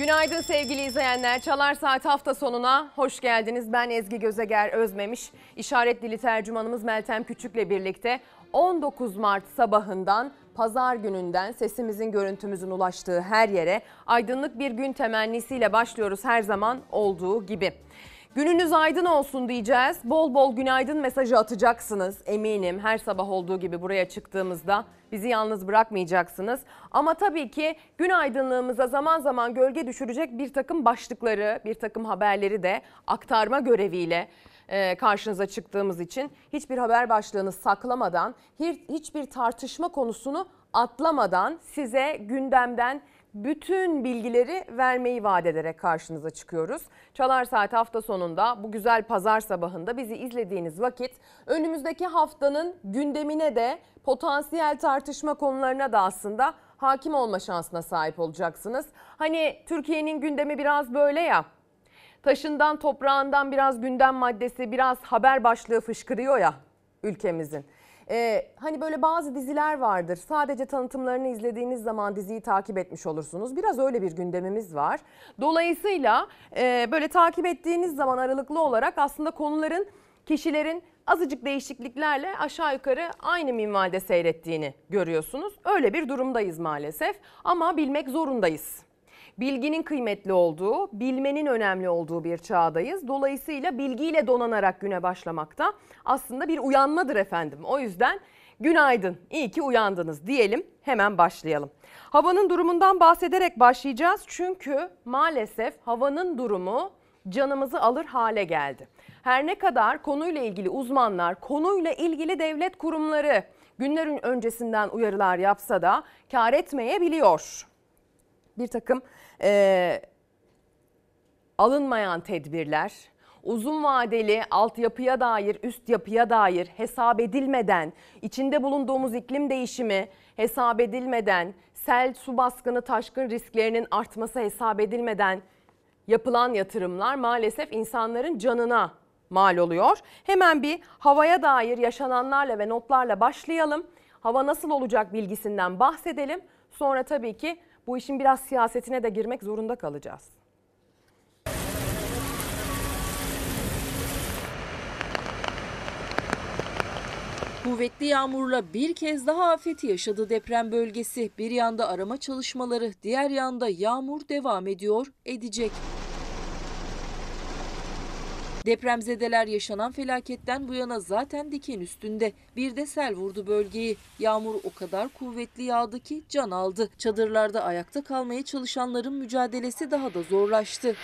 Günaydın sevgili izleyenler. Çalar Saat hafta sonuna hoş geldiniz. Ben Ezgi Gözeger Özmemiş. İşaret dili tercümanımız Meltem Küçük'le birlikte 19 Mart sabahından pazar gününden sesimizin görüntümüzün ulaştığı her yere aydınlık bir gün temennisiyle başlıyoruz her zaman olduğu gibi. Gününüz aydın olsun diyeceğiz. Bol bol günaydın mesajı atacaksınız eminim. Her sabah olduğu gibi buraya çıktığımızda bizi yalnız bırakmayacaksınız. Ama tabii ki gün aydınlığımıza zaman zaman gölge düşürecek bir takım başlıkları, bir takım haberleri de aktarma göreviyle e, karşınıza çıktığımız için hiçbir haber başlığını saklamadan, hiçbir tartışma konusunu atlamadan size gündemden bütün bilgileri vermeyi vaat ederek karşınıza çıkıyoruz. Çalar Saat hafta sonunda bu güzel pazar sabahında bizi izlediğiniz vakit önümüzdeki haftanın gündemine de potansiyel tartışma konularına da aslında hakim olma şansına sahip olacaksınız. Hani Türkiye'nin gündemi biraz böyle ya. Taşından toprağından biraz gündem maddesi, biraz haber başlığı fışkırıyor ya ülkemizin. Ee, hani böyle bazı diziler vardır. Sadece tanıtımlarını izlediğiniz zaman diziyi takip etmiş olursunuz. Biraz öyle bir gündemimiz var. Dolayısıyla e, böyle takip ettiğiniz zaman aralıklı olarak aslında konuların kişilerin azıcık değişikliklerle aşağı yukarı aynı minvalde seyrettiğini görüyorsunuz. Öyle bir durumdayız maalesef ama bilmek zorundayız bilginin kıymetli olduğu, bilmenin önemli olduğu bir çağdayız. Dolayısıyla bilgiyle donanarak güne başlamakta aslında bir uyanmadır efendim. O yüzden günaydın, iyi ki uyandınız diyelim. Hemen başlayalım. Havanın durumundan bahsederek başlayacağız çünkü maalesef havanın durumu canımızı alır hale geldi. Her ne kadar konuyla ilgili uzmanlar, konuyla ilgili devlet kurumları günlerin öncesinden uyarılar yapsa da kar etmeyebiliyor. Bir takım e, alınmayan tedbirler, uzun vadeli altyapıya dair, üst yapıya dair hesap edilmeden, içinde bulunduğumuz iklim değişimi hesap edilmeden, sel, su baskını, taşkın risklerinin artması hesap edilmeden yapılan yatırımlar maalesef insanların canına mal oluyor. Hemen bir havaya dair yaşananlarla ve notlarla başlayalım. Hava nasıl olacak bilgisinden bahsedelim. Sonra tabii ki bu işin biraz siyasetine de girmek zorunda kalacağız. Kuvvetli yağmurla bir kez daha afeti yaşadı deprem bölgesi. Bir yanda arama çalışmaları, diğer yanda yağmur devam ediyor, edecek. Depremzedeler yaşanan felaketten bu yana zaten diken üstünde. Bir de sel vurdu bölgeyi. Yağmur o kadar kuvvetli yağdı ki can aldı. Çadırlarda ayakta kalmaya çalışanların mücadelesi daha da zorlaştı.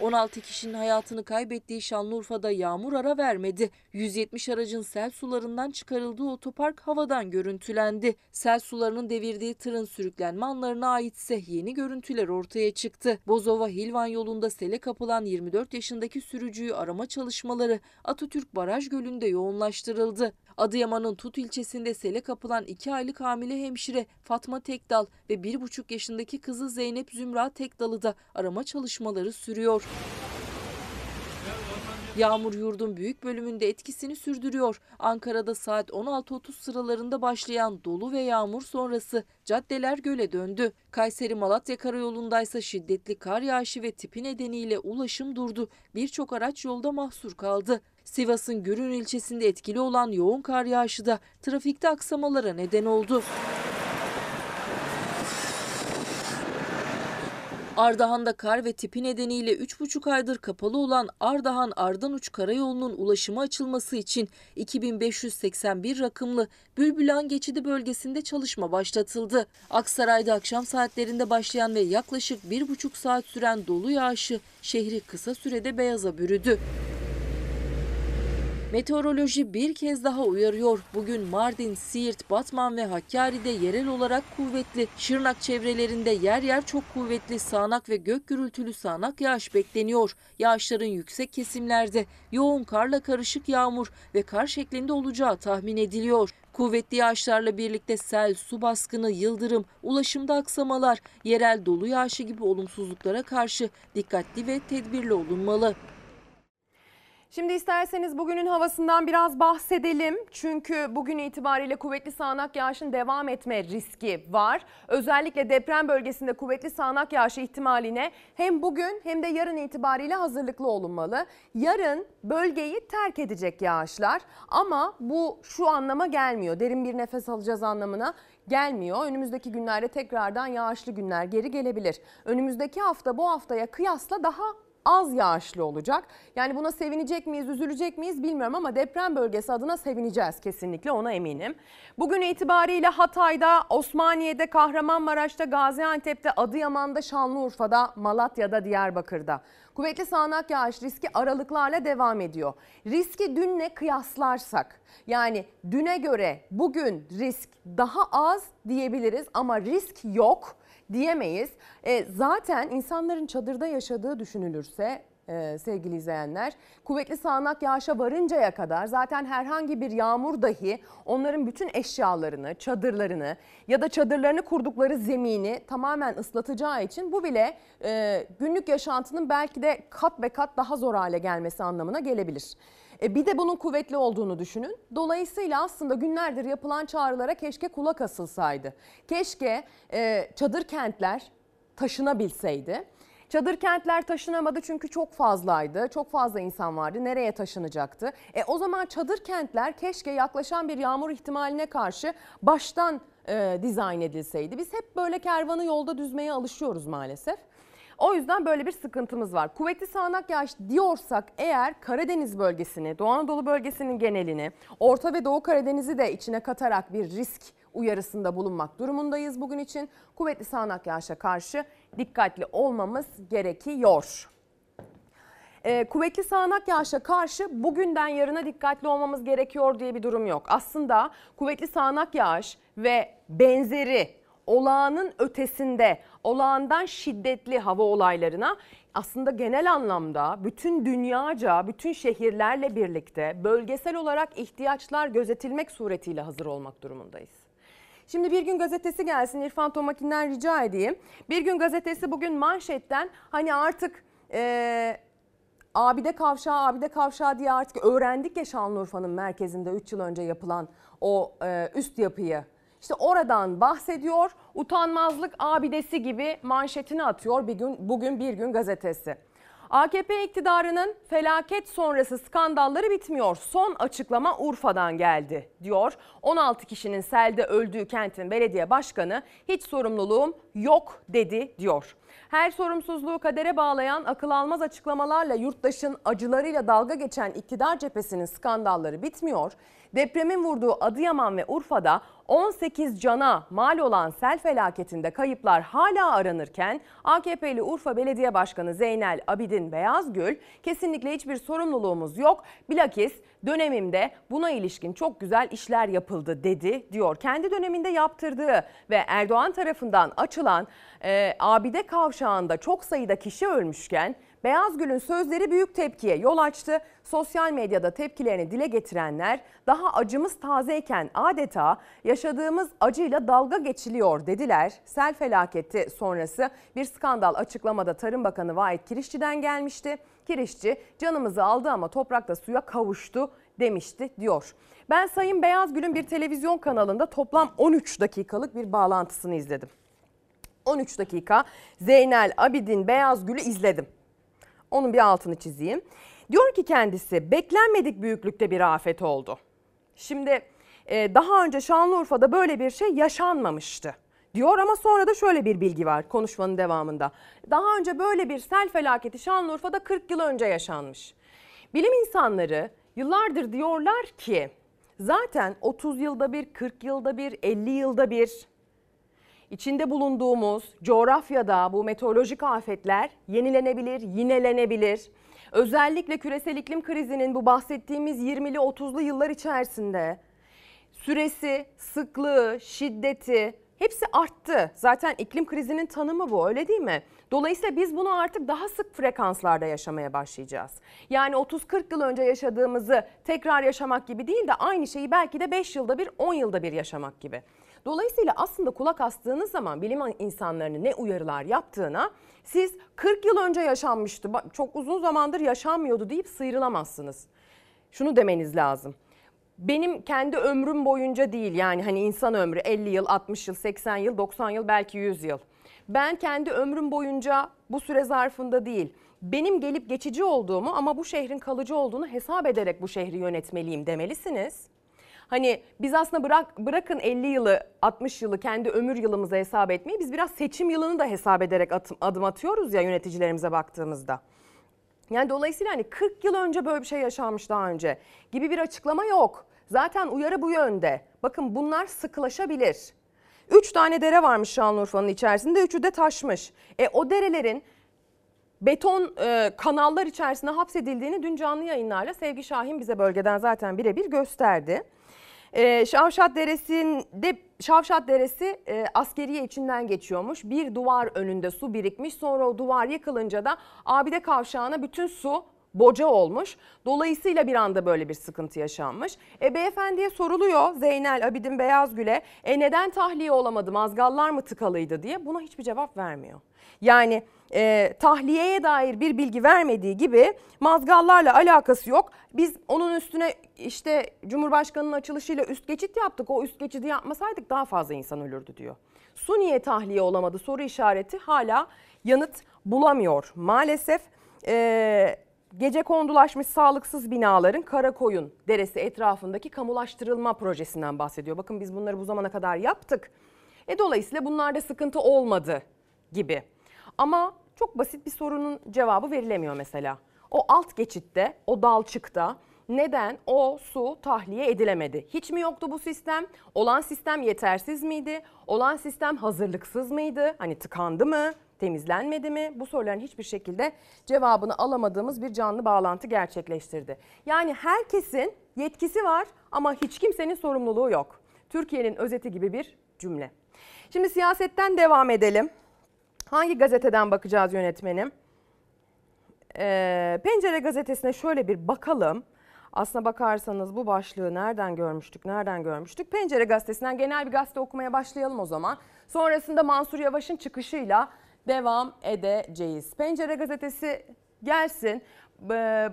16 kişinin hayatını kaybettiği Şanlıurfa'da yağmur ara vermedi. 170 aracın sel sularından çıkarıldığı otopark havadan görüntülendi. Sel sularının devirdiği tırın sürüklenme anlarına aitse yeni görüntüler ortaya çıktı. Bozova Hilvan yolunda sele kapılan 24 yaşındaki sürücüyü arama çalışmaları Atatürk Baraj Gölü'nde yoğunlaştırıldı. Adıyaman'ın Tut ilçesinde sele kapılan 2 aylık hamile hemşire Fatma Tekdal ve 1,5 yaşındaki kızı Zeynep Zümra Tekdal'ı da arama çalışmaları sürüyor. Yağmur yurdun büyük bölümünde etkisini sürdürüyor. Ankara'da saat 16.30 sıralarında başlayan dolu ve yağmur sonrası caddeler göle döndü. Kayseri Malatya karayolundaysa şiddetli kar yağışı ve tipi nedeniyle ulaşım durdu. Birçok araç yolda mahsur kaldı. Sivas'ın Gürün ilçesinde etkili olan yoğun kar yağışı da trafikte aksamalara neden oldu. Ardahan'da kar ve tipi nedeniyle 3,5 aydır kapalı olan Ardahan-Ardanuç karayolunun ulaşıma açılması için 2581 rakımlı Bülbülan geçidi bölgesinde çalışma başlatıldı. Aksaray'da akşam saatlerinde başlayan ve yaklaşık 1,5 saat süren dolu yağışı şehri kısa sürede beyaza bürüdü. Meteoroloji bir kez daha uyarıyor. Bugün Mardin, Siirt, Batman ve Hakkari'de yerel olarak kuvvetli, Şırnak çevrelerinde yer yer çok kuvvetli sağanak ve gök gürültülü sağanak yağış bekleniyor. Yağışların yüksek kesimlerde yoğun karla karışık yağmur ve kar şeklinde olacağı tahmin ediliyor. Kuvvetli yağışlarla birlikte sel, su baskını, yıldırım, ulaşımda aksamalar, yerel dolu yağışı gibi olumsuzluklara karşı dikkatli ve tedbirli olunmalı. Şimdi isterseniz bugünün havasından biraz bahsedelim. Çünkü bugün itibariyle kuvvetli sağanak yağışın devam etme riski var. Özellikle deprem bölgesinde kuvvetli sağanak yağışı ihtimaline hem bugün hem de yarın itibariyle hazırlıklı olunmalı. Yarın bölgeyi terk edecek yağışlar ama bu şu anlama gelmiyor. Derin bir nefes alacağız anlamına gelmiyor. Önümüzdeki günlerde tekrardan yağışlı günler geri gelebilir. Önümüzdeki hafta bu haftaya kıyasla daha az yağışlı olacak. Yani buna sevinecek miyiz, üzülecek miyiz bilmiyorum ama deprem bölgesi adına sevineceğiz kesinlikle ona eminim. Bugün itibariyle Hatay'da, Osmaniye'de, Kahramanmaraş'ta, Gaziantep'te, Adıyaman'da, Şanlıurfa'da, Malatya'da, Diyarbakır'da. Kuvvetli sağanak yağış riski aralıklarla devam ediyor. Riski dünle kıyaslarsak yani düne göre bugün risk daha az diyebiliriz ama risk yok diyemeyiz. E, zaten insanların çadırda yaşadığı düşünülürse e, sevgili izleyenler kuvvetli sağanak yağışa varıncaya kadar zaten herhangi bir yağmur dahi onların bütün eşyalarını, çadırlarını ya da çadırlarını kurdukları zemini tamamen ıslatacağı için bu bile e, günlük yaşantının belki de kat ve kat daha zor hale gelmesi anlamına gelebilir. E, bir de bunun kuvvetli olduğunu düşünün. Dolayısıyla aslında günlerdir yapılan çağrılara keşke kulak asılsaydı. Keşke e, çadır kentler taşınabilseydi. Çadır kentler taşınamadı çünkü çok fazlaydı. Çok fazla insan vardı. Nereye taşınacaktı? E o zaman çadır kentler keşke yaklaşan bir yağmur ihtimaline karşı baştan e, dizayn edilseydi. Biz hep böyle kervanı yolda düzmeye alışıyoruz maalesef. O yüzden böyle bir sıkıntımız var. Kuvvetli sağanak yağış diyorsak eğer Karadeniz bölgesini, Doğu Anadolu bölgesinin genelini, Orta ve Doğu Karadeniz'i de içine katarak bir risk uyarısında bulunmak durumundayız bugün için. Kuvvetli sağanak yağışa karşı dikkatli olmamız gerekiyor. Ee, kuvvetli sağanak yağışa karşı bugünden yarına dikkatli olmamız gerekiyor diye bir durum yok. Aslında kuvvetli sağanak yağış ve benzeri olağanın ötesinde olağandan şiddetli hava olaylarına aslında genel anlamda bütün dünyaca, bütün şehirlerle birlikte bölgesel olarak ihtiyaçlar gözetilmek suretiyle hazır olmak durumundayız. Şimdi Bir Gün Gazetesi gelsin İrfan Tomakin'den rica edeyim. Bir Gün Gazetesi bugün manşetten hani artık e, Abide Kavşağı, Abide Kavşağı diye artık öğrendik ya Şanlıurfa'nın merkezinde 3 yıl önce yapılan o e, üst yapıyı. İşte oradan bahsediyor. Utanmazlık abidesi gibi manşetini atıyor bir gün, bugün bir gün gazetesi. AKP iktidarının felaket sonrası skandalları bitmiyor. Son açıklama Urfa'dan geldi diyor. 16 kişinin selde öldüğü kentin belediye başkanı hiç sorumluluğum yok dedi diyor. Her sorumsuzluğu kadere bağlayan akıl almaz açıklamalarla yurttaşın acılarıyla dalga geçen iktidar cephesinin skandalları bitmiyor. Depremin vurduğu Adıyaman ve Urfa'da 18 cana mal olan sel felaketinde kayıplar hala aranırken AKP'li Urfa Belediye Başkanı Zeynel Abidin Beyazgül kesinlikle hiçbir sorumluluğumuz yok. Bilakis dönemimde buna ilişkin çok güzel işler yapıldı dedi diyor. Kendi döneminde yaptırdığı ve Erdoğan tarafından açılan e, Abide Kavşağı'nda çok sayıda kişi ölmüşken Beyazgül'ün sözleri büyük tepkiye yol açtı. Sosyal medyada tepkilerini dile getirenler daha acımız tazeyken adeta yaşadığımız acıyla dalga geçiliyor dediler. Sel felaketi sonrası bir skandal açıklamada Tarım Bakanı Vahit Kirişçi'den gelmişti. Kirişçi canımızı aldı ama toprakta suya kavuştu demişti diyor. Ben Sayın Beyazgül'ün bir televizyon kanalında toplam 13 dakikalık bir bağlantısını izledim. 13 dakika Zeynel Abidin Beyazgül'ü izledim. Onun bir altını çizeyim. Diyor ki kendisi beklenmedik büyüklükte bir afet oldu. Şimdi e, daha önce Şanlıurfa'da böyle bir şey yaşanmamıştı diyor ama sonra da şöyle bir bilgi var konuşmanın devamında. Daha önce böyle bir sel felaketi Şanlıurfa'da 40 yıl önce yaşanmış. Bilim insanları yıllardır diyorlar ki zaten 30 yılda bir, 40 yılda bir, 50 yılda bir İçinde bulunduğumuz coğrafyada bu meteorolojik afetler yenilenebilir, yinelenebilir. Özellikle küresel iklim krizinin bu bahsettiğimiz 20'li 30'lu yıllar içerisinde süresi, sıklığı, şiddeti hepsi arttı. Zaten iklim krizinin tanımı bu öyle değil mi? Dolayısıyla biz bunu artık daha sık frekanslarda yaşamaya başlayacağız. Yani 30-40 yıl önce yaşadığımızı tekrar yaşamak gibi değil de aynı şeyi belki de 5 yılda bir 10 yılda bir yaşamak gibi. Dolayısıyla aslında kulak astığınız zaman bilim insanlarının ne uyarılar yaptığına siz 40 yıl önce yaşanmıştı, çok uzun zamandır yaşanmıyordu deyip sıyrılamazsınız. Şunu demeniz lazım. Benim kendi ömrüm boyunca değil yani hani insan ömrü 50 yıl, 60 yıl, 80 yıl, 90 yıl belki 100 yıl. Ben kendi ömrüm boyunca bu süre zarfında değil benim gelip geçici olduğumu ama bu şehrin kalıcı olduğunu hesap ederek bu şehri yönetmeliyim demelisiniz. Hani biz aslında bırak, bırakın 50 yılı 60 yılı kendi ömür yılımıza hesap etmeyi biz biraz seçim yılını da hesap ederek atım, adım atıyoruz ya yöneticilerimize baktığımızda. Yani dolayısıyla hani 40 yıl önce böyle bir şey yaşanmış daha önce gibi bir açıklama yok. Zaten uyarı bu yönde. Bakın bunlar sıkılaşabilir. Üç tane dere varmış Şanlıurfa'nın içerisinde, üçü de taşmış. E o derelerin beton e, kanallar içerisinde hapsedildiğini dün canlı yayınlarla Sevgi Şahin bize bölgeden zaten birebir gösterdi. E, Şavşat Deresi'nde Şavşat Deresi e, askeriye içinden geçiyormuş. Bir duvar önünde su birikmiş. Sonra o duvar yıkılınca da Abide Kavşağı'na bütün su boca olmuş. Dolayısıyla bir anda böyle bir sıkıntı yaşanmış. E beyefendiye soruluyor Zeynel Abidin Beyazgül'e e neden tahliye olamadı mazgallar mı tıkalıydı diye buna hiçbir cevap vermiyor. Yani e, tahliyeye dair bir bilgi vermediği gibi mazgallarla alakası yok. Biz onun üstüne işte Cumhurbaşkanı'nın açılışıyla üst geçit yaptık. O üst geçidi yapmasaydık daha fazla insan ölürdü diyor. Su niye tahliye olamadı soru işareti hala yanıt bulamıyor. Maalesef e, gece kondulaşmış sağlıksız binaların Karakoyun Deresi etrafındaki kamulaştırılma projesinden bahsediyor. Bakın biz bunları bu zamana kadar yaptık. E dolayısıyla bunlarda sıkıntı olmadı gibi. Ama çok basit bir sorunun cevabı verilemiyor mesela. O alt geçitte, o dalçıkta neden o su tahliye edilemedi? Hiç mi yoktu bu sistem? Olan sistem yetersiz miydi? Olan sistem hazırlıksız mıydı? Hani tıkandı mı? Temizlenmedi mi? Bu soruların hiçbir şekilde cevabını alamadığımız bir canlı bağlantı gerçekleştirdi. Yani herkesin yetkisi var ama hiç kimsenin sorumluluğu yok. Türkiye'nin özeti gibi bir cümle. Şimdi siyasetten devam edelim. Hangi gazeteden bakacağız yönetmenim? Ee, Pencere gazetesine şöyle bir bakalım. Aslına bakarsanız bu başlığı nereden görmüştük, nereden görmüştük? Pencere gazetesinden genel bir gazete okumaya başlayalım o zaman. Sonrasında Mansur Yavaş'ın çıkışıyla devam edeceğiz. Pencere gazetesi gelsin. Ee,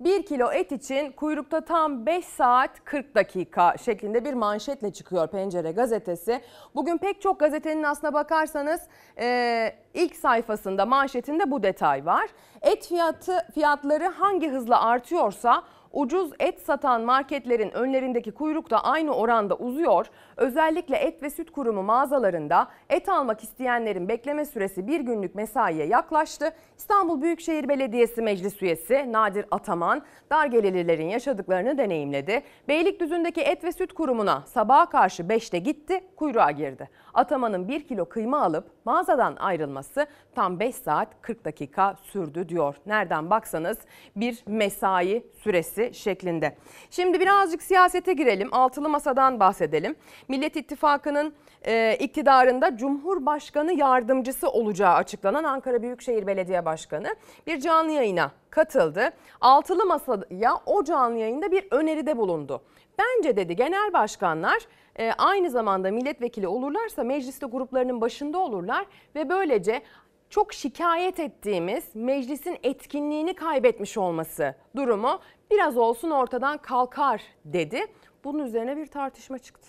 1 kilo et için kuyrukta tam 5 saat 40 dakika şeklinde bir manşetle çıkıyor Pencere gazetesi. Bugün pek çok gazetenin aslına bakarsanız e, ilk sayfasında manşetinde bu detay var. Et fiyatı fiyatları hangi hızla artıyorsa ucuz et satan marketlerin önlerindeki kuyruk da aynı oranda uzuyor. Özellikle et ve süt kurumu mağazalarında et almak isteyenlerin bekleme süresi bir günlük mesaiye yaklaştı. İstanbul Büyükşehir Belediyesi Meclis Üyesi Nadir Ataman dar gelirlilerin yaşadıklarını deneyimledi. Beylikdüzü'ndeki et ve süt kurumuna sabaha karşı 5'te gitti, kuyruğa girdi. Ataman'ın 1 kilo kıyma alıp mağazadan ayrılması tam 5 saat 40 dakika sürdü diyor. Nereden baksanız bir mesai süresi şeklinde. Şimdi birazcık siyasete girelim. Altılı masadan bahsedelim. Millet İttifakı'nın e, iktidarında Cumhurbaşkanı yardımcısı olacağı açıklanan Ankara Büyükşehir Belediye Başkanı bir canlı yayına katıldı. Altılı masaya o canlı yayında bir öneride bulundu. Bence dedi genel başkanlar e, aynı zamanda milletvekili olurlarsa mecliste gruplarının başında olurlar ve böylece çok şikayet ettiğimiz meclisin etkinliğini kaybetmiş olması durumu biraz olsun ortadan kalkar dedi. Bunun üzerine bir tartışma çıktı.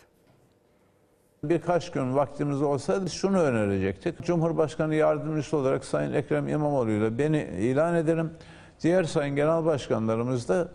Birkaç gün vaktimiz olsaydı şunu önerecektik. Cumhurbaşkanı yardımcısı olarak Sayın Ekrem İmamoğlu ile beni ilan ederim. Diğer sayın genel başkanlarımız da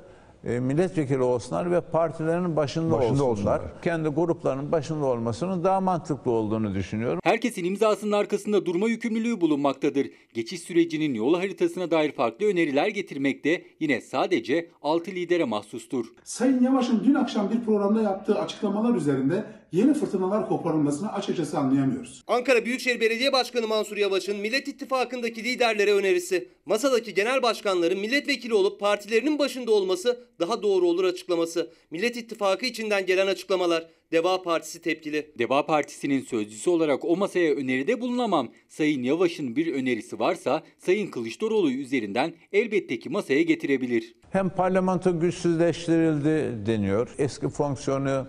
milletvekili olsunlar ve partilerin başında, Başında olsunlar. olsunlar. Kendi gruplarının başında olmasının daha mantıklı olduğunu düşünüyorum. Herkesin imzasının arkasında durma yükümlülüğü bulunmaktadır. Geçiş sürecinin yol haritasına dair farklı öneriler getirmek de yine sadece 6 lidere mahsustur. Sayın Yavaş'ın dün akşam bir programda yaptığı açıklamalar üzerinde yeni fırtınalar koparılmasını açıkçası anlayamıyoruz. Ankara Büyükşehir Belediye Başkanı Mansur Yavaş'ın Millet İttifakı'ndaki liderlere önerisi, masadaki genel başkanların milletvekili olup partilerinin başında olması daha doğru olur açıklaması, Millet İttifakı içinden gelen açıklamalar, Deva Partisi tepkili. Deva Partisi'nin sözcüsü olarak o masaya öneride bulunamam. Sayın Yavaş'ın bir önerisi varsa Sayın Kılıçdaroğlu üzerinden elbette ki masaya getirebilir. Hem parlamento güçsüzleştirildi deniyor. Eski fonksiyonu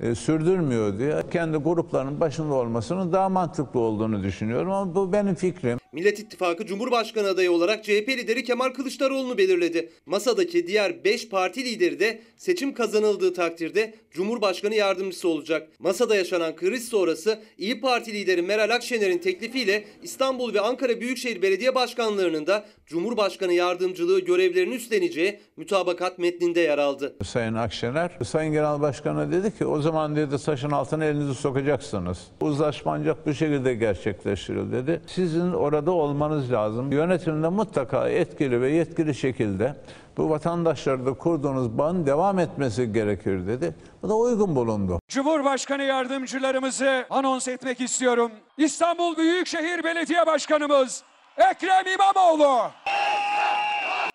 e, sürdürmüyor diye kendi gruplarının başında olmasının daha mantıklı olduğunu düşünüyorum ama bu benim fikrim. Millet İttifakı Cumhurbaşkanı adayı olarak CHP lideri Kemal Kılıçdaroğlu'nu belirledi. Masadaki diğer 5 parti lideri de seçim kazanıldığı takdirde Cumhurbaşkanı yardımcısı olacak. Masada yaşanan kriz sonrası İyi Parti lideri Meral Akşener'in teklifiyle İstanbul ve Ankara Büyükşehir Belediye Başkanlarının da Cumhurbaşkanı yardımcılığı görevlerini üstleneceği mütabakat metninde yer aldı. Sayın Akşener, Sayın Genel Başkan'a dedi ki o zaman dedi taşın altına elinizi sokacaksınız. Uzlaşma ancak bu şekilde gerçekleştiriyor dedi. Sizin orada olmanız lazım. Yönetimde mutlaka etkili ve yetkili şekilde bu vatandaşlarla kurduğunuz bağın devam etmesi gerekir dedi. Bu da uygun bulundu. Cumhurbaşkanı yardımcılarımızı anons etmek istiyorum. İstanbul Büyükşehir Belediye Başkanımız Ekrem İmamoğlu.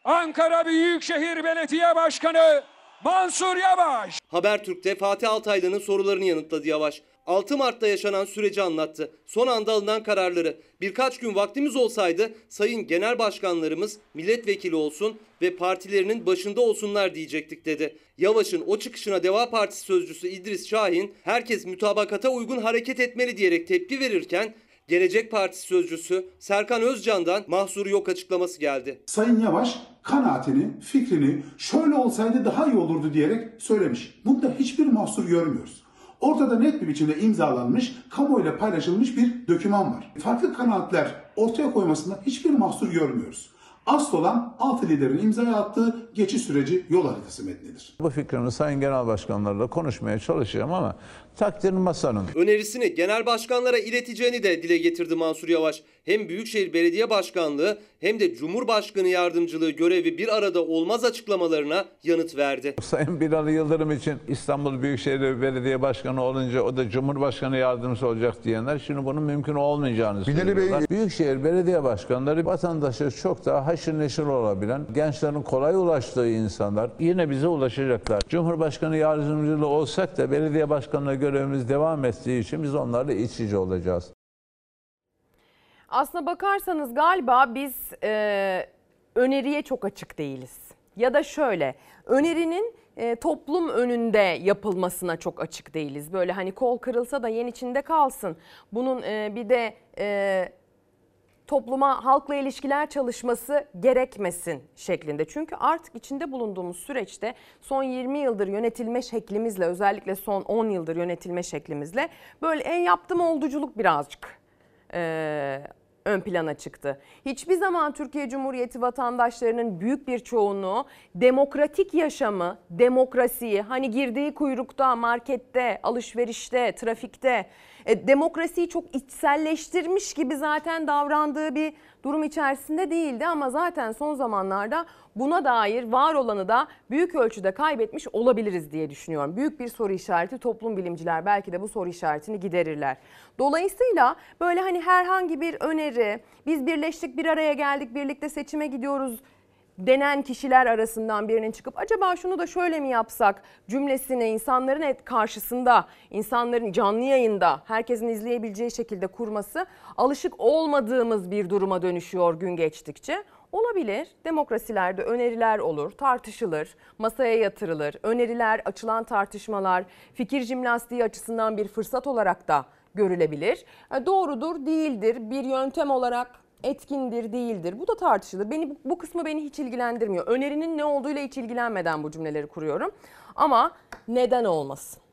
Ankara Büyükşehir Belediye Başkanı Mansur Yavaş. Habertürk'te Fatih Altaylı'nın sorularını yanıtladı Yavaş. 6 Mart'ta yaşanan süreci anlattı. Son anda alınan kararları. Birkaç gün vaktimiz olsaydı sayın genel başkanlarımız milletvekili olsun ve partilerinin başında olsunlar diyecektik dedi. Yavaş'ın o çıkışına Deva Partisi sözcüsü İdris Şahin herkes mütabakata uygun hareket etmeli diyerek tepki verirken Gelecek Partisi sözcüsü Serkan Özcan'dan mahsuru yok açıklaması geldi. Sayın Yavaş kanaatini, fikrini şöyle olsaydı daha iyi olurdu diyerek söylemiş. Bunda hiçbir mahsur görmüyoruz. Ortada net bir biçimde imzalanmış, kamuoyuyla paylaşılmış bir döküman var. Farklı kanaatler ortaya koymasında hiçbir mahsur görmüyoruz. Asıl olan altı liderin imzaya attığı geçiş süreci yol haritası metnidir. Bu fikrimi Sayın Genel Başkanlarla konuşmaya çalışacağım ama takdir masanın. Önerisini genel başkanlara ileteceğini de dile getirdi Mansur Yavaş. Hem Büyükşehir Belediye Başkanlığı hem de Cumhurbaşkanı Yardımcılığı görevi bir arada olmaz açıklamalarına yanıt verdi. Sayın Binali Yıldırım için İstanbul Büyükşehir Belediye Başkanı olunca o da Cumhurbaşkanı yardımcısı olacak diyenler şimdi bunun mümkün olmayacağını Binali Bey- söylüyorlar. Büyükşehir Belediye Başkanları vatandaşa çok daha haşır neşir olabilen, gençlerin kolay ulaştığı insanlar yine bize ulaşacaklar. Cumhurbaşkanı yardımcılığı olsak da belediye başkanlığı görevimiz devam ettiği için biz onlarla iç içe olacağız. Aslına bakarsanız galiba biz e, öneriye çok açık değiliz. Ya da şöyle önerinin e, toplum önünde yapılmasına çok açık değiliz. Böyle hani kol kırılsa da yen içinde kalsın. Bunun e, bir de e, topluma halkla ilişkiler çalışması gerekmesin şeklinde. Çünkü artık içinde bulunduğumuz süreçte son 20 yıldır yönetilme şeklimizle özellikle son 10 yıldır yönetilme şeklimizle böyle en yaptım olduculuk birazcık e, ön plana çıktı. Hiçbir zaman Türkiye Cumhuriyeti vatandaşlarının büyük bir çoğunluğu demokratik yaşamı, demokrasiyi hani girdiği kuyrukta, markette, alışverişte, trafikte e, demokrasiyi çok içselleştirmiş gibi zaten davrandığı bir durum içerisinde değildi ama zaten son zamanlarda buna dair var olanı da büyük ölçüde kaybetmiş olabiliriz diye düşünüyorum. Büyük bir soru işareti toplum bilimciler belki de bu soru işaretini giderirler. Dolayısıyla böyle hani herhangi bir öneri, biz birleştik bir araya geldik birlikte seçime gidiyoruz denen kişiler arasından birinin çıkıp acaba şunu da şöyle mi yapsak cümlesini insanların karşısında, insanların canlı yayında herkesin izleyebileceği şekilde kurması alışık olmadığımız bir duruma dönüşüyor gün geçtikçe. Olabilir. Demokrasilerde öneriler olur, tartışılır, masaya yatırılır. Öneriler, açılan tartışmalar fikir jimnastiği açısından bir fırsat olarak da görülebilir. E, Doğrudur, değildir. Bir yöntem olarak etkindir, değildir. Bu da tartışılır. Beni bu kısmı beni hiç ilgilendirmiyor. Önerinin ne olduğuyla hiç ilgilenmeden bu cümleleri kuruyorum. Ama neden olmasın?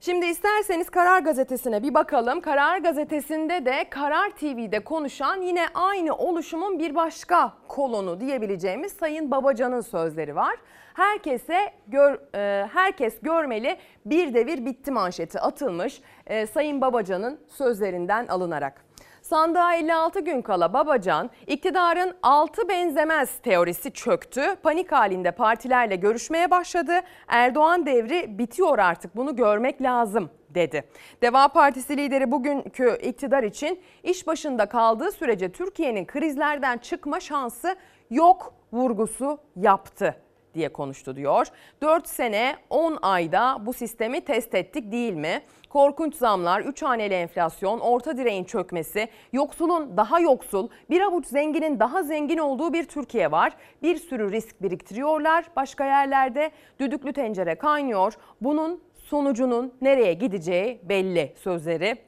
Şimdi isterseniz Karar Gazetesi'ne bir bakalım. Karar Gazetesi'nde de Karar TV'de konuşan yine aynı oluşumun bir başka kolonu diyebileceğimiz Sayın Babacan'ın sözleri var. Herkese gör, e, herkes görmeli bir devir bitti manşeti atılmış e, Sayın Babacan'ın sözlerinden alınarak. Sandığa 56 gün kala Babacan, iktidarın altı benzemez teorisi çöktü. Panik halinde partilerle görüşmeye başladı. Erdoğan devri bitiyor artık bunu görmek lazım dedi. Deva Partisi lideri bugünkü iktidar için iş başında kaldığı sürece Türkiye'nin krizlerden çıkma şansı yok vurgusu yaptı diye konuştu diyor. 4 sene 10 ayda bu sistemi test ettik değil mi? Korkunç zamlar, 3 haneli enflasyon, orta direğin çökmesi, yoksulun daha yoksul, bir avuç zenginin daha zengin olduğu bir Türkiye var. Bir sürü risk biriktiriyorlar. Başka yerlerde düdüklü tencere kaynıyor. Bunun sonucunun nereye gideceği belli sözleri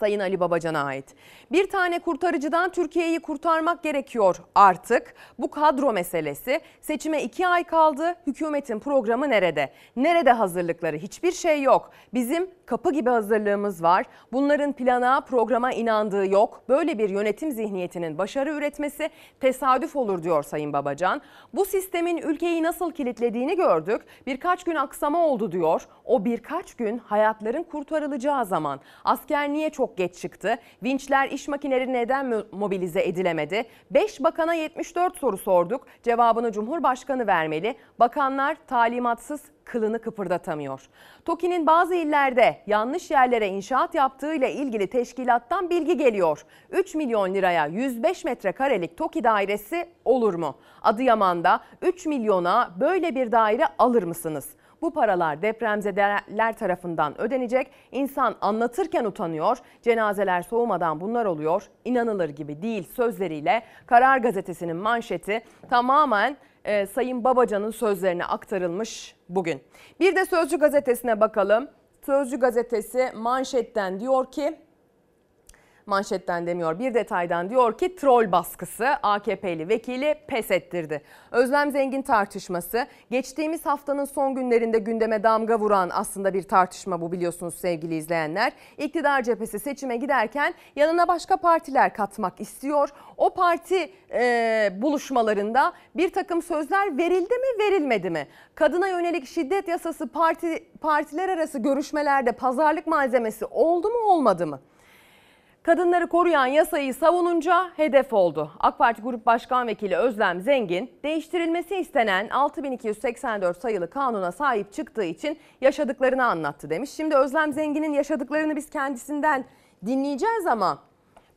Sayın Ali Babacan'a ait. Bir tane kurtarıcıdan Türkiye'yi kurtarmak gerekiyor artık. Bu kadro meselesi. Seçime iki ay kaldı. Hükümetin programı nerede? Nerede hazırlıkları? Hiçbir şey yok. Bizim kapı gibi hazırlığımız var. Bunların plana, programa inandığı yok. Böyle bir yönetim zihniyetinin başarı üretmesi tesadüf olur diyor Sayın Babacan. Bu sistemin ülkeyi nasıl kilitlediğini gördük. Birkaç gün aksama oldu diyor. O birkaç gün hayatların kurtarılacağı zaman. Asker niye çok geç çıktı? Vinçler iş makineleri neden mobilize edilemedi? 5 bakana 74 soru sorduk. Cevabını Cumhurbaşkanı vermeli. Bakanlar talimatsız kılını kıpırdatamıyor. TOKİ'nin bazı illerde yanlış yerlere inşaat yaptığıyla ilgili teşkilattan bilgi geliyor. 3 milyon liraya 105 metrekarelik TOKİ dairesi olur mu? Adıyaman'da 3 milyona böyle bir daire alır mısınız? Bu paralar depremzedeler tarafından ödenecek. İnsan anlatırken utanıyor. Cenazeler soğumadan bunlar oluyor. İnanılır gibi değil sözleriyle Karar Gazetesi'nin manşeti tamamen e, Sayın Babacan'ın sözlerine aktarılmış bugün. Bir de Sözcü Gazetesi'ne bakalım. Sözcü Gazetesi manşetten diyor ki manşetten demiyor bir detaydan diyor ki troll baskısı AKP'li vekili pes ettirdi. Özlem Zengin tartışması geçtiğimiz haftanın son günlerinde gündeme damga vuran aslında bir tartışma bu biliyorsunuz sevgili izleyenler. İktidar cephesi seçime giderken yanına başka partiler katmak istiyor. O parti e, buluşmalarında bir takım sözler verildi mi verilmedi mi? Kadına yönelik şiddet yasası parti partiler arası görüşmelerde pazarlık malzemesi oldu mu olmadı mı? Kadınları koruyan yasayı savununca hedef oldu. AK Parti Grup Başkan Vekili Özlem Zengin, değiştirilmesi istenen 6284 sayılı kanuna sahip çıktığı için yaşadıklarını anlattı demiş. Şimdi Özlem Zengin'in yaşadıklarını biz kendisinden dinleyeceğiz ama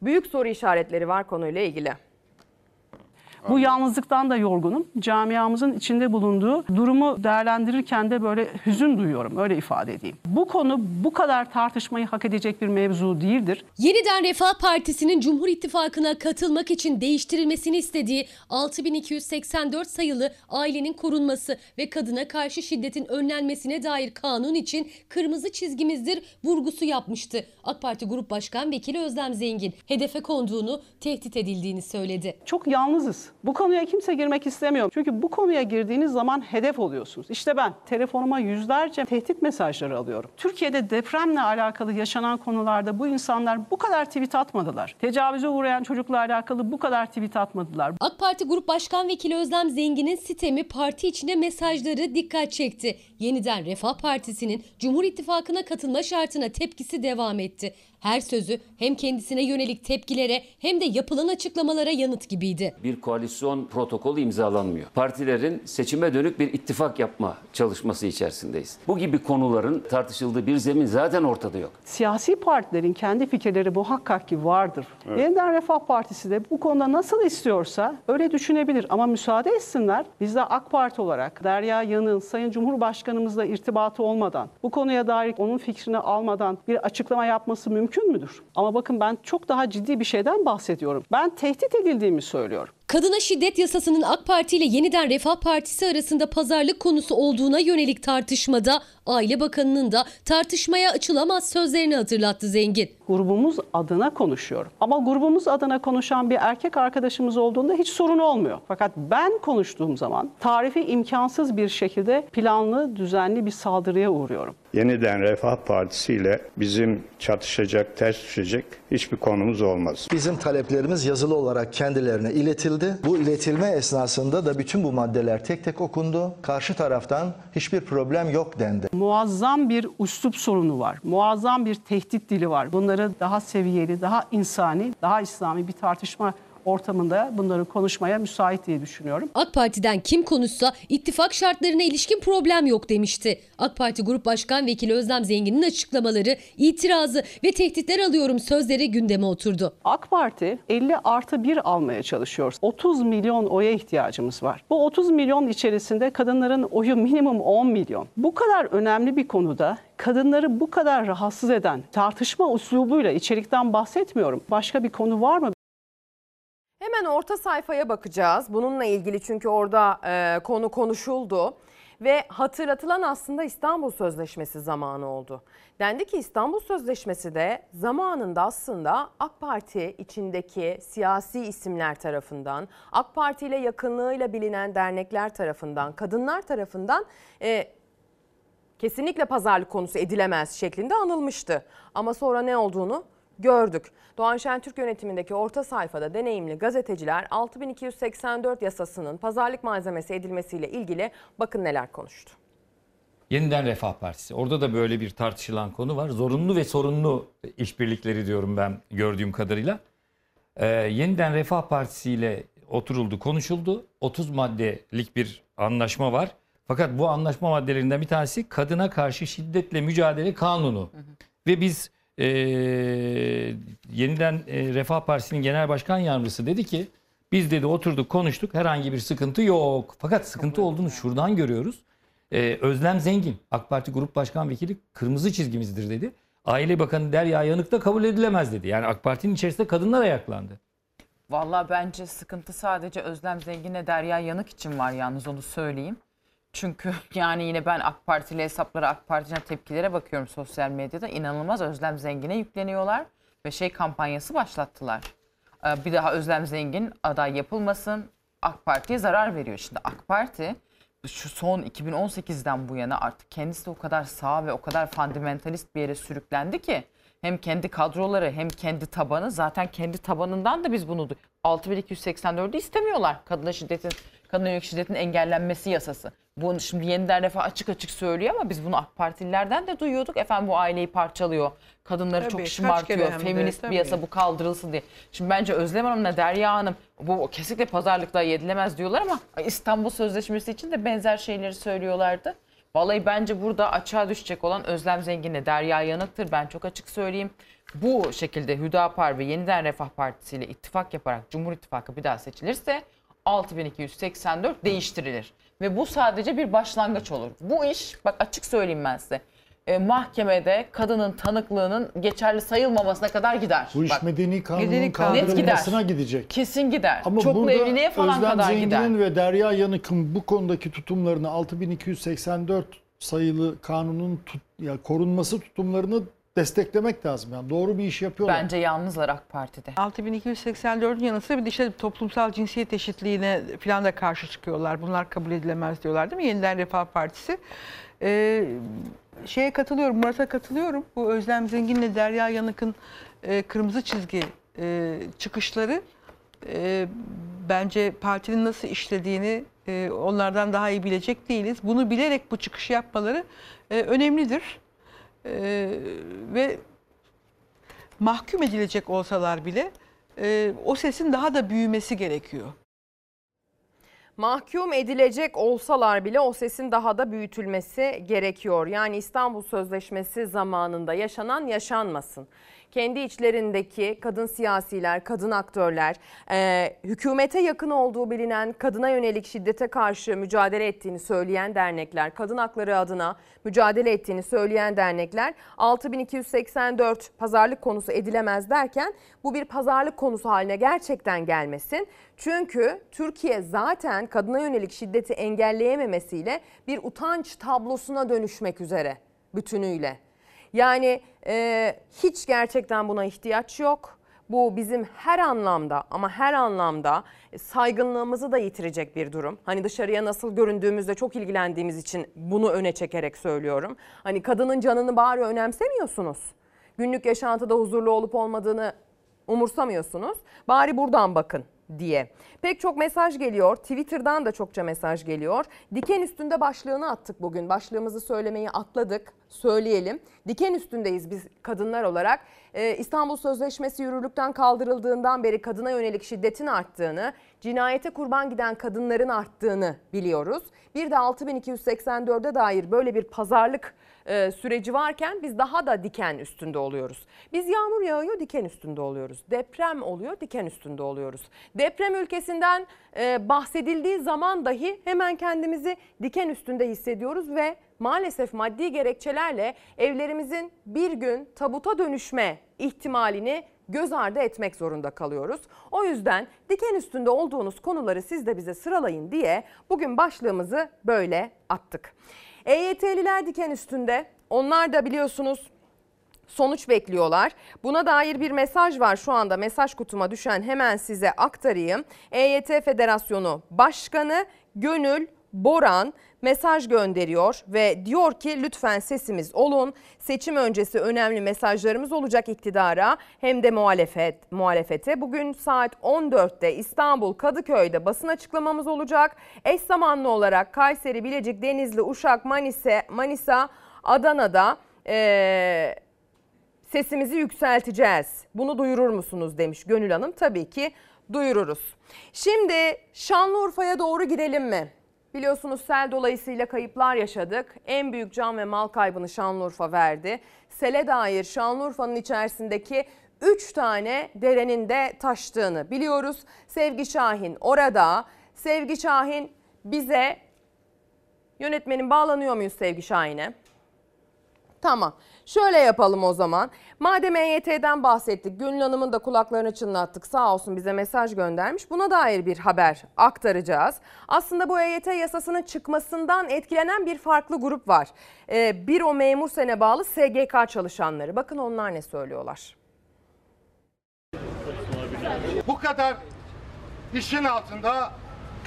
büyük soru işaretleri var konuyla ilgili. Bu yalnızlıktan da yorgunum. Camiamızın içinde bulunduğu durumu değerlendirirken de böyle hüzün duyuyorum. Öyle ifade edeyim. Bu konu bu kadar tartışmayı hak edecek bir mevzu değildir. Yeniden Refah Partisi'nin Cumhur İttifakı'na katılmak için değiştirilmesini istediği 6284 sayılı ailenin korunması ve kadına karşı şiddetin önlenmesine dair kanun için kırmızı çizgimizdir vurgusu yapmıştı. AK Parti Grup Başkan Vekili Özlem Zengin hedefe konduğunu, tehdit edildiğini söyledi. Çok yalnızız. Bu konuya kimse girmek istemiyor. Çünkü bu konuya girdiğiniz zaman hedef oluyorsunuz. İşte ben telefonuma yüzlerce tehdit mesajları alıyorum. Türkiye'de depremle alakalı yaşanan konularda bu insanlar bu kadar tweet atmadılar. Tecavüze uğrayan çocukla alakalı bu kadar tweet atmadılar. AK Parti Grup Başkan Vekili Özlem Zengin'in sitemi parti içinde mesajları dikkat çekti. Yeniden Refah Partisi'nin Cumhur İttifakı'na katılma şartına tepkisi devam etti. Her sözü hem kendisine yönelik tepkilere hem de yapılan açıklamalara yanıt gibiydi. bir koalisyon protokolü imzalanmıyor. Partilerin seçime dönük bir ittifak yapma çalışması içerisindeyiz. Bu gibi konuların tartışıldığı bir zemin zaten ortada yok. Siyasi partilerin kendi fikirleri muhakkak ki vardır. Yeniden Refah Partisi de bu konuda nasıl istiyorsa öyle düşünebilir ama müsaade etsinler. Biz de AK Parti olarak Derya Yanık'ın Sayın Cumhurbaşkanımızla irtibatı olmadan, bu konuya dair onun fikrini almadan bir açıklama yapması mümkün müdür? Ama bakın ben çok daha ciddi bir şeyden bahsediyorum. Ben tehdit edildiğimi söylüyorum. Kadına şiddet yasasının AK Parti ile Yeniden Refah Partisi arasında pazarlık konusu olduğuna yönelik tartışmada Aile Bakanı'nın da tartışmaya açılamaz sözlerini hatırlattı Zengin. grubumuz adına konuşuyorum. Ama grubumuz adına konuşan bir erkek arkadaşımız olduğunda hiç sorun olmuyor. Fakat ben konuştuğum zaman tarifi imkansız bir şekilde planlı, düzenli bir saldırıya uğruyorum. Yeniden Refah Partisi ile bizim çatışacak, ters düşecek hiçbir konumuz olmaz. Bizim taleplerimiz yazılı olarak kendilerine iletildi. Bu iletilme esnasında da bütün bu maddeler tek tek okundu. Karşı taraftan hiçbir problem yok dendi. Muazzam bir üslup sorunu var. Muazzam bir tehdit dili var. Bunları daha seviyeli, daha insani, daha İslami bir tartışma ortamında bunları konuşmaya müsait diye düşünüyorum. AK Parti'den kim konuşsa ittifak şartlarına ilişkin problem yok demişti. AK Parti Grup Başkan Vekili Özlem Zengin'in açıklamaları, itirazı ve tehditler alıyorum sözleri gündeme oturdu. AK Parti 50 artı 1 almaya çalışıyor. 30 milyon oya ihtiyacımız var. Bu 30 milyon içerisinde kadınların oyu minimum 10 milyon. Bu kadar önemli bir konuda kadınları bu kadar rahatsız eden tartışma uslubuyla içerikten bahsetmiyorum. Başka bir konu var mı? Hemen orta sayfaya bakacağız. Bununla ilgili çünkü orada e, konu konuşuldu. Ve hatırlatılan aslında İstanbul Sözleşmesi zamanı oldu. Dendi ki İstanbul Sözleşmesi de zamanında aslında AK Parti içindeki siyasi isimler tarafından, AK Parti ile yakınlığıyla bilinen dernekler tarafından, kadınlar tarafından e, kesinlikle pazarlık konusu edilemez şeklinde anılmıştı. Ama sonra ne olduğunu gördük. Doğan Şentürk yönetimindeki orta sayfada deneyimli gazeteciler 6284 yasasının pazarlık malzemesi edilmesiyle ilgili bakın neler konuştu. Yeniden Refah Partisi. Orada da böyle bir tartışılan konu var. Zorunlu ve sorunlu işbirlikleri diyorum ben gördüğüm kadarıyla. Ee, yeniden Refah Partisi ile oturuldu, konuşuldu. 30 maddelik bir anlaşma var. Fakat bu anlaşma maddelerinden bir tanesi kadına karşı şiddetle mücadele kanunu. Ve biz e, yeniden e, Refah Partisi'nin genel başkan yardımcısı dedi ki biz dedi oturduk konuştuk herhangi bir sıkıntı yok. Fakat sıkıntı olduğunu şuradan görüyoruz. Ee, Özlem Zengin, AK Parti Grup Başkan Vekili kırmızı çizgimizdir dedi. Aile Bakanı Derya Yanık da kabul edilemez dedi. Yani AK Parti'nin içerisinde kadınlar ayaklandı. Vallahi bence sıkıntı sadece Özlem Zengin'le Derya Yanık için var yalnız onu söyleyeyim. Çünkü yani yine ben AK Partili hesaplara, AK Parti'ne tepkilere bakıyorum sosyal medyada. inanılmaz Özlem Zengin'e yükleniyorlar ve şey kampanyası başlattılar. Ee, Bir daha Özlem Zengin aday yapılmasın, AK Parti'ye zarar veriyor. Şimdi AK Parti şu son 2018'den bu yana artık kendisi de o kadar sağ ve o kadar fundamentalist bir yere sürüklendi ki hem kendi kadroları hem kendi tabanı zaten kendi tabanından da biz bunu du- 6284'ü istemiyorlar. Kadına şiddetin kadına yönelik şiddetin engellenmesi yasası. Bunu şimdi yeniden refah açık açık söylüyor ama biz bunu AK Partililerden de duyuyorduk. Efendim bu aileyi parçalıyor. Kadınları Tabii, çok şımartıyor. hem de, Feminist bir yasa bu kaldırılsın diye. Şimdi bence Özlem Hanım'la Derya Hanım bu kesinlikle pazarlıkla yedilemez diyorlar ama İstanbul Sözleşmesi için de benzer şeyleri söylüyorlardı. Vallahi bence burada açığa düşecek olan Özlem Zengin'le Derya Yanık'tır. Ben çok açık söyleyeyim. Bu şekilde Hüdapar ve Yeniden Refah Partisi ile ittifak yaparak Cumhur İttifakı bir daha seçilirse 6284 değiştirilir. Ve bu sadece bir başlangıç olur. Bu iş bak açık söyleyeyim ben size. e, mahkemede kadının tanıklığının geçerli sayılmamasına kadar gider. Bu iş Bak, medeni kanunun Medeni kanun. Net kaldırılmasına gidecek. Kesin gider. Ama Çoklu burada evliliğe falan Özlem kadar Zengin'in gider. ve Derya Yanık'ın bu konudaki tutumlarını 6284 sayılı kanunun tut, ya korunması tutumlarını desteklemek lazım. Yani doğru bir iş yapıyorlar. Bence yalnızlar AK Parti'de. 6284'ün yanı sıra bir de işte toplumsal cinsiyet eşitliğine falan da karşı çıkıyorlar. Bunlar kabul edilemez diyorlar değil mi? Yeniden Refah Partisi. Ee, şeye katılıyorum, Murat'a katılıyorum. Bu Özlem Zengin'le Derya Yanık'ın e, kırmızı çizgi e, çıkışları e, bence partinin nasıl işlediğini e, onlardan daha iyi bilecek değiliz. Bunu bilerek bu çıkışı yapmaları e, önemlidir. E, ve mahkum edilecek olsalar bile e, o sesin daha da büyümesi gerekiyor. Mahkum edilecek olsalar bile o sesin daha da büyütülmesi gerekiyor. Yani İstanbul Sözleşmesi zamanında yaşanan yaşanmasın. Kendi içlerindeki kadın siyasiler, kadın aktörler, e, hükümete yakın olduğu bilinen kadına yönelik şiddete karşı mücadele ettiğini söyleyen dernekler, kadın hakları adına mücadele ettiğini söyleyen dernekler 6284 pazarlık konusu edilemez derken bu bir pazarlık konusu haline gerçekten gelmesin. Çünkü Türkiye zaten kadına yönelik şiddeti engelleyememesiyle bir utanç tablosuna dönüşmek üzere bütünüyle. Yani e, hiç gerçekten buna ihtiyaç yok. Bu bizim her anlamda ama her anlamda saygınlığımızı da yitirecek bir durum. Hani dışarıya nasıl göründüğümüzde çok ilgilendiğimiz için bunu öne çekerek söylüyorum. Hani kadının canını bari önemsemiyorsunuz. Günlük yaşantıda huzurlu olup olmadığını umursamıyorsunuz. Bari buradan bakın diye. Pek çok mesaj geliyor. Twitter'dan da çokça mesaj geliyor. Diken üstünde başlığını attık bugün. Başlığımızı söylemeyi atladık. Söyleyelim. Diken üstündeyiz biz kadınlar olarak. Ee, İstanbul Sözleşmesi yürürlükten kaldırıldığından beri kadına yönelik şiddetin arttığını, cinayete kurban giden kadınların arttığını biliyoruz. Bir de 6284'e dair böyle bir pazarlık e, süreci varken biz daha da diken üstünde oluyoruz. Biz yağmur yağıyor diken üstünde oluyoruz. Deprem oluyor diken üstünde oluyoruz. Deprem ülkesinden e, bahsedildiği zaman dahi hemen kendimizi diken üstünde hissediyoruz ve maalesef maddi gerekçelerle evlerimizin bir gün tabuta dönüşme ihtimalini göz ardı etmek zorunda kalıyoruz. O yüzden diken üstünde olduğunuz konuları siz de bize sıralayın diye bugün başlığımızı böyle attık. EYT'liler diken üstünde. Onlar da biliyorsunuz sonuç bekliyorlar. Buna dair bir mesaj var şu anda mesaj kutuma düşen hemen size aktarayım. EYT Federasyonu Başkanı Gönül Boran mesaj gönderiyor ve diyor ki lütfen sesimiz olun. Seçim öncesi önemli mesajlarımız olacak iktidara hem de muhalefet muhalefete. Bugün saat 14'te İstanbul Kadıköy'de basın açıklamamız olacak. Eş zamanlı olarak Kayseri, Bilecik, Denizli, Uşak, Manisa, Manisa Adana'da ee, sesimizi yükselteceğiz. Bunu duyurur musunuz demiş Gönül Hanım. Tabii ki duyururuz. Şimdi Şanlıurfa'ya doğru gidelim mi? Biliyorsunuz sel dolayısıyla kayıplar yaşadık. En büyük can ve mal kaybını Şanlıurfa verdi. Sele dair Şanlıurfa'nın içerisindeki 3 tane derenin de taştığını biliyoruz. Sevgi Şahin orada. Sevgi Şahin bize yönetmenin bağlanıyor muyuz Sevgi Şahin'e? Tamam. Şöyle yapalım o zaman. Madem EYT'den bahsettik, Gönül Hanım'ın da kulaklarını çınlattık. Sağ olsun bize mesaj göndermiş. Buna dair bir haber aktaracağız. Aslında bu EYT yasasının çıkmasından etkilenen bir farklı grup var. Ee, bir o memur sene bağlı SGK çalışanları. Bakın onlar ne söylüyorlar. Bu kadar işin altında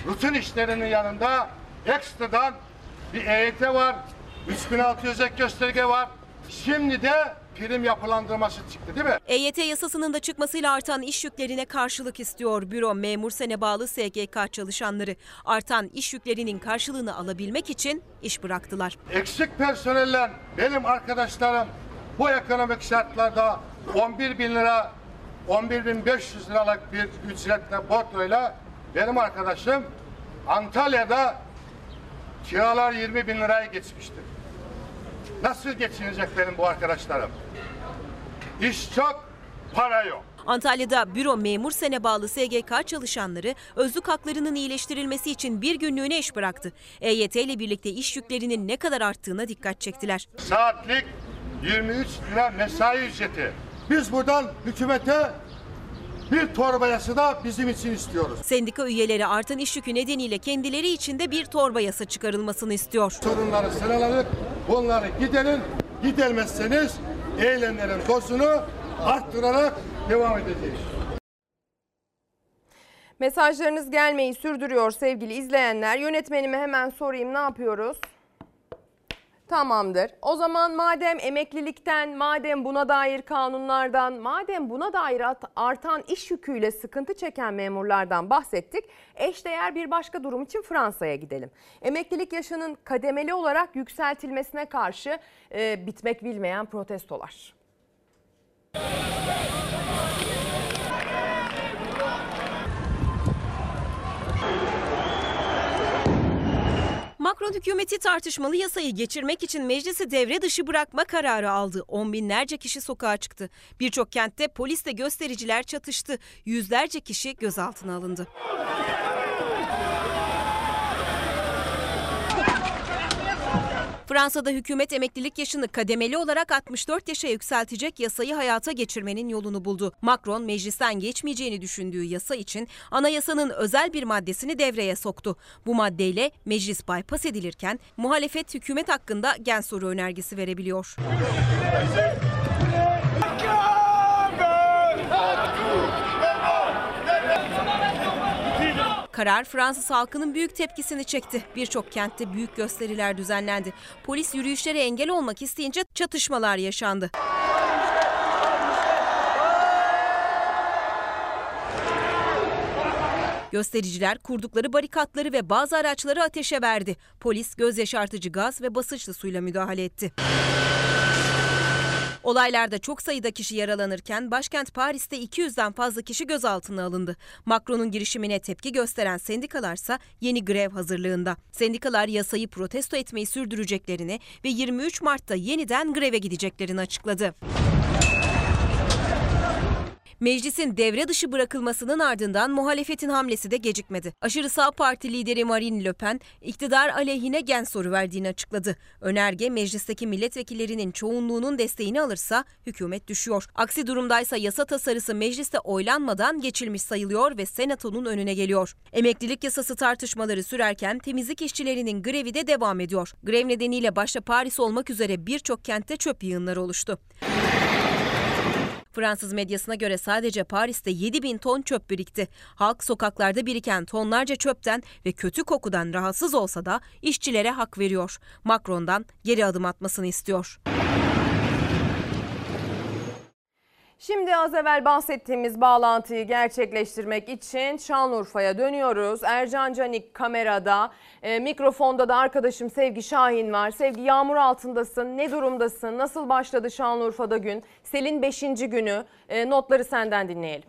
rutin işlerinin yanında ekstradan bir EYT var, 3600 ek gösterge var. Şimdi de prim yapılandırması çıktı değil mi? EYT yasasının da çıkmasıyla artan iş yüklerine karşılık istiyor büro memur sene bağlı SGK çalışanları. Artan iş yüklerinin karşılığını alabilmek için iş bıraktılar. Eksik personelle benim arkadaşlarım bu ekonomik şartlarda 11 bin lira 11.500 liralık bir ücretle bordroyla benim arkadaşım Antalya'da kiralar 20 bin liraya geçmiştir. Nasıl geçinecek benim bu arkadaşlarım? İş çok, para yok. Antalya'da büro memur sene bağlı SGK çalışanları özlük haklarının iyileştirilmesi için bir günlüğüne iş bıraktı. EYT ile birlikte iş yüklerinin ne kadar arttığına dikkat çektiler. Saatlik 23 lira mesai ücreti. Biz buradan hükümete bir torba yasa da bizim için istiyoruz. Sendika üyeleri artan iş yükü nedeniyle kendileri için de bir torba yasa çıkarılmasını istiyor. Sorunları sıraladık, bunları giderin. Gidermezseniz eylemlerin dozunu arttırarak devam edeceğiz. Mesajlarınız gelmeyi sürdürüyor sevgili izleyenler. Yönetmenime hemen sorayım ne yapıyoruz? Tamamdır. O zaman madem emeklilikten, madem buna dair kanunlardan, madem buna dair artan iş yüküyle sıkıntı çeken memurlardan bahsettik. Eşdeğer bir başka durum için Fransa'ya gidelim. Emeklilik yaşının kademeli olarak yükseltilmesine karşı e, bitmek bilmeyen protestolar. Macron hükümeti tartışmalı yasayı geçirmek için meclisi devre dışı bırakma kararı aldı. On binlerce kişi sokağa çıktı. Birçok kentte polisle göstericiler çatıştı. Yüzlerce kişi gözaltına alındı. Fransa'da hükümet emeklilik yaşını kademeli olarak 64 yaşa yükseltecek yasayı hayata geçirmenin yolunu buldu. Macron meclisten geçmeyeceğini düşündüğü yasa için anayasanın özel bir maddesini devreye soktu. Bu maddeyle meclis bypass edilirken muhalefet hükümet hakkında gen soru önergesi verebiliyor. Karar Fransız halkının büyük tepkisini çekti. Birçok kentte büyük gösteriler düzenlendi. Polis yürüyüşlere engel olmak isteyince çatışmalar yaşandı. Göstericiler kurdukları barikatları ve bazı araçları ateşe verdi. Polis göz yaşartıcı gaz ve basınçlı suyla müdahale etti. Olaylarda çok sayıda kişi yaralanırken başkent Paris'te 200'den fazla kişi gözaltına alındı. Macron'un girişimine tepki gösteren sendikalarsa yeni grev hazırlığında. Sendikalar yasayı protesto etmeyi sürdüreceklerini ve 23 Mart'ta yeniden greve gideceklerini açıkladı. Meclisin devre dışı bırakılmasının ardından muhalefetin hamlesi de gecikmedi. Aşırı sağ parti lideri Marine Le Pen, iktidar aleyhine gen soru verdiğini açıkladı. Önerge meclisteki milletvekillerinin çoğunluğunun desteğini alırsa hükümet düşüyor. Aksi durumdaysa yasa tasarısı mecliste oylanmadan geçilmiş sayılıyor ve senatonun önüne geliyor. Emeklilik yasası tartışmaları sürerken temizlik işçilerinin grevi de devam ediyor. Grev nedeniyle başta Paris olmak üzere birçok kentte çöp yığınları oluştu. Fransız medyasına göre sadece Paris'te 7 bin ton çöp birikti. Halk sokaklarda biriken tonlarca çöpten ve kötü kokudan rahatsız olsa da işçilere hak veriyor. Macron'dan geri adım atmasını istiyor. Şimdi az evvel bahsettiğimiz bağlantıyı gerçekleştirmek için Şanlıurfa'ya dönüyoruz. Ercan Canik kamerada, e, mikrofonda da arkadaşım Sevgi Şahin var. Sevgi yağmur altındasın, ne durumdasın, nasıl başladı Şanlıurfa'da gün? Selin 5. günü, e, notları senden dinleyelim.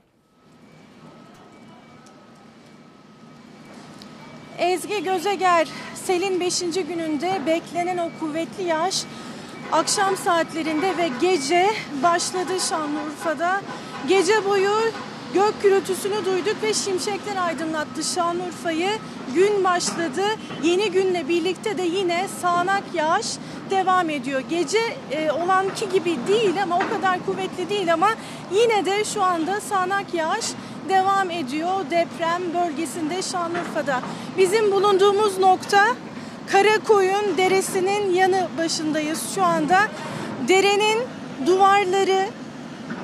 Ezgi Gözeger, Selin 5. gününde beklenen o kuvvetli yağış akşam saatlerinde ve gece başladı Şanlıurfa'da. Gece boyu gök gürültüsünü duyduk ve şimşekler aydınlattı Şanlıurfa'yı. Gün başladı. Yeni günle birlikte de yine sağanak yağış devam ediyor. Gece e, olanki gibi değil ama o kadar kuvvetli değil ama yine de şu anda sağanak yağış devam ediyor deprem bölgesinde Şanlıurfa'da. Bizim bulunduğumuz nokta Karakoyun Deresi'nin yanı başındayız şu anda. Derenin duvarları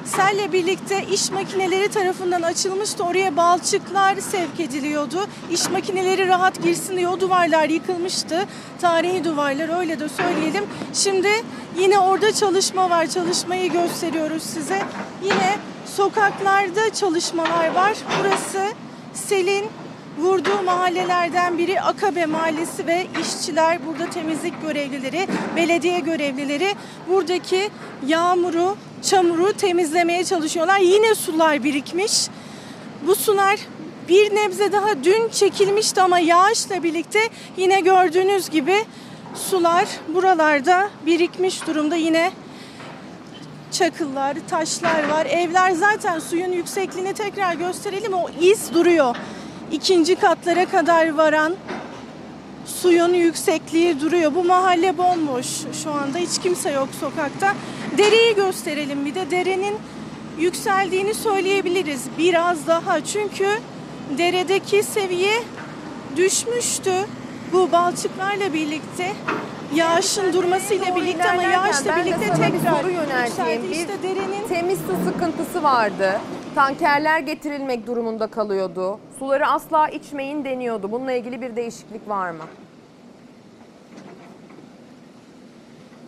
selle birlikte iş makineleri tarafından açılmıştı. Oraya balçıklar sevk ediliyordu. İş makineleri rahat girsin diye o duvarlar yıkılmıştı. Tarihi duvarlar öyle de söyleyelim. Şimdi yine orada çalışma var. Çalışmayı gösteriyoruz size. Yine sokaklarda çalışmalar var. Burası Selin vurduğu mahallelerden biri Akabe Mahallesi ve işçiler burada temizlik görevlileri, belediye görevlileri buradaki yağmuru, çamuru temizlemeye çalışıyorlar. Yine sular birikmiş. Bu sular bir nebze daha dün çekilmişti ama yağışla birlikte yine gördüğünüz gibi sular buralarda birikmiş durumda yine çakıllar, taşlar var. Evler zaten suyun yüksekliğini tekrar gösterelim. O iz duruyor ikinci katlara kadar varan suyun yüksekliği duruyor. Bu mahalle bomboş şu anda hiç kimse yok sokakta. Dereyi gösterelim bir de derenin yükseldiğini söyleyebiliriz biraz daha. Çünkü deredeki seviye düşmüştü. Bu balçıklarla birlikte yağışın durmasıyla birlikte ama yağışla birlikte tekrar yükseldi. İşte derenin temiz su sıkıntısı vardı. Tankerler getirilmek durumunda kalıyordu. Suları asla içmeyin deniyordu. Bununla ilgili bir değişiklik var mı?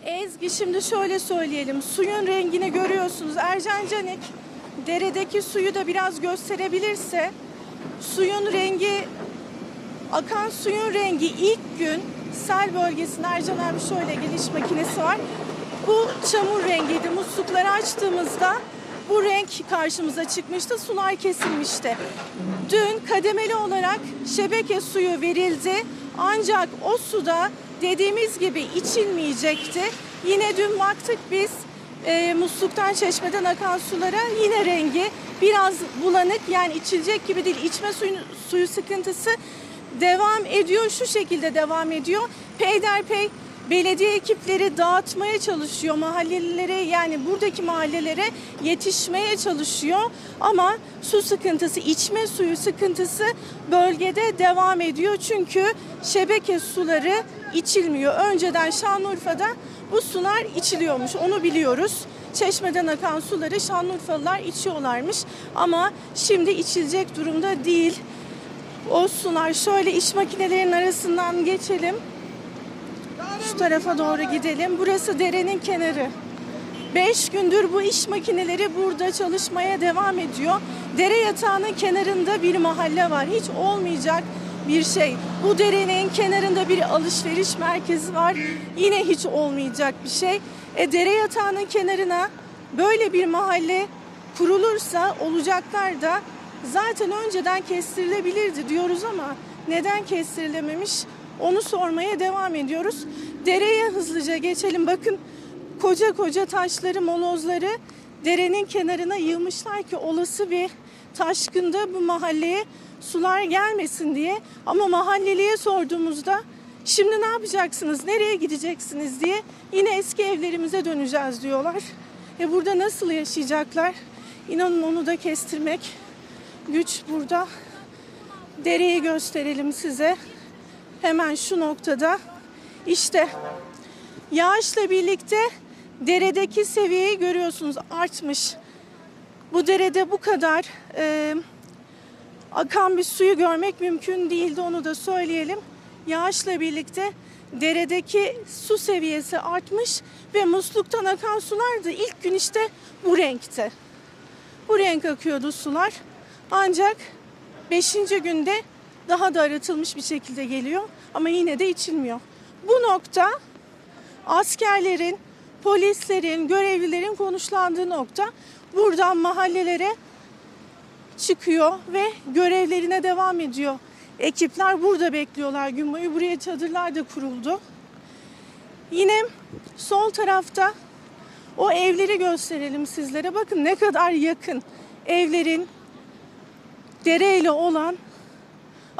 Ezgi şimdi şöyle söyleyelim. Suyun rengini görüyorsunuz. Ercan Canik deredeki suyu da biraz gösterebilirse suyun rengi akan suyun rengi ilk gün sel bölgesinde Ercan abi şöyle geliş makinesi var. Bu çamur rengiydi. Muslukları açtığımızda bu renk karşımıza çıkmıştı. Sular kesilmişti. Dün kademeli olarak şebeke suyu verildi. Ancak o suda dediğimiz gibi içilmeyecekti. Yine dün baktık biz e, musluktan çeşmeden akan sulara yine rengi biraz bulanık yani içilecek gibi değil. İçme suyu, suyu sıkıntısı devam ediyor. Şu şekilde devam ediyor. Peyderpey belediye ekipleri dağıtmaya çalışıyor mahallelilere yani buradaki mahallelere yetişmeye çalışıyor ama su sıkıntısı içme suyu sıkıntısı bölgede devam ediyor çünkü şebeke suları içilmiyor. Önceden Şanlıurfa'da bu sular içiliyormuş onu biliyoruz. Çeşmeden akan suları Şanlıurfalılar içiyorlarmış ama şimdi içilecek durumda değil. O sular şöyle iş makinelerinin arasından geçelim. Şu tarafa doğru gidelim. Burası derenin kenarı. 5 gündür bu iş makineleri burada çalışmaya devam ediyor. Dere yatağının kenarında bir mahalle var. Hiç olmayacak bir şey. Bu derenin kenarında bir alışveriş merkezi var. Yine hiç olmayacak bir şey. E dere yatağının kenarına böyle bir mahalle kurulursa olacaklar da zaten önceden kestirilebilirdi diyoruz ama neden kestirilememiş onu sormaya devam ediyoruz. Dereye hızlıca geçelim. Bakın koca koca taşları, molozları derenin kenarına yığmışlar ki olası bir taşkında bu mahalleye sular gelmesin diye. Ama mahalleliye sorduğumuzda şimdi ne yapacaksınız, nereye gideceksiniz diye yine eski evlerimize döneceğiz diyorlar. E burada nasıl yaşayacaklar? İnanın onu da kestirmek güç burada. Dereyi gösterelim size. Hemen şu noktada işte yağışla birlikte deredeki seviyeyi görüyorsunuz artmış. Bu derede bu kadar e, akan bir suyu görmek mümkün değildi onu da söyleyelim. Yağışla birlikte deredeki su seviyesi artmış ve musluktan akan sular da ilk gün işte bu renkte. Bu renk akıyordu sular. Ancak 5. günde daha da arıtılmış bir şekilde geliyor ama yine de içilmiyor. Bu nokta askerlerin, polislerin, görevlilerin konuşlandığı nokta. Buradan mahallelere çıkıyor ve görevlerine devam ediyor. Ekipler burada bekliyorlar gün boyu. Buraya çadırlar da kuruldu. Yine sol tarafta o evleri gösterelim sizlere. Bakın ne kadar yakın evlerin dereyle olan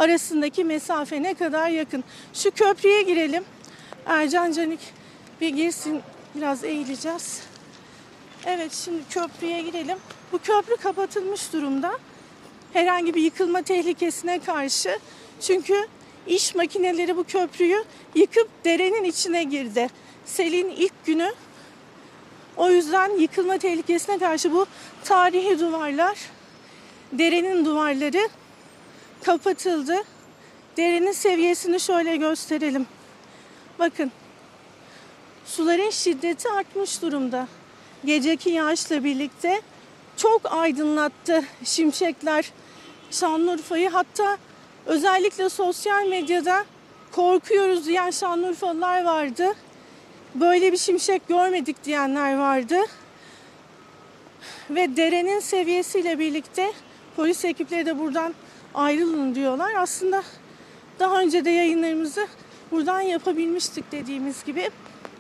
arasındaki mesafe ne kadar yakın. Şu köprüye girelim. Ercan Canik bir girsin. Biraz eğileceğiz. Evet şimdi köprüye girelim. Bu köprü kapatılmış durumda. Herhangi bir yıkılma tehlikesine karşı. Çünkü iş makineleri bu köprüyü yıkıp derenin içine girdi. Selin ilk günü o yüzden yıkılma tehlikesine karşı bu tarihi duvarlar, derenin duvarları kapatıldı. Derenin seviyesini şöyle gösterelim. Bakın suların şiddeti artmış durumda. Geceki yağışla birlikte çok aydınlattı şimşekler Şanlıurfa'yı. Hatta özellikle sosyal medyada korkuyoruz diyen Şanlıurfalılar vardı. Böyle bir şimşek görmedik diyenler vardı. Ve derenin seviyesiyle birlikte polis ekipleri de buradan ayrılın diyorlar. Aslında daha önce de yayınlarımızı buradan yapabilmiştik dediğimiz gibi.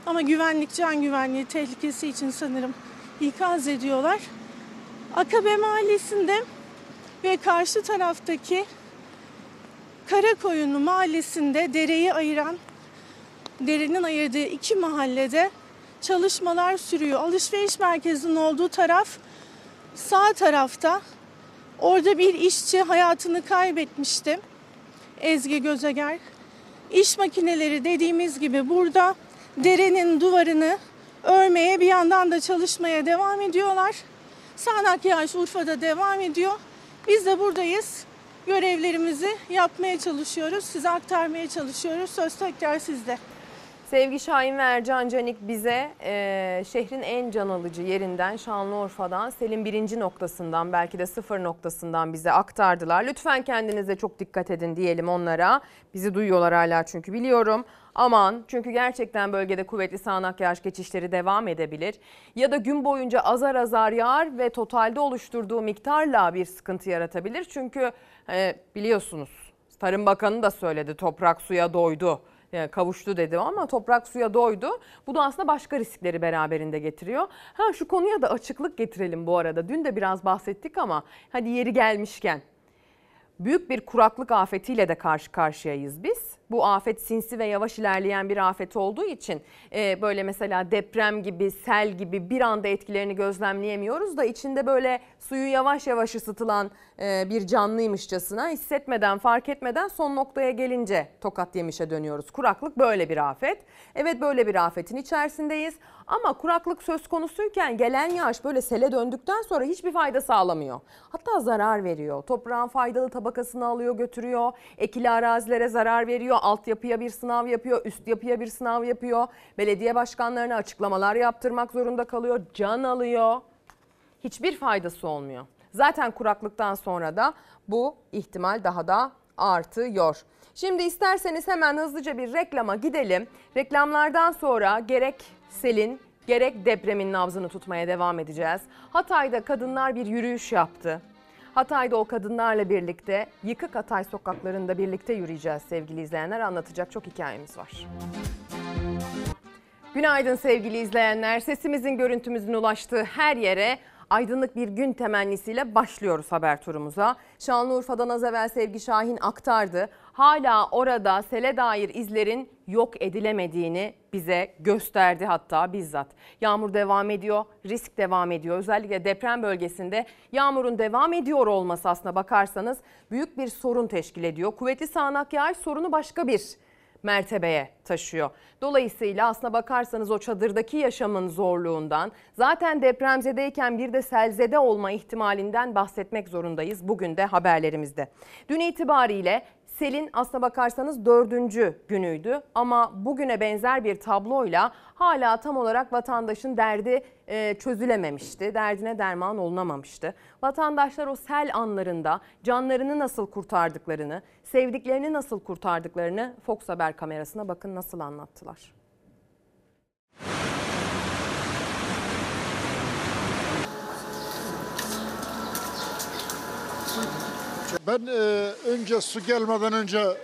Ama güvenlik, can güvenliği tehlikesi için sanırım ikaz ediyorlar. Akabe Mahallesi'nde ve karşı taraftaki Karakoyunlu Mahallesi'nde dereyi ayıran, derenin ayırdığı iki mahallede çalışmalar sürüyor. Alışveriş merkezinin olduğu taraf sağ tarafta. Orada bir işçi hayatını kaybetmişti. Ezgi Gözeger. İş makineleri dediğimiz gibi burada derenin duvarını örmeye bir yandan da çalışmaya devam ediyorlar. Sağnak yağış Urfa'da devam ediyor. Biz de buradayız. Görevlerimizi yapmaya çalışıyoruz. Size aktarmaya çalışıyoruz. Söz tekrar sizde. Sevgi Şahin ve Ercan Canik bize e, şehrin en can alıcı yerinden Şanlıurfa'dan Selim birinci noktasından belki de sıfır noktasından bize aktardılar. Lütfen kendinize çok dikkat edin diyelim onlara. Bizi duyuyorlar hala çünkü biliyorum. Aman çünkü gerçekten bölgede kuvvetli sağanak yağış geçişleri devam edebilir. Ya da gün boyunca azar azar yağar ve totalde oluşturduğu miktarla bir sıkıntı yaratabilir. Çünkü e, biliyorsunuz Tarım Bakanı da söyledi toprak suya doydu kavuştu dedi ama toprak suya doydu. Bu da aslında başka riskleri beraberinde getiriyor. Ha şu konuya da açıklık getirelim bu arada. Dün de biraz bahsettik ama hadi yeri gelmişken büyük bir kuraklık afetiyle de karşı karşıyayız biz. Bu afet sinsi ve yavaş ilerleyen bir afet olduğu için e, böyle mesela deprem gibi, sel gibi bir anda etkilerini gözlemleyemiyoruz da içinde böyle suyu yavaş yavaş ısıtılan e, bir canlıymışçasına hissetmeden, fark etmeden son noktaya gelince tokat yemişe dönüyoruz. Kuraklık böyle bir afet. Evet böyle bir afetin içerisindeyiz ama kuraklık söz konusuyken gelen yağış böyle sele döndükten sonra hiçbir fayda sağlamıyor. Hatta zarar veriyor. Toprağın faydalı tabakasını alıyor götürüyor. Ekili arazilere zarar veriyor altyapıya bir sınav yapıyor, üst yapıya bir sınav yapıyor. Belediye başkanlarına açıklamalar yaptırmak zorunda kalıyor, can alıyor. Hiçbir faydası olmuyor. Zaten kuraklıktan sonra da bu ihtimal daha da artıyor. Şimdi isterseniz hemen hızlıca bir reklama gidelim. Reklamlardan sonra gerek selin gerek depremin nabzını tutmaya devam edeceğiz. Hatay'da kadınlar bir yürüyüş yaptı. Hatay'da o kadınlarla birlikte yıkık Hatay sokaklarında birlikte yürüyeceğiz sevgili izleyenler. Anlatacak çok hikayemiz var. Günaydın sevgili izleyenler. Sesimizin, görüntümüzün ulaştığı her yere aydınlık bir gün temennisiyle başlıyoruz haber turumuza. Şanlıurfa'dan az evvel Sevgi Şahin aktardı. Hala orada sele dair izlerin yok edilemediğini bize gösterdi hatta bizzat. Yağmur devam ediyor, risk devam ediyor. Özellikle deprem bölgesinde yağmurun devam ediyor olması aslına bakarsanız büyük bir sorun teşkil ediyor. Kuvvetli sağanak yağış sorunu başka bir mertebeye taşıyor. Dolayısıyla aslına bakarsanız o çadırdaki yaşamın zorluğundan zaten depremzedeyken bir de selzede olma ihtimalinden bahsetmek zorundayız bugün de haberlerimizde. Dün itibariyle selin aslına bakarsanız dördüncü günüydü ama bugüne benzer bir tabloyla hala tam olarak vatandaşın derdi e, çözülememişti. Derdine derman olunamamıştı. Vatandaşlar o sel anlarında canlarını nasıl kurtardıklarını, sevdiklerini nasıl kurtardıklarını Fox Haber kamerasına bakın nasıl anlattılar. Ben e, önce su gelmeden önce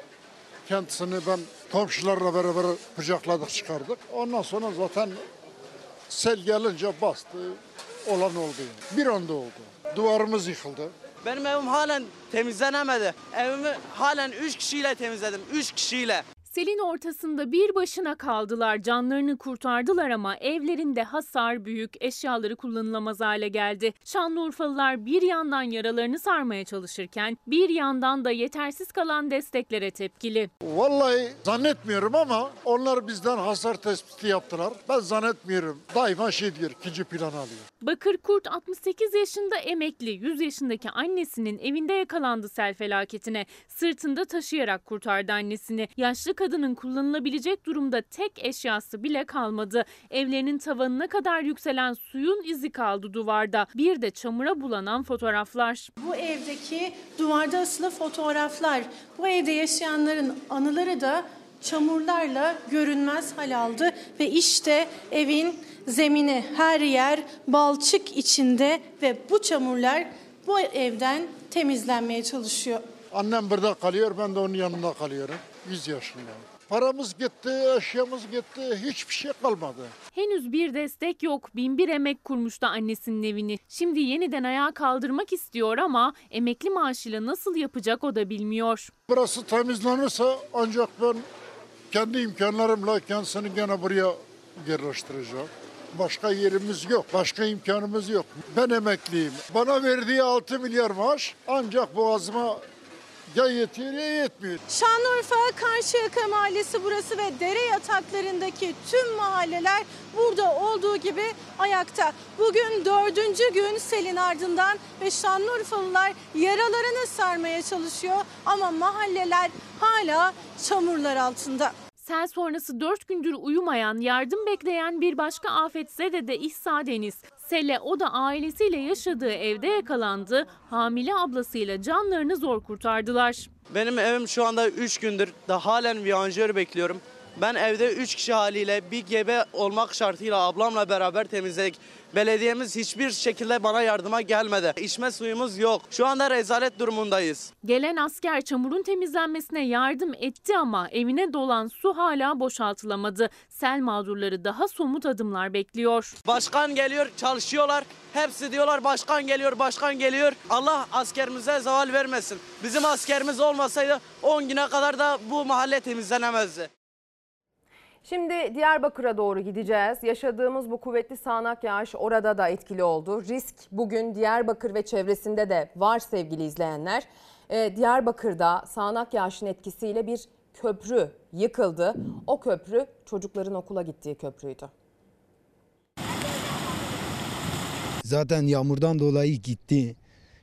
kendisini ben komşularla beraber kucakladık çıkardık. Ondan sonra zaten sel gelince bastı olan oldu. yani. Bir anda oldu. Duvarımız yıkıldı. Benim evim halen temizlenemedi. Evimi halen 3 kişiyle temizledim. 3 kişiyle. Selin ortasında bir başına kaldılar. Canlarını kurtardılar ama evlerinde hasar büyük, eşyaları kullanılamaz hale geldi. Şanlıurfalılar bir yandan yaralarını sarmaya çalışırken bir yandan da yetersiz kalan desteklere tepkili. Vallahi zannetmiyorum ama onlar bizden hasar tespiti yaptılar. Ben zannetmiyorum. Daima şey diyor, ikinci plan alıyor. Bakır Kurt 68 yaşında emekli, 100 yaşındaki annesinin evinde yakalandı sel felaketine. Sırtında taşıyarak kurtardı annesini. Yaşlı kadının kullanılabilecek durumda tek eşyası bile kalmadı. Evlerinin tavanına kadar yükselen suyun izi kaldı duvarda. Bir de çamura bulanan fotoğraflar. Bu evdeki duvarda asılı fotoğraflar, bu evde yaşayanların anıları da çamurlarla görünmez hal aldı ve işte evin zemini her yer balçık içinde ve bu çamurlar bu evden temizlenmeye çalışıyor. Annem burada kalıyor, ben de onun yanında kalıyorum. 100 yaşında. Paramız gitti, eşyamız gitti, hiçbir şey kalmadı. Henüz bir destek yok. Binbir emek kurmuştu annesinin evini. Şimdi yeniden ayağa kaldırmak istiyor ama emekli maaşıyla nasıl yapacak o da bilmiyor. Burası temizlenirse ancak ben kendi imkanlarımla kendisini gene buraya yerleştireceğim. Başka yerimiz yok, başka imkanımız yok. Ben emekliyim. Bana verdiği 6 milyar maaş ancak boğazıma ya yetiyor ya yetmiyor. Şanlıurfa Karşıyaka Mahallesi burası ve dere yataklarındaki tüm mahalleler burada olduğu gibi ayakta. Bugün dördüncü gün selin ardından ve Şanlıurfalılar yaralarını sarmaya çalışıyor ama mahalleler hala çamurlar altında. Sel sonrası 4 gündür uyumayan, yardım bekleyen bir başka afetzede de İhsa Deniz. Sele o da ailesiyle yaşadığı evde yakalandı. Hamile ablasıyla canlarını zor kurtardılar. Benim evim şu anda 3 gündür da halen viyanjör bekliyorum. Ben evde 3 kişi haliyle bir gebe olmak şartıyla ablamla beraber temizledik. Belediyemiz hiçbir şekilde bana yardıma gelmedi. İçme suyumuz yok. Şu anda rezalet durumundayız. Gelen asker çamurun temizlenmesine yardım etti ama evine dolan su hala boşaltılamadı. Sel mağdurları daha somut adımlar bekliyor. Başkan geliyor, çalışıyorlar. Hepsi diyorlar başkan geliyor, başkan geliyor. Allah askerimize zeval vermesin. Bizim askerimiz olmasaydı 10 güne kadar da bu mahalle temizlenemezdi. Şimdi Diyarbakır'a doğru gideceğiz. Yaşadığımız bu kuvvetli sağanak yağış orada da etkili oldu. Risk bugün Diyarbakır ve çevresinde de var sevgili izleyenler. Ee, Diyarbakır'da sağanak yağışın etkisiyle bir köprü yıkıldı. O köprü çocukların okula gittiği köprüydü. Zaten yağmurdan dolayı gitti.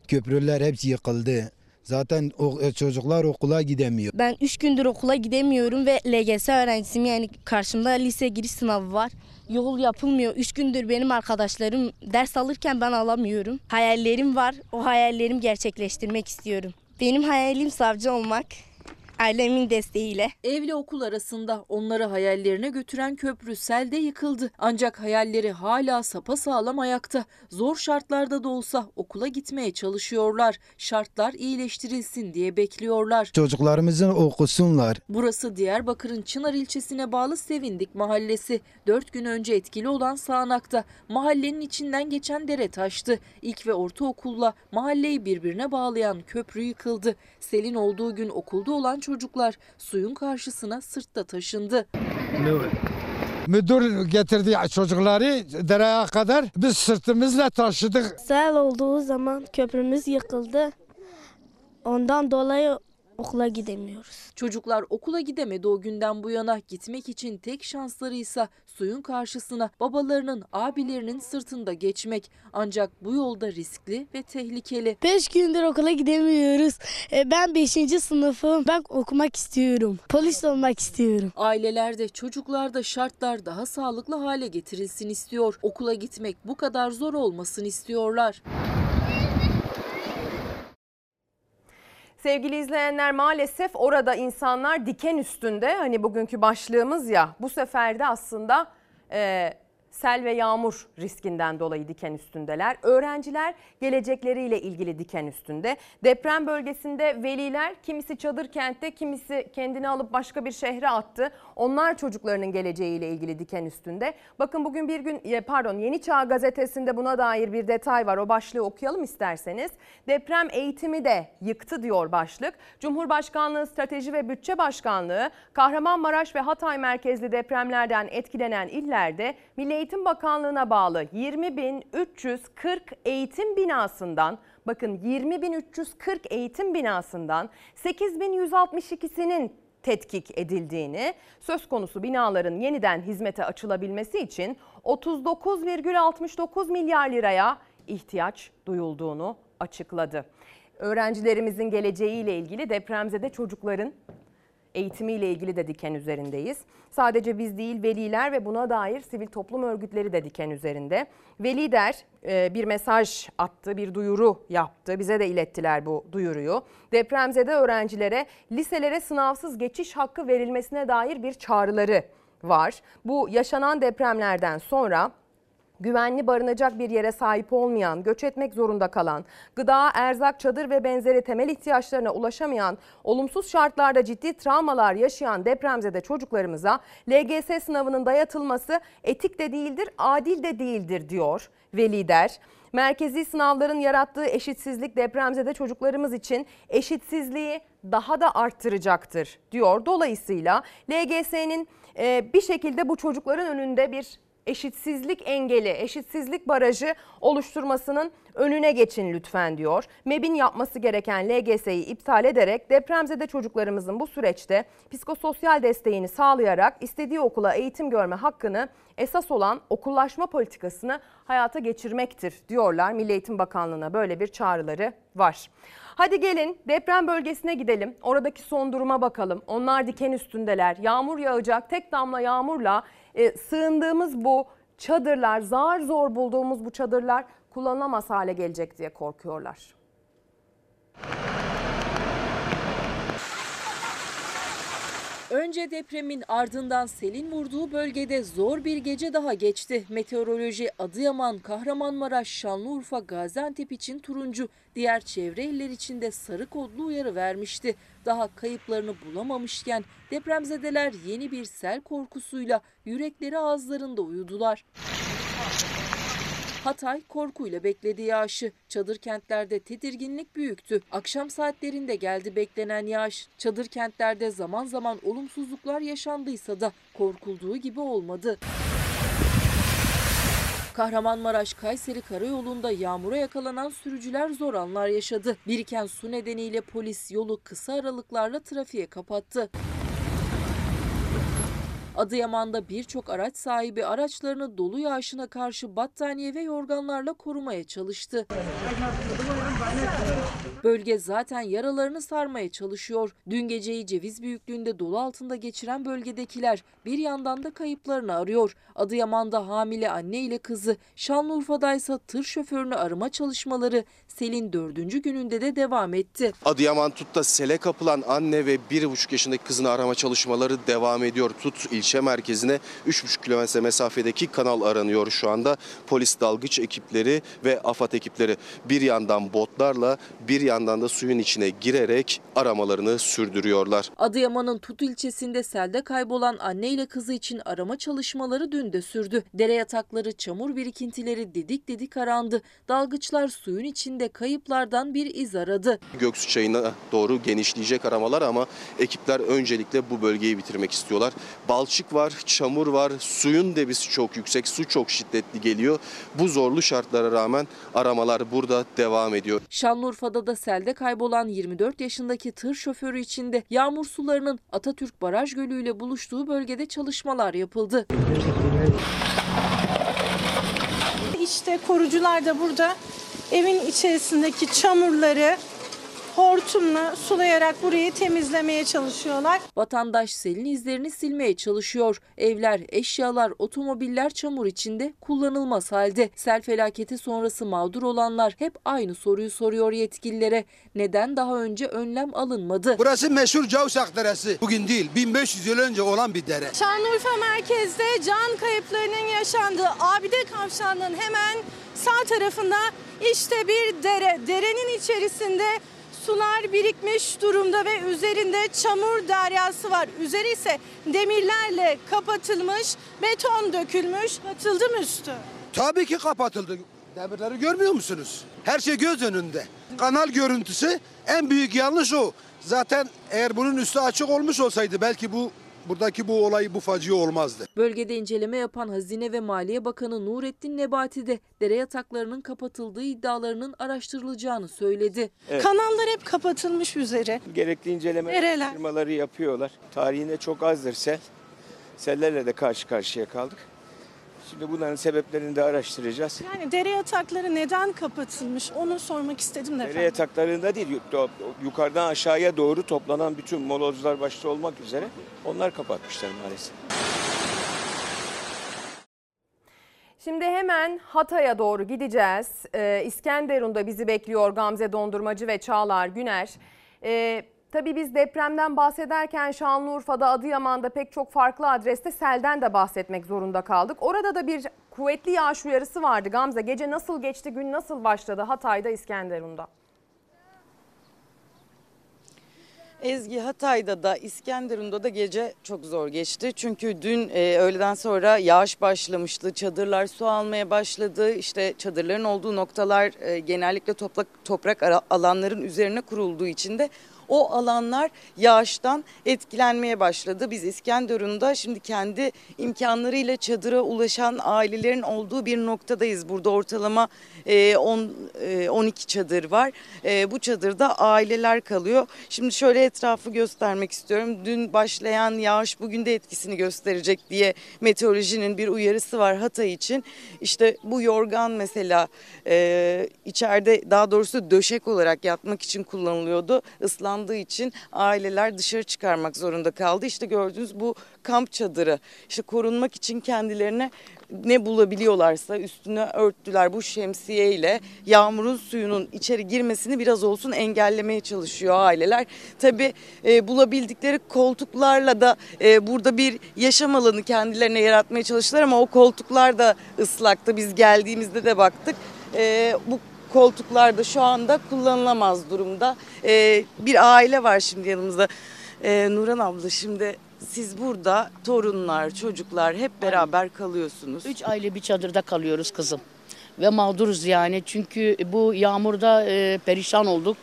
Köprüler hepsi yıkıldı. Zaten o, e, çocuklar okula gidemiyor. Ben 3 gündür okula gidemiyorum ve LGS öğrencisiyim yani karşımda lise giriş sınavı var. Yol yapılmıyor. 3 gündür benim arkadaşlarım ders alırken ben alamıyorum. Hayallerim var. O hayallerimi gerçekleştirmek istiyorum. Benim hayalim savcı olmak. Ailemin desteğiyle. Evle okul arasında onları hayallerine götüren köprü selde yıkıldı. Ancak hayalleri hala sapasağlam ayakta. Zor şartlarda da olsa okula gitmeye çalışıyorlar. Şartlar iyileştirilsin diye bekliyorlar. Çocuklarımızı okusunlar. Burası Diyarbakır'ın Çınar ilçesine bağlı Sevindik mahallesi. Dört gün önce etkili olan sağanakta mahallenin içinden geçen dere taştı. İlk ve ortaokulla mahalleyi birbirine bağlayan köprü yıkıldı. Selin olduğu gün okulda olan çocuklar suyun karşısına sırtta taşındı. Müdür getirdi çocukları dereye kadar biz sırtımızla taşıdık. Sel olduğu zaman köprümüz yıkıldı. Ondan dolayı okula gidemiyoruz. Çocuklar okula gidemedi o günden bu yana gitmek için tek şansları ise suyun karşısına babalarının abilerinin sırtında geçmek. Ancak bu yolda riskli ve tehlikeli. 5 gündür okula gidemiyoruz. E, Ben 5. sınıfım. Ben okumak istiyorum. Polis olmak istiyorum. Ailelerde, çocuklarda şartlar daha sağlıklı hale getirilsin istiyor. Okula gitmek bu kadar zor olmasın istiyorlar. Sevgili izleyenler maalesef orada insanlar diken üstünde. Hani bugünkü başlığımız ya bu sefer de aslında e, sel ve yağmur riskinden dolayı diken üstündeler. Öğrenciler gelecekleriyle ilgili diken üstünde. Deprem bölgesinde veliler kimisi çadır kentte kimisi kendini alıp başka bir şehre attı. Onlar çocuklarının geleceğiyle ilgili diken üstünde. Bakın bugün bir gün e, pardon Yeni Çağ gazetesinde buna dair bir detay var. O başlığı okuyalım isterseniz. Deprem eğitimi de yıktı diyor başlık. Cumhurbaşkanlığı Strateji ve Bütçe Başkanlığı Kahramanmaraş ve Hatay merkezli depremlerden etkilenen illerde Milli Eğitim Bakanlığı'na bağlı 20.340 eğitim binasından bakın 20.340 eğitim binasından 8.162'sinin tetkik edildiğini, söz konusu binaların yeniden hizmete açılabilmesi için 39,69 milyar liraya ihtiyaç duyulduğunu açıkladı. Öğrencilerimizin geleceğiyle ilgili depremzede çocukların eğitimiyle ilgili de diken üzerindeyiz. Sadece biz değil veliler ve buna dair sivil toplum örgütleri de diken üzerinde. Veli der e, bir mesaj attı, bir duyuru yaptı. Bize de ilettiler bu duyuruyu. Depremzede öğrencilere liselere sınavsız geçiş hakkı verilmesine dair bir çağrıları var. Bu yaşanan depremlerden sonra güvenli barınacak bir yere sahip olmayan, göç etmek zorunda kalan, gıda, erzak, çadır ve benzeri temel ihtiyaçlarına ulaşamayan, olumsuz şartlarda ciddi travmalar yaşayan depremzede çocuklarımıza LGS sınavının dayatılması etik de değildir, adil de değildir diyor ve lider. Merkezi sınavların yarattığı eşitsizlik depremzede çocuklarımız için eşitsizliği daha da arttıracaktır diyor. Dolayısıyla LGS'nin bir şekilde bu çocukların önünde bir eşitsizlik engeli, eşitsizlik barajı oluşturmasının önüne geçin lütfen diyor. MEB'in yapması gereken LGS'yi iptal ederek depremzede çocuklarımızın bu süreçte psikososyal desteğini sağlayarak istediği okula eğitim görme hakkını esas olan okullaşma politikasını hayata geçirmektir diyorlar. Milli Eğitim Bakanlığı'na böyle bir çağrıları var. Hadi gelin deprem bölgesine gidelim. Oradaki son duruma bakalım. Onlar diken üstündeler. Yağmur yağacak. Tek damla yağmurla e, sığındığımız bu çadırlar, zar zor bulduğumuz bu çadırlar kullanılamaz hale gelecek diye korkuyorlar. Önce depremin ardından selin vurduğu bölgede zor bir gece daha geçti. Meteoroloji Adıyaman, Kahramanmaraş, Şanlıurfa, Gaziantep için turuncu, diğer çevre iller için de sarı kodlu uyarı vermişti. Daha kayıplarını bulamamışken depremzedeler yeni bir sel korkusuyla yürekleri ağızlarında uyudular. Hatay korkuyla bekledi yağışı. Çadır kentlerde tedirginlik büyüktü. Akşam saatlerinde geldi beklenen yağış. Çadır kentlerde zaman zaman olumsuzluklar yaşandıysa da korkulduğu gibi olmadı. Kahramanmaraş Kayseri karayolunda yağmura yakalanan sürücüler zor anlar yaşadı. Biriken su nedeniyle polis yolu kısa aralıklarla trafiğe kapattı. Adıyaman'da birçok araç sahibi araçlarını dolu yağışına karşı battaniye ve yorganlarla korumaya çalıştı. Bölge zaten yaralarını sarmaya çalışıyor. Dün geceyi ceviz büyüklüğünde dolu altında geçiren bölgedekiler bir yandan da kayıplarını arıyor. Adıyaman'da hamile anne ile kızı, Şanlıurfa'da ise tır şoförünü arama çalışmaları selin dördüncü gününde de devam etti. Adıyaman Tut'ta sele kapılan anne ve 1,5 yaşındaki kızını arama çalışmaları devam ediyor. Tut ilçe merkezine 3,5 kilometre mesafedeki kanal aranıyor şu anda. Polis dalgıç ekipleri ve AFAD ekipleri bir yandan botlarla bir yandan da suyun içine girerek aramalarını sürdürüyorlar. Adıyaman'ın Tut ilçesinde selde kaybolan anne ile kızı için arama çalışmaları dün de sürdü. Dere yatakları, çamur birikintileri didik didik arandı. Dalgıçlar suyun içinde kayıplardan bir iz aradı. Göksu Çayı'na doğru genişleyecek aramalar ama ekipler öncelikle bu bölgeyi bitirmek istiyorlar. Balçık var, çamur var, suyun debisi çok yüksek, su çok şiddetli geliyor. Bu zorlu şartlara rağmen aramalar burada devam ediyor. Şanlıurfa'da da selde kaybolan 24 yaşındaki tır şoförü için de yağmur sularının Atatürk Baraj Gölü ile buluştuğu bölgede çalışmalar yapıldı. İşte korucular da burada evin içerisindeki çamurları hortumla sulayarak burayı temizlemeye çalışıyorlar. Vatandaş selin izlerini silmeye çalışıyor. Evler, eşyalar, otomobiller çamur içinde kullanılmaz halde. Sel felaketi sonrası mağdur olanlar hep aynı soruyu soruyor yetkililere. Neden daha önce önlem alınmadı? Burası meşhur Cavşak Deresi. Bugün değil 1500 yıl önce olan bir dere. Şanlıurfa merkezde can kayıplarının yaşandığı Abide Kavşağı'nın hemen sağ tarafında işte bir dere. Derenin içerisinde sular birikmiş durumda ve üzerinde çamur deryası var. Üzeri ise demirlerle kapatılmış, beton dökülmüş. Atıldı mı üstü? Tabii ki kapatıldı. Demirleri görmüyor musunuz? Her şey göz önünde. Kanal görüntüsü en büyük yanlış o. Zaten eğer bunun üstü açık olmuş olsaydı belki bu buradaki bu olay bu facia olmazdı. Bölgede inceleme yapan Hazine ve Maliye Bakanı Nurettin Nebati de dere yataklarının kapatıldığı iddialarının araştırılacağını söyledi. Kanallar hep kapatılmış üzeri. Gerekli inceleme Nereler? firmaları yapıyorlar. Tarihinde çok azdır sel. Sellerle de karşı karşıya kaldık. Şimdi bunların sebeplerini de araştıracağız. Yani dere yatakları neden kapatılmış onu sormak istedim de. Dere efendim. yataklarında değil, yu- yukarıdan aşağıya doğru toplanan bütün molozlar başta olmak üzere onlar kapatmışlar maalesef. Şimdi hemen Hatay'a doğru gideceğiz. Ee, İskenderun'da bizi bekliyor Gamze Dondurmacı ve Çağlar Güner. Ee, tabii biz depremden bahsederken Şanlıurfa'da, Adıyaman'da pek çok farklı adreste selden de bahsetmek zorunda kaldık. Orada da bir kuvvetli yağış uyarısı vardı Gamze. Gece nasıl geçti, gün nasıl başladı Hatay'da, İskenderun'da? Ezgi Hatay'da da İskenderun'da da gece çok zor geçti. Çünkü dün e, öğleden sonra yağış başlamıştı. Çadırlar su almaya başladı. İşte çadırların olduğu noktalar e, genellikle toprak, toprak alanların üzerine kurulduğu için de o alanlar yağıştan etkilenmeye başladı. Biz İskenderun'da şimdi kendi imkanlarıyla çadıra ulaşan ailelerin olduğu bir noktadayız. Burada ortalama e, 10 e, 12 çadır var. E, bu çadırda aileler kalıyor. Şimdi şöyle etrafı göstermek istiyorum. Dün başlayan yağış bugün de etkisini gösterecek diye meteorolojinin bir uyarısı var Hatay için. İşte bu yorgan mesela e, içeride daha doğrusu döşek olarak yatmak için kullanılıyordu. Islandığı için aileler dışarı çıkarmak zorunda kaldı. İşte gördüğünüz bu kamp çadırı. İşte korunmak için kendilerine ne bulabiliyorlarsa üstüne örttüler bu şemsiyeyle yağmurun suyunun içeri girmesini biraz olsun engellemeye çalışıyor aileler. Tabi bulabildikleri koltuklarla da e, burada bir yaşam alanı kendilerine yaratmaya çalıştılar ama o koltuklar da ıslaktı. Biz geldiğimizde de baktık. E, bu koltuklar da şu anda kullanılamaz durumda. E, bir aile var şimdi yanımızda. E, Nuran abla şimdi siz burada torunlar, çocuklar hep beraber kalıyorsunuz. Üç aile bir çadırda kalıyoruz kızım. Ve mağduruz yani çünkü bu yağmurda e, perişan olduk.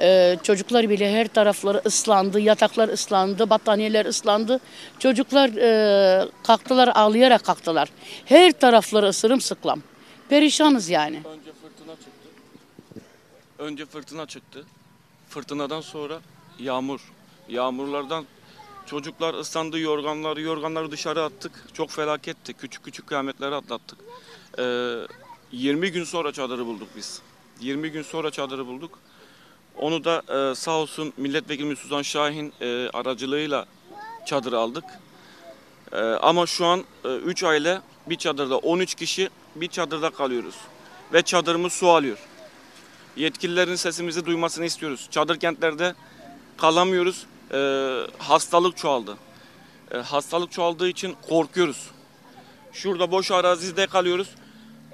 E, çocuklar bile her tarafları ıslandı, yataklar ıslandı, battaniyeler ıslandı. Çocuklar e, kalktılar ağlayarak kalktılar. Her tarafları sırımsıklam. Perişanız yani. Önce fırtına çıktı. Fırtınadan sonra yağmur. Yağmurlardan Çocuklar ıslandı yorganları, yorganları dışarı attık. Çok felaketti. Küçük küçük kıyametleri atlattık. Ee, 20 gün sonra çadırı bulduk biz. 20 gün sonra çadırı bulduk. Onu da e, sağ olsun milletvekilimiz Suzan Şahin e, aracılığıyla çadır aldık. E, ama şu an 3 aile bir çadırda 13 kişi bir çadırda kalıyoruz. Ve çadırımız su alıyor. Yetkililerin sesimizi duymasını istiyoruz. Çadır kentlerde kalamıyoruz. E, hastalık çoğaldı. E, hastalık çoğaldığı için korkuyoruz. Şurada boş arazide kalıyoruz.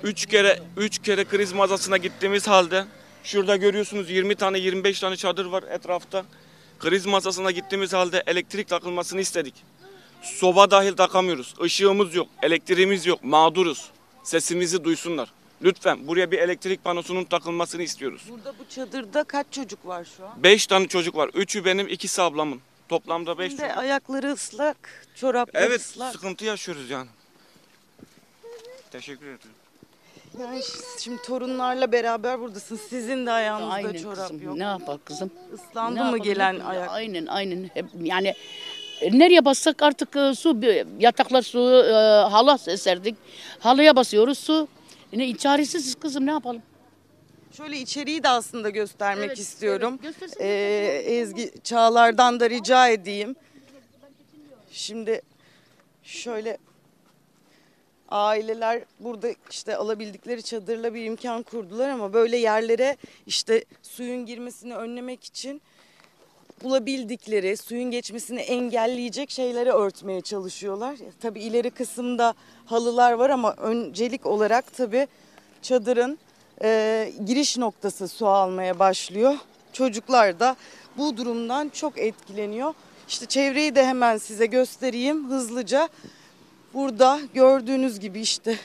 Üç kere üç kere kriz mağazasına gittiğimiz halde şurada görüyorsunuz 20 tane 25 tane çadır var etrafta. Kriz masasına gittiğimiz halde elektrik takılmasını istedik. Soba dahil takamıyoruz. Işığımız yok, elektriğimiz yok. Mağduruz. Sesimizi duysunlar. Lütfen buraya bir elektrik panosunun takılmasını istiyoruz. Burada bu çadırda kaç çocuk var şu an? Beş tane çocuk var. Üçü benim, ikisi ablamın. Toplamda beş Şimdi çocuk. ayakları ıslak, çorapları Evet, ıslak. sıkıntı yaşıyoruz yani. Teşekkür ederim. Yani şimdi torunlarla beraber buradasın. Sizin de ayağınızda Aynen çorap kızım. yok. Ne yapar kızım? Islandı Ne mı yapalım? gelen ayak? Aynen aynen. Hep, yani e, nereye bassak artık e, su bir- yataklar su e, hala serdik. Halıya basıyoruz su. Yine çaresiziz kızım ne yapalım? Şöyle içeriği de aslında göstermek Evet, istiyorum. evet. Ee, Ezgi Çağlar'dan da rica edeyim. Şimdi şöyle aileler burada işte alabildikleri çadırla bir imkan kurdular ama böyle yerlere işte suyun girmesini önlemek için bulabildikleri suyun geçmesini engelleyecek şeyleri örtmeye çalışıyorlar. Tabii ileri kısımda halılar var ama öncelik olarak tabii çadırın e, giriş noktası su almaya başlıyor. Çocuklar da bu durumdan çok etkileniyor. İşte çevreyi de hemen size göstereyim hızlıca. Burada gördüğünüz gibi işte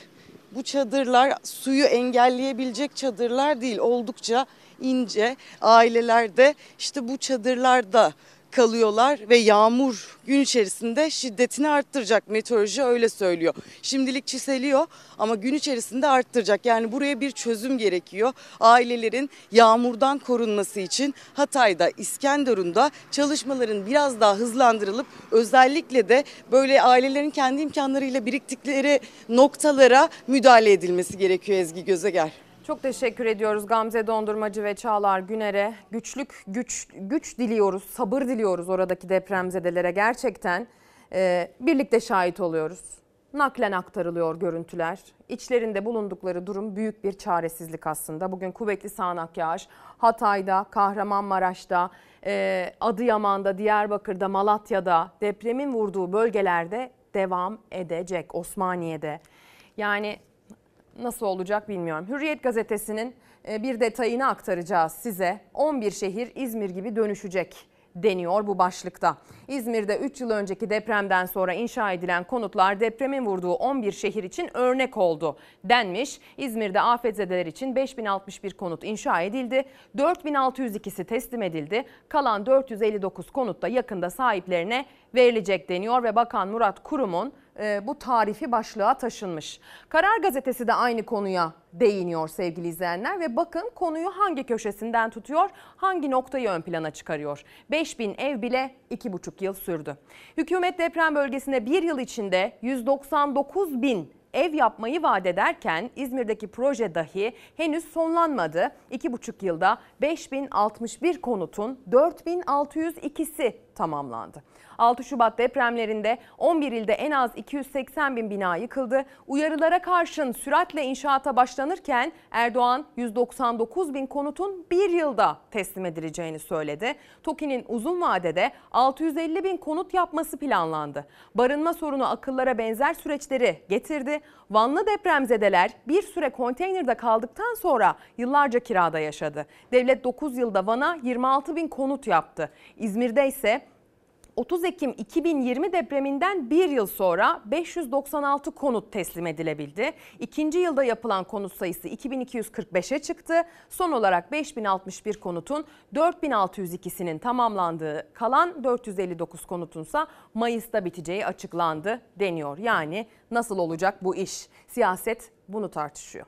bu çadırlar suyu engelleyebilecek çadırlar değil. Oldukça ince ailelerde işte bu çadırlarda kalıyorlar ve yağmur gün içerisinde şiddetini arttıracak meteoroloji öyle söylüyor. Şimdilik çiseliyor ama gün içerisinde arttıracak. Yani buraya bir çözüm gerekiyor. Ailelerin yağmurdan korunması için Hatay'da, İskenderun'da çalışmaların biraz daha hızlandırılıp özellikle de böyle ailelerin kendi imkanlarıyla biriktikleri noktalara müdahale edilmesi gerekiyor Ezgi Gözeger. Çok teşekkür ediyoruz Gamze Dondurmacı ve Çağlar Güner'e. Güçlük, güç, güç diliyoruz, sabır diliyoruz oradaki depremzedelere gerçekten. Ee, birlikte şahit oluyoruz. Naklen aktarılıyor görüntüler. İçlerinde bulundukları durum büyük bir çaresizlik aslında. Bugün kuvvetli sağanak yağış Hatay'da, Kahramanmaraş'ta, e, Adıyaman'da, Diyarbakır'da, Malatya'da depremin vurduğu bölgelerde devam edecek. Osmaniye'de. Yani nasıl olacak bilmiyorum. Hürriyet gazetesinin e, bir detayını aktaracağız size. 11 şehir İzmir gibi dönüşecek deniyor bu başlıkta. İzmir'de 3 yıl önceki depremden sonra inşa edilen konutlar depremin vurduğu 11 şehir için örnek oldu denmiş. İzmir'de afetzedeler için 5061 konut inşa edildi. 4602'si teslim edildi. Kalan 459 konut da yakında sahiplerine verilecek deniyor ve Bakan Murat Kurum'un e, bu tarifi başlığa taşınmış. Karar gazetesi de aynı konuya değiniyor sevgili izleyenler ve bakın konuyu hangi köşesinden tutuyor, hangi noktayı ön plana çıkarıyor. 5000 ev bile 2,5 yıl sürdü. Hükümet deprem bölgesinde bir yıl içinde 199 bin ev yapmayı vaat ederken İzmir'deki proje dahi henüz sonlanmadı. 2,5 yılda 5061 konutun 4602'si tamamlandı. 6 Şubat depremlerinde 11 ilde en az 280 bin bina yıkıldı. Uyarılara karşın süratle inşaata başlanırken Erdoğan 199 bin konutun bir yılda teslim edileceğini söyledi. TOKİ'nin uzun vadede 650 bin konut yapması planlandı. Barınma sorunu akıllara benzer süreçleri getirdi. Vanlı depremzedeler bir süre konteynerde kaldıktan sonra yıllarca kirada yaşadı. Devlet 9 yılda Van'a 26 bin konut yaptı. İzmir'de ise 30 Ekim 2020 depreminden bir yıl sonra 596 konut teslim edilebildi. İkinci yılda yapılan konut sayısı 2245'e çıktı. Son olarak 5061 konutun 4602'sinin tamamlandığı kalan 459 konutunsa Mayıs'ta biteceği açıklandı deniyor. Yani nasıl olacak bu iş? Siyaset bunu tartışıyor.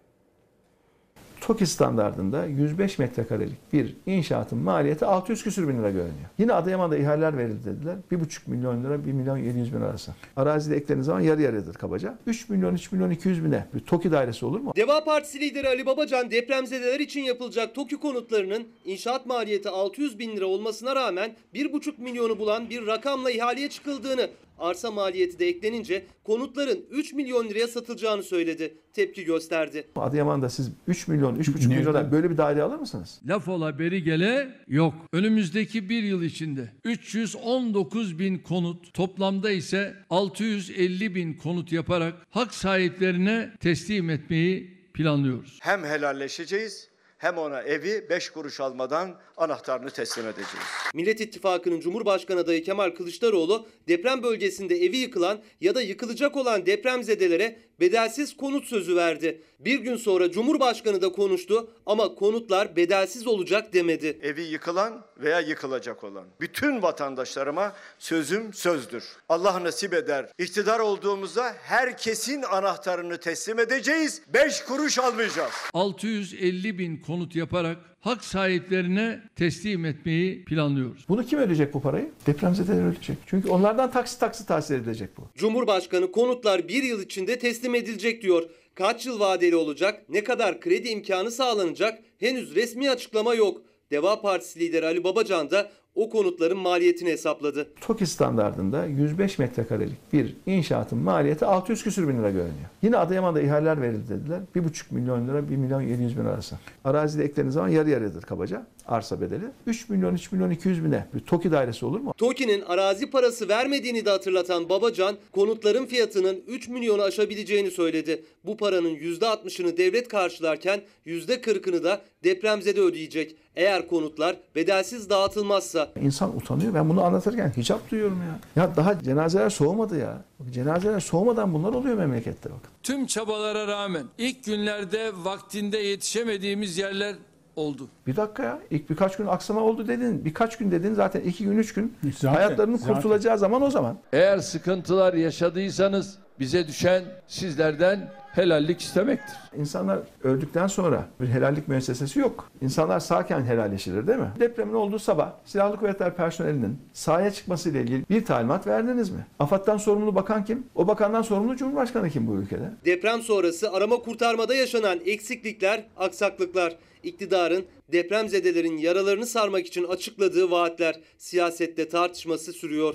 TOKİ standartında 105 metrekarelik bir inşaatın maliyeti 600 küsür bin lira görünüyor. Yine Adıyaman'da ihaleler verildi dediler. 1,5 milyon lira 1 milyon 700 bin arası. Arazide eklediğiniz zaman yarı yarıdır kabaca. 3 milyon 3 milyon 200 bine bir TOKİ dairesi olur mu? Deva Partisi lideri Ali Babacan depremzedeler için yapılacak TOKİ konutlarının inşaat maliyeti 600 bin lira olmasına rağmen 1,5 milyonu bulan bir rakamla ihaleye çıkıldığını, arsa maliyeti de eklenince konutların 3 milyon liraya satılacağını söyledi. Tepki gösterdi. Adıyaman'da siz 3 milyon 3,5 milyon lira böyle bir daire alır mısınız? Laf ola beri gele yok. Önümüzdeki bir yıl içinde 319 bin konut toplamda ise 650 bin konut yaparak hak sahiplerine teslim etmeyi planlıyoruz. Hem helalleşeceğiz hem ona evi 5 kuruş almadan anahtarını teslim edeceğiz. Millet İttifakı'nın Cumhurbaşkanı adayı Kemal Kılıçdaroğlu deprem bölgesinde evi yıkılan ya da yıkılacak olan depremzedelere bedelsiz konut sözü verdi. Bir gün sonra Cumhurbaşkanı da konuştu ama konutlar bedelsiz olacak demedi. Evi yıkılan veya yıkılacak olan bütün vatandaşlarıma sözüm sözdür. Allah nasip eder. İktidar olduğumuzda herkesin anahtarını teslim edeceğiz. 5 kuruş almayacağız. 650 bin konut yaparak hak sahiplerine teslim etmeyi planlıyoruz. Bunu kim ödeyecek bu parayı? Depremzedeler ödeyecek. Çünkü onlardan taksit taksit tahsil edilecek bu. Cumhurbaşkanı konutlar bir yıl içinde teslim edilecek diyor. Kaç yıl vadeli olacak, ne kadar kredi imkanı sağlanacak henüz resmi açıklama yok. Deva Partisi lideri Ali Babacan da o konutların maliyetini hesapladı. TOKİ standartında 105 metrekarelik bir inşaatın maliyeti 600 küsür bin lira görünüyor. Yine Adıyaman'da ihaleler verildi dediler. 1,5 milyon lira 1 milyon 700 bin arası. Arazide eklediğiniz zaman yarı yarıdır kabaca arsa bedeli. 3 milyon 3 milyon 200 bine bir TOKİ dairesi olur mu? TOKİ'nin arazi parası vermediğini de hatırlatan Babacan, konutların fiyatının 3 milyonu aşabileceğini söyledi. Bu paranın %60'ını devlet karşılarken %40'ını da depremzede ödeyecek. Eğer konutlar bedelsiz dağıtılmazsa. İnsan utanıyor. Ben bunu anlatırken hicap duyuyorum ya. Ya daha cenazeler soğumadı ya. Cenazeler soğumadan bunlar oluyor memlekette bakın. Tüm çabalara rağmen ilk günlerde vaktinde yetişemediğimiz yerler oldu. Bir dakika ya. İlk birkaç gün aksama oldu dedin. Birkaç gün dedin zaten iki gün üç gün. hayatlarının zaten. kurtulacağı zaman o zaman. Eğer sıkıntılar yaşadıysanız bize düşen sizlerden helallik istemektir. İnsanlar öldükten sonra bir helallik müessesesi yok. İnsanlar sağken helalleşilir değil mi? Depremin olduğu sabah Silahlı Kuvvetler personelinin sahaya çıkmasıyla ilgili bir talimat verdiniz mi? AFAD'dan sorumlu bakan kim? O bakandan sorumlu Cumhurbaşkanı kim bu ülkede? Deprem sonrası arama kurtarmada yaşanan eksiklikler, aksaklıklar, iktidarın depremzedelerin yaralarını sarmak için açıkladığı vaatler siyasette tartışması sürüyor.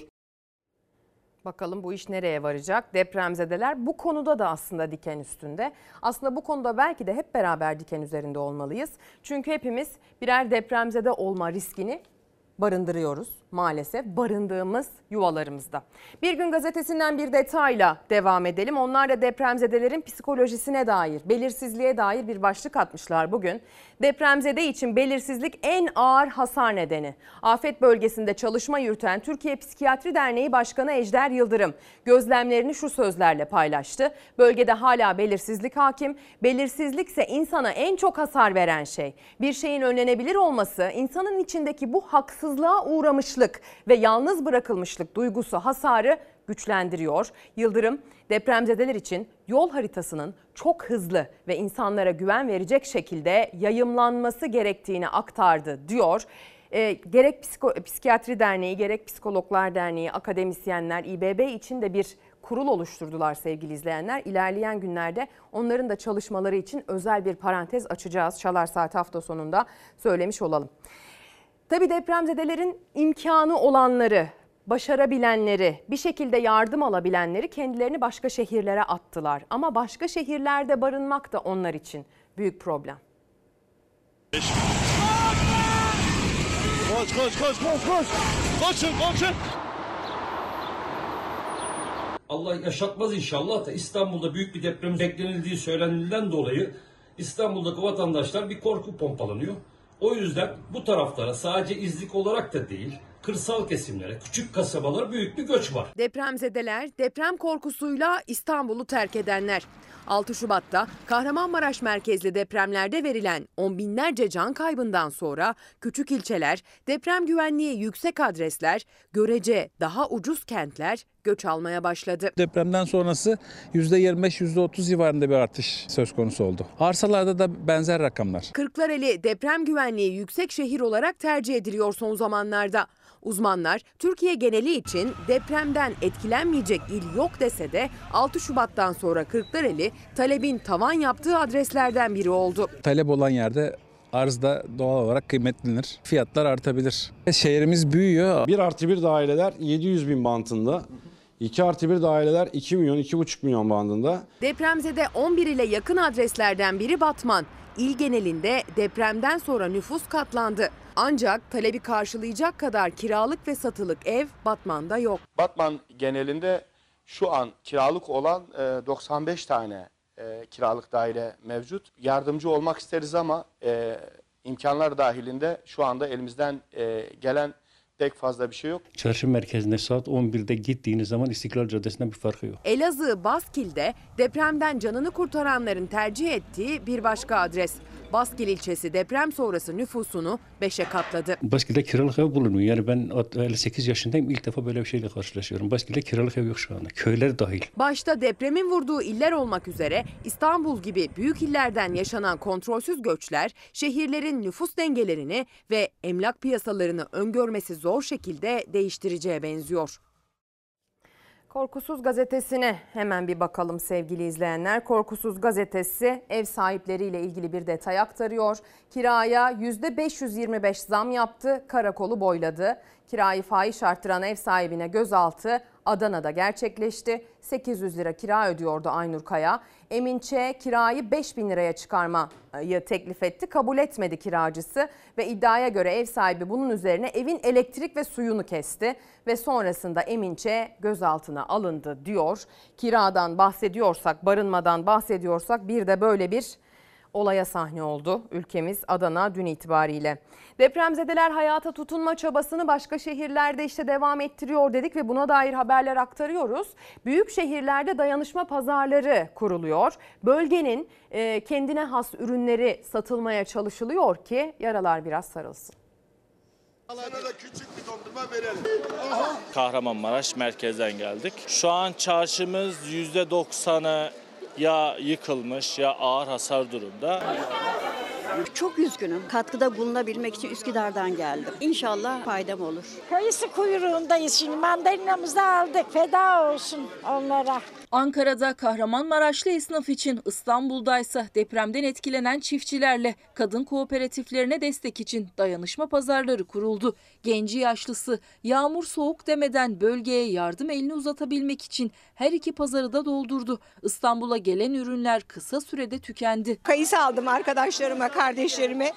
Bakalım bu iş nereye varacak? Depremzedeler bu konuda da aslında diken üstünde. Aslında bu konuda belki de hep beraber diken üzerinde olmalıyız. Çünkü hepimiz birer depremzede olma riskini barındırıyoruz maalesef barındığımız yuvalarımızda. Bir gün gazetesinden bir detayla devam edelim. Onlar da depremzedelerin psikolojisine dair, belirsizliğe dair bir başlık atmışlar bugün. Depremzede için belirsizlik en ağır hasar nedeni. Afet bölgesinde çalışma yürüten Türkiye Psikiyatri Derneği Başkanı Ejder Yıldırım gözlemlerini şu sözlerle paylaştı. Bölgede hala belirsizlik hakim. Belirsizlik ise insana en çok hasar veren şey. Bir şeyin önlenebilir olması insanın içindeki bu haksızlığa uğramışlık ve yalnız bırakılmışlık duygusu hasarı güçlendiriyor. Yıldırım depremzedeler için yol haritasının çok hızlı ve insanlara güven verecek şekilde yayımlanması gerektiğini aktardı diyor. E, gerek Psiko, Psikiyatri Derneği, gerek Psikologlar Derneği, akademisyenler, İBB için de bir kurul oluşturdular sevgili izleyenler. İlerleyen günlerde onların da çalışmaları için özel bir parantez açacağız. Çalar Saat hafta sonunda söylemiş olalım. Tabii depremzedelerin imkanı olanları, başarabilenleri, bir şekilde yardım alabilenleri kendilerini başka şehirlere attılar. Ama başka şehirlerde barınmak da onlar için büyük problem. Koş koş koş koş koş. Koşun koşun. Allah yaşatmaz inşallah da İstanbul'da büyük bir deprem beklenildiği söylenildiğinden dolayı İstanbul'daki vatandaşlar bir korku pompalanıyor. O yüzden bu taraflara sadece izlik olarak da değil, kırsal kesimlere, küçük kasabalara büyük bir göç var. Depremzedeler, deprem korkusuyla İstanbul'u terk edenler. 6 Şubat'ta Kahramanmaraş merkezli depremlerde verilen on binlerce can kaybından sonra küçük ilçeler, deprem güvenliği yüksek adresler, görece daha ucuz kentler göç almaya başladı. Depremden sonrası %25-%30 civarında bir artış söz konusu oldu. Arsalarda da benzer rakamlar. Kırklareli deprem güvenliği yüksek şehir olarak tercih ediliyor son zamanlarda. Uzmanlar Türkiye geneli için depremden etkilenmeyecek il yok dese de 6 Şubat'tan sonra Kırklareli talebin tavan yaptığı adreslerden biri oldu. Talep olan yerde arz da doğal olarak kıymetlenir. Fiyatlar artabilir. Şehrimiz büyüyor. 1 artı 1 daireler 700 bin bantında. 2 artı 1 daireler 2 milyon 2,5 milyon bandında. Depremzede 11 ile yakın adreslerden biri Batman. İl genelinde depremden sonra nüfus katlandı. Ancak talebi karşılayacak kadar kiralık ve satılık ev Batman'da yok. Batman genelinde şu an kiralık olan e, 95 tane e, kiralık daire mevcut. Yardımcı olmak isteriz ama e, imkanlar dahilinde şu anda elimizden e, gelen pek fazla bir şey yok. Çarşı merkezinde saat 11'de gittiğiniz zaman İstiklal Caddesi'nden bir farkı yok. Elazığ Baskil'de depremden canını kurtaranların tercih ettiği bir başka adres. Baskil ilçesi deprem sonrası nüfusunu 5'e katladı. Baskil'de kiralık ev bulunmuyor. Yani ben 58 yaşındayım ilk defa böyle bir şeyle karşılaşıyorum. Baskil'de kiralık ev yok şu anda. Köyler dahil. Başta depremin vurduğu iller olmak üzere İstanbul gibi büyük illerden yaşanan kontrolsüz göçler şehirlerin nüfus dengelerini ve emlak piyasalarını öngörmesi zor şekilde değiştireceğe benziyor. Korkusuz gazetesine hemen bir bakalım sevgili izleyenler. Korkusuz gazetesi ev sahipleriyle ilgili bir detay aktarıyor. Kiraya %525 zam yaptı, karakolu boyladı. Kirayı fahiş arttıran ev sahibine gözaltı Adana'da gerçekleşti. 800 lira kira ödüyordu Aynur Kaya. Emin Ç. kirayı 5000 liraya çıkarmayı teklif etti. Kabul etmedi kiracısı ve iddiaya göre ev sahibi bunun üzerine evin elektrik ve suyunu kesti ve sonrasında Emin Ç. gözaltına alındı diyor. Kiradan bahsediyorsak, barınmadan bahsediyorsak bir de böyle bir olaya sahne oldu ülkemiz Adana dün itibariyle. Depremzedeler hayata tutunma çabasını başka şehirlerde işte devam ettiriyor dedik ve buna dair haberler aktarıyoruz. Büyük şehirlerde dayanışma pazarları kuruluyor. Bölgenin e, kendine has ürünleri satılmaya çalışılıyor ki yaralar biraz sarılsın. Kahramanmaraş merkezden geldik. Şu an çarşımız %90'ı ya yıkılmış ya ağır hasar durumda. Çok üzgünüm. Katkıda bulunabilmek için Üsküdar'dan geldim. İnşallah faydam olur. Kayısı kuyruğundayız şimdi. Mandalinamızı aldık. Feda olsun onlara. Ankara'da Kahramanmaraşlı esnaf için İstanbul'daysa depremden etkilenen çiftçilerle kadın kooperatiflerine destek için dayanışma pazarları kuruldu. Genci yaşlısı yağmur soğuk demeden bölgeye yardım elini uzatabilmek için her iki pazarı da doldurdu. İstanbul'a gelen ürünler kısa sürede tükendi. Kayısı aldım arkadaşlarıma, kardeşlerime.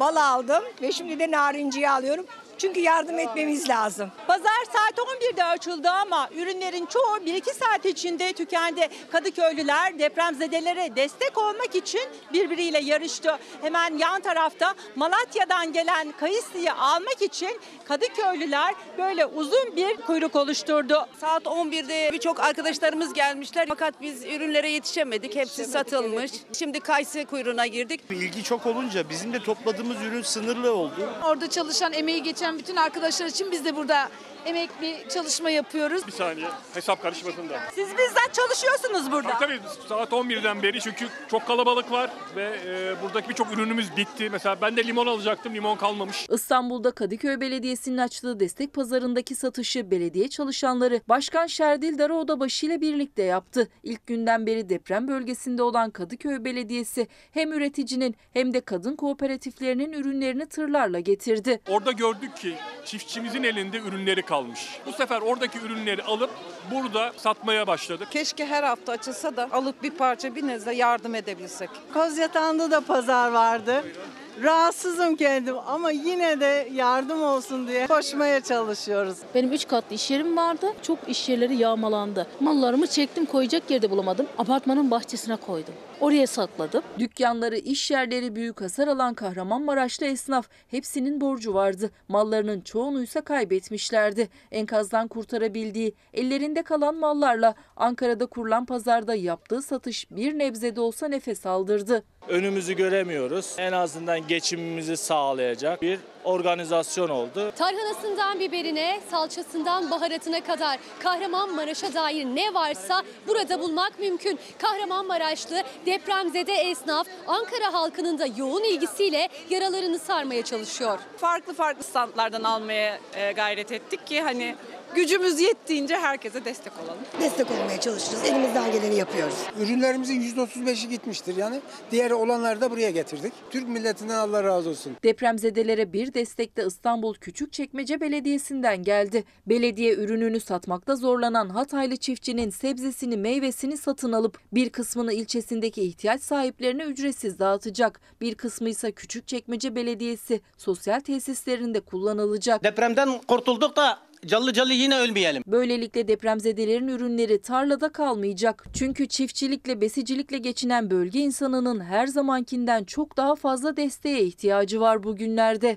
Bal aldım ve şimdi de narinciye alıyorum. Çünkü yardım etmemiz lazım. Pazar saat 11'de açıldı ama ürünlerin çoğu 1-2 saat içinde tükendi. Kadıköylüler depremzedelere destek olmak için birbiriyle yarıştı. Hemen yan tarafta Malatya'dan gelen kayısıyı almak için Kadıköylüler böyle uzun bir kuyruk oluşturdu. Saat 11'de birçok arkadaşlarımız gelmişler fakat biz ürünlere yetişemedik. Hepsi satılmış. Şimdi kayısı kuyruğuna girdik. İlgi çok olunca bizim de topladığımız ürün sınırlı oldu. Orada çalışan, emeği geçen bütün arkadaşlar için biz de burada emekli çalışma yapıyoruz. Bir saniye hesap karışmasın da. Siz bizzat çalışıyorsunuz burada. Tabii tabii saat 11'den beri çünkü çok kalabalık var ve e, buradaki birçok ürünümüz bitti. Mesela ben de limon alacaktım limon kalmamış. İstanbul'da Kadıköy Belediyesi'nin açtığı destek pazarındaki satışı belediye çalışanları Başkan Şerdil Daraodabaşı ile birlikte yaptı. İlk günden beri deprem bölgesinde olan Kadıköy Belediyesi hem üreticinin hem de kadın kooperatiflerinin ürünlerini tırlarla getirdi. Orada gördük ki çiftçimizin elinde ürünleri kalmış. Bu sefer oradaki ürünleri alıp burada satmaya başladık. Keşke her hafta açılsa da alıp bir parça bir nezle yardım edebilsek. Kozyatağı'nda da pazar vardı. Rahatsızım kendim ama yine de yardım olsun diye koşmaya çalışıyoruz. Benim üç katlı iş yerim vardı. Çok iş yerleri yağmalandı. Mallarımı çektim koyacak yerde bulamadım. Apartmanın bahçesine koydum. Oraya sakladım. Dükkanları, iş yerleri büyük hasar alan Kahramanmaraşlı esnaf hepsinin borcu vardı. Mallarının çoğunuysa kaybetmişlerdi. Enkazdan kurtarabildiği, ellerinde kalan mallarla Ankara'da kurulan pazarda yaptığı satış bir nebze de olsa nefes aldırdı. Önümüzü göremiyoruz. En azından geçimimizi sağlayacak bir organizasyon oldu. Tarhanasından biberine, salçasından baharatına kadar Kahramanmaraş'a dair ne varsa burada bulmak mümkün. Kahramanmaraşlı depremzede esnaf Ankara halkının da yoğun ilgisiyle yaralarını sarmaya çalışıyor. Farklı farklı standlardan almaya e, gayret ettik ki hani gücümüz yettiğince herkese destek olalım. Destek olmaya çalışacağız. Elimizden geleni yapıyoruz. Ürünlerimizin %35'i gitmiştir yani. Diğer olanları da buraya getirdik. Türk milletinden Allah razı olsun. Depremzedelere bir destek de İstanbul Küçükçekmece Belediyesi'nden geldi. Belediye ürününü satmakta zorlanan Hataylı çiftçinin sebzesini, meyvesini satın alıp bir kısmını ilçesindeki ihtiyaç sahiplerine ücretsiz dağıtacak. Bir kısmı ise Küçükçekmece Belediyesi sosyal tesislerinde kullanılacak. Depremden kurtulduk da Callı callı yine ölmeyelim. Böylelikle depremzedelerin ürünleri tarlada kalmayacak. Çünkü çiftçilikle besicilikle geçinen bölge insanının her zamankinden çok daha fazla desteğe ihtiyacı var bugünlerde.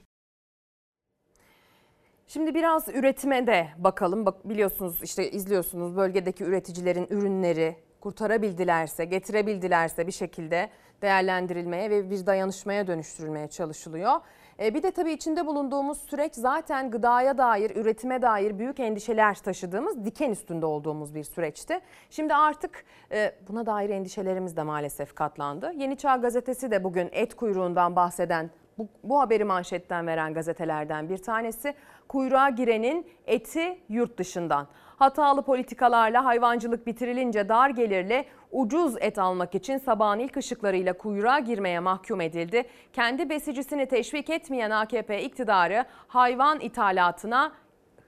Şimdi biraz üretime de bakalım. Bak biliyorsunuz işte izliyorsunuz bölgedeki üreticilerin ürünleri kurtarabildilerse, getirebildilerse bir şekilde değerlendirilmeye ve bir dayanışmaya dönüştürülmeye çalışılıyor. E, bir de tabii içinde bulunduğumuz süreç zaten gıdaya dair, üretime dair büyük endişeler taşıdığımız, diken üstünde olduğumuz bir süreçti. Şimdi artık e, buna dair endişelerimiz de maalesef katlandı. Yeni Çağ Gazetesi de bugün et kuyruğundan bahseden bu, bu haberi manşetten veren gazetelerden bir tanesi. Kuyruğa girenin eti yurt dışından. Hatalı politikalarla hayvancılık bitirilince dar gelirli ucuz et almak için sabahın ilk ışıklarıyla kuyruğa girmeye mahkum edildi. Kendi besicisini teşvik etmeyen AKP iktidarı hayvan ithalatına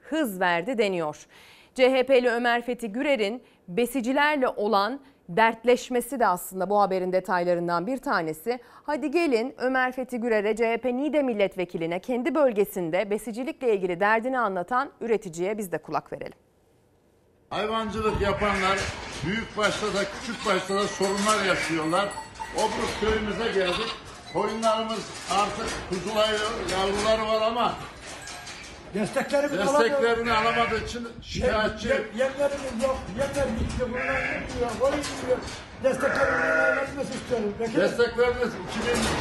hız verdi deniyor. CHP'li Ömer Fethi Gürer'in besicilerle olan dertleşmesi de aslında bu haberin detaylarından bir tanesi. Hadi gelin Ömer Fethi Gürer'e CHP Niğde milletvekiline kendi bölgesinde besicilikle ilgili derdini anlatan üreticiye biz de kulak verelim. Hayvancılık yapanlar büyük başta da küçük başta da sorunlar yaşıyorlar. Obruk köyümüze geldik. Koyunlarımız artık kuzulayıyor, yavruları var ama Desteklerimiz desteklerini alamadığı için şikayetçi. Yem, yemlerimiz yok. Yemler bitti. Bunlar gitmiyor. Koyun gidiyor. Desteklerimiz verilmesi istiyorum. Peki. Destekleriniz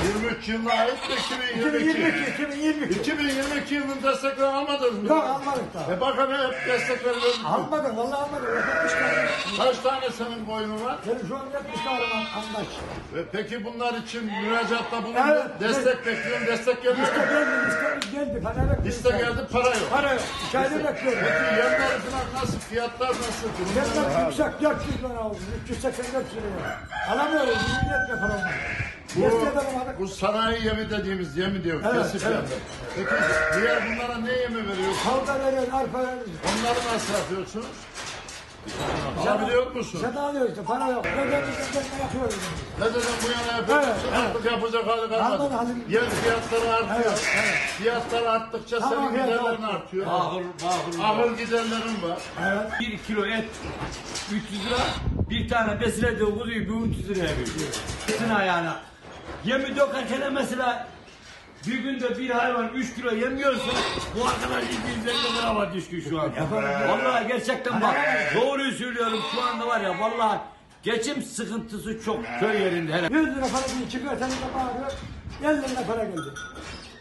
2023 yılına ait mi 2022? 2022, 2022. 2022 yılının desteklerini almadınız mı? Yok almadık daha. E bakın hep destekleri verdik. Almadık. Vallahi almadık. 70 tane. Kaç tane senin koyunun var? Benim şu an 70 tane var, andaç. E peki bunlar için müracaatta bulundu. Evet, destek bekliyorum. Destek geldi. Liste geldi. Listemiz geldi. Para bekliyoruz. Liste geldi para yok. Para yok. Liste- bekliyorum. Peki yemler falan nasıl? Fiyatlar nasıl? Yemler yüksek. 400 lira oldu. 384 lira. Alamıyoruz. Millet yapar bulamadık. Bu sanayi yemi dediğimiz yemi diyor. Evet, kesip evet. yemi. Peki diğer bunlara ne yemi veriyorsun? Kavga veriyoruz, arpa veriyoruz. Onları nasıl yapıyorsunuz? Alabiliyor musun? Sen alıyorsun işte para yok. Ödemizden kendine yapıyoruz. Ne dedim bu yana yapıyorsun? Evet, evet. Artık yapacak hali Kalmadı. Yer fiyatları artıyor. Evet, evet. Fiyatlar arttıkça Tamam, senin giderlerin artıyor. artıyor. Ahır, ahır, ahır giderlerin var. Evet. Bir kilo et 300 lira, bir tane besile de kuzuyu 1300 liraya veriyor. Etin ayağına. Yemi dökerken mesela bir günde bir hayvan 3 kilo yemiyorsa bu arkadaş 250 lira var düşkün şu an. Vallahi gerçekten bak doğruyu söylüyorum şu anda var ya vallahi geçim sıkıntısı çok köy yerinde hele. 100 lira para değil çıkıyor senin de bağırıyor. 50 lira para geldi.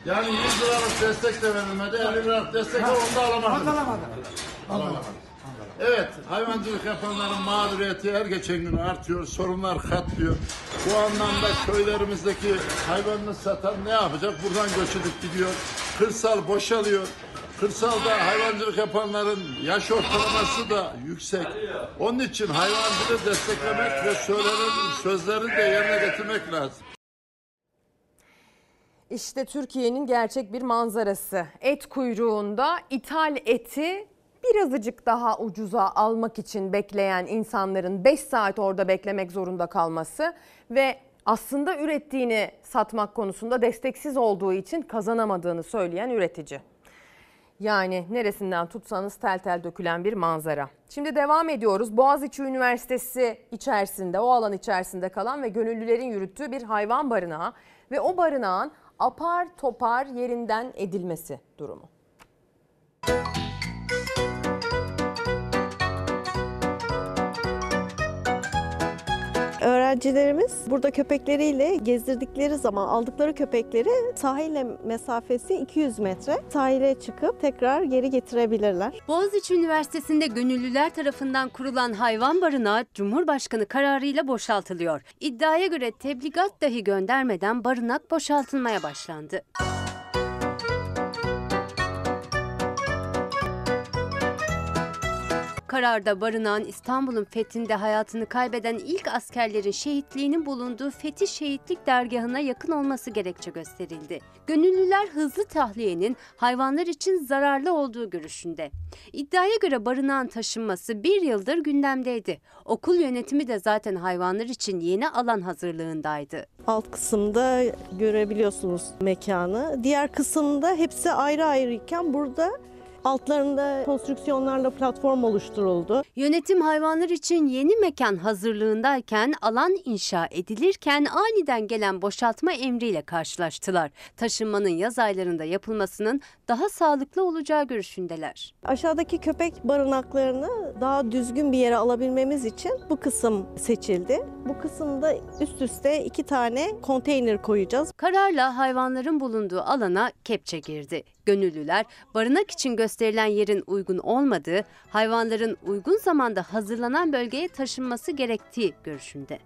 Yani 100 liralık destek de verilmedi. 50 liralık destek de onu da alamadınız. Alamadı. Alamadınız. Evet, hayvancılık yapanların mağduriyeti her geçen gün artıyor, sorunlar katlıyor. Bu anlamda köylerimizdeki hayvanını satan ne yapacak? Buradan göç edip gidiyor. Kırsal boşalıyor. Kırsalda hayvancılık yapanların yaş ortalaması da yüksek. Onun için hayvancılığı desteklemek ve söylenen sözleri de yerine getirmek lazım. İşte Türkiye'nin gerçek bir manzarası. Et kuyruğunda ithal eti birazcık daha ucuza almak için bekleyen insanların 5 saat orada beklemek zorunda kalması ve aslında ürettiğini satmak konusunda desteksiz olduğu için kazanamadığını söyleyen üretici. Yani neresinden tutsanız tel tel dökülen bir manzara. Şimdi devam ediyoruz. Boğaziçi Üniversitesi içerisinde, o alan içerisinde kalan ve gönüllülerin yürüttüğü bir hayvan barınağı ve o barınağın apar topar yerinden edilmesi durumu. Öğrencilerimiz burada köpekleriyle gezdirdikleri zaman aldıkları köpekleri sahile mesafesi 200 metre sahile çıkıp tekrar geri getirebilirler. Boğaziçi Üniversitesi'nde gönüllüler tarafından kurulan hayvan barınağı Cumhurbaşkanı kararıyla boşaltılıyor. İddiaya göre tebligat dahi göndermeden barınak boşaltılmaya başlandı. Kararda barınağın İstanbul'un fethinde hayatını kaybeden ilk askerlerin şehitliğinin bulunduğu Fethi Şehitlik Dergahı'na yakın olması gerekçe gösterildi. Gönüllüler hızlı tahliyenin hayvanlar için zararlı olduğu görüşünde. İddiaya göre barınağın taşınması bir yıldır gündemdeydi. Okul yönetimi de zaten hayvanlar için yeni alan hazırlığındaydı. Alt kısımda görebiliyorsunuz mekanı. Diğer kısımda hepsi ayrı ayrıyken burada altlarında konstrüksiyonlarla platform oluşturuldu. Yönetim hayvanlar için yeni mekan hazırlığındayken alan inşa edilirken aniden gelen boşaltma emriyle karşılaştılar. Taşınmanın yaz aylarında yapılmasının daha sağlıklı olacağı görüşündeler. Aşağıdaki köpek barınaklarını daha düzgün bir yere alabilmemiz için bu kısım seçildi. Bu kısımda üst üste iki tane konteyner koyacağız. Kararla hayvanların bulunduğu alana kepçe girdi. Gönüllüler barınak için gösterilen yerin uygun olmadığı, hayvanların uygun zamanda hazırlanan bölgeye taşınması gerektiği görüşünde.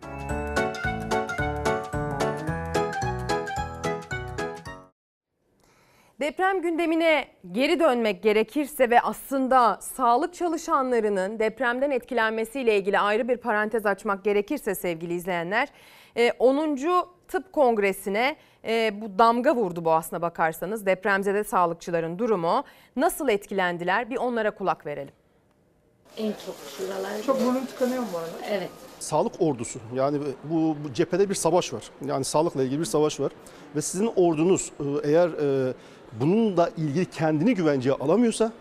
Deprem gündemine geri dönmek gerekirse ve aslında sağlık çalışanlarının depremden etkilenmesiyle ilgili ayrı bir parantez açmak gerekirse sevgili izleyenler 10. Tıp Kongresi'ne e, bu damga vurdu bu aslına bakarsanız depremzede sağlıkçıların durumu nasıl etkilendiler bir onlara kulak verelim. En çok şuralar. Çok burnum tıkanıyor mu bu arada? Evet. Sağlık ordusu yani bu, bu cephede bir savaş var. Yani sağlıkla ilgili bir savaş var. Ve sizin ordunuz e, eğer e, bununla ilgili kendini güvenceye alamıyorsa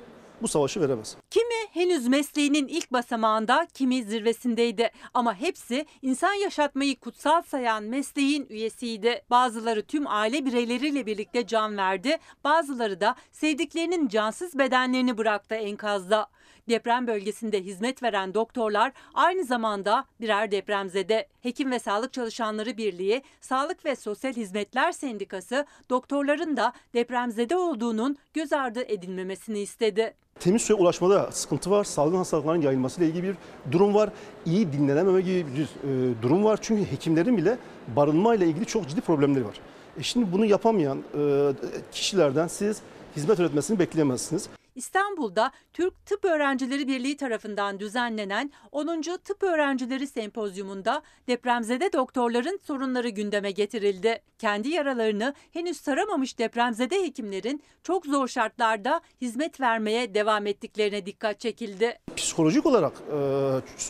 bu savaşı veremez. Kimi henüz mesleğinin ilk basamağında, kimi zirvesindeydi. Ama hepsi insan yaşatmayı kutsal sayan mesleğin üyesiydi. Bazıları tüm aile bireyleriyle birlikte can verdi. Bazıları da sevdiklerinin cansız bedenlerini bıraktı enkazda. Deprem bölgesinde hizmet veren doktorlar aynı zamanda birer depremzede. Hekim ve Sağlık Çalışanları Birliği, Sağlık ve Sosyal Hizmetler Sendikası doktorların da depremzede olduğunun göz ardı edilmemesini istedi. Temiz suya ulaşmada sıkıntı var. Salgın hastalıkların yayılmasıyla ilgili bir durum var. İyi dinlenememe gibi bir e, durum var. Çünkü hekimlerin bile barınmayla ilgili çok ciddi problemleri var. E şimdi bunu yapamayan e, kişilerden siz hizmet üretmesini bekleyemezsiniz. İstanbul'da Türk Tıp Öğrencileri Birliği tarafından düzenlenen 10. Tıp Öğrencileri Sempozyumunda depremzede doktorların sorunları gündeme getirildi. Kendi yaralarını henüz saramamış depremzede hekimlerin çok zor şartlarda hizmet vermeye devam ettiklerine dikkat çekildi. Psikolojik olarak e,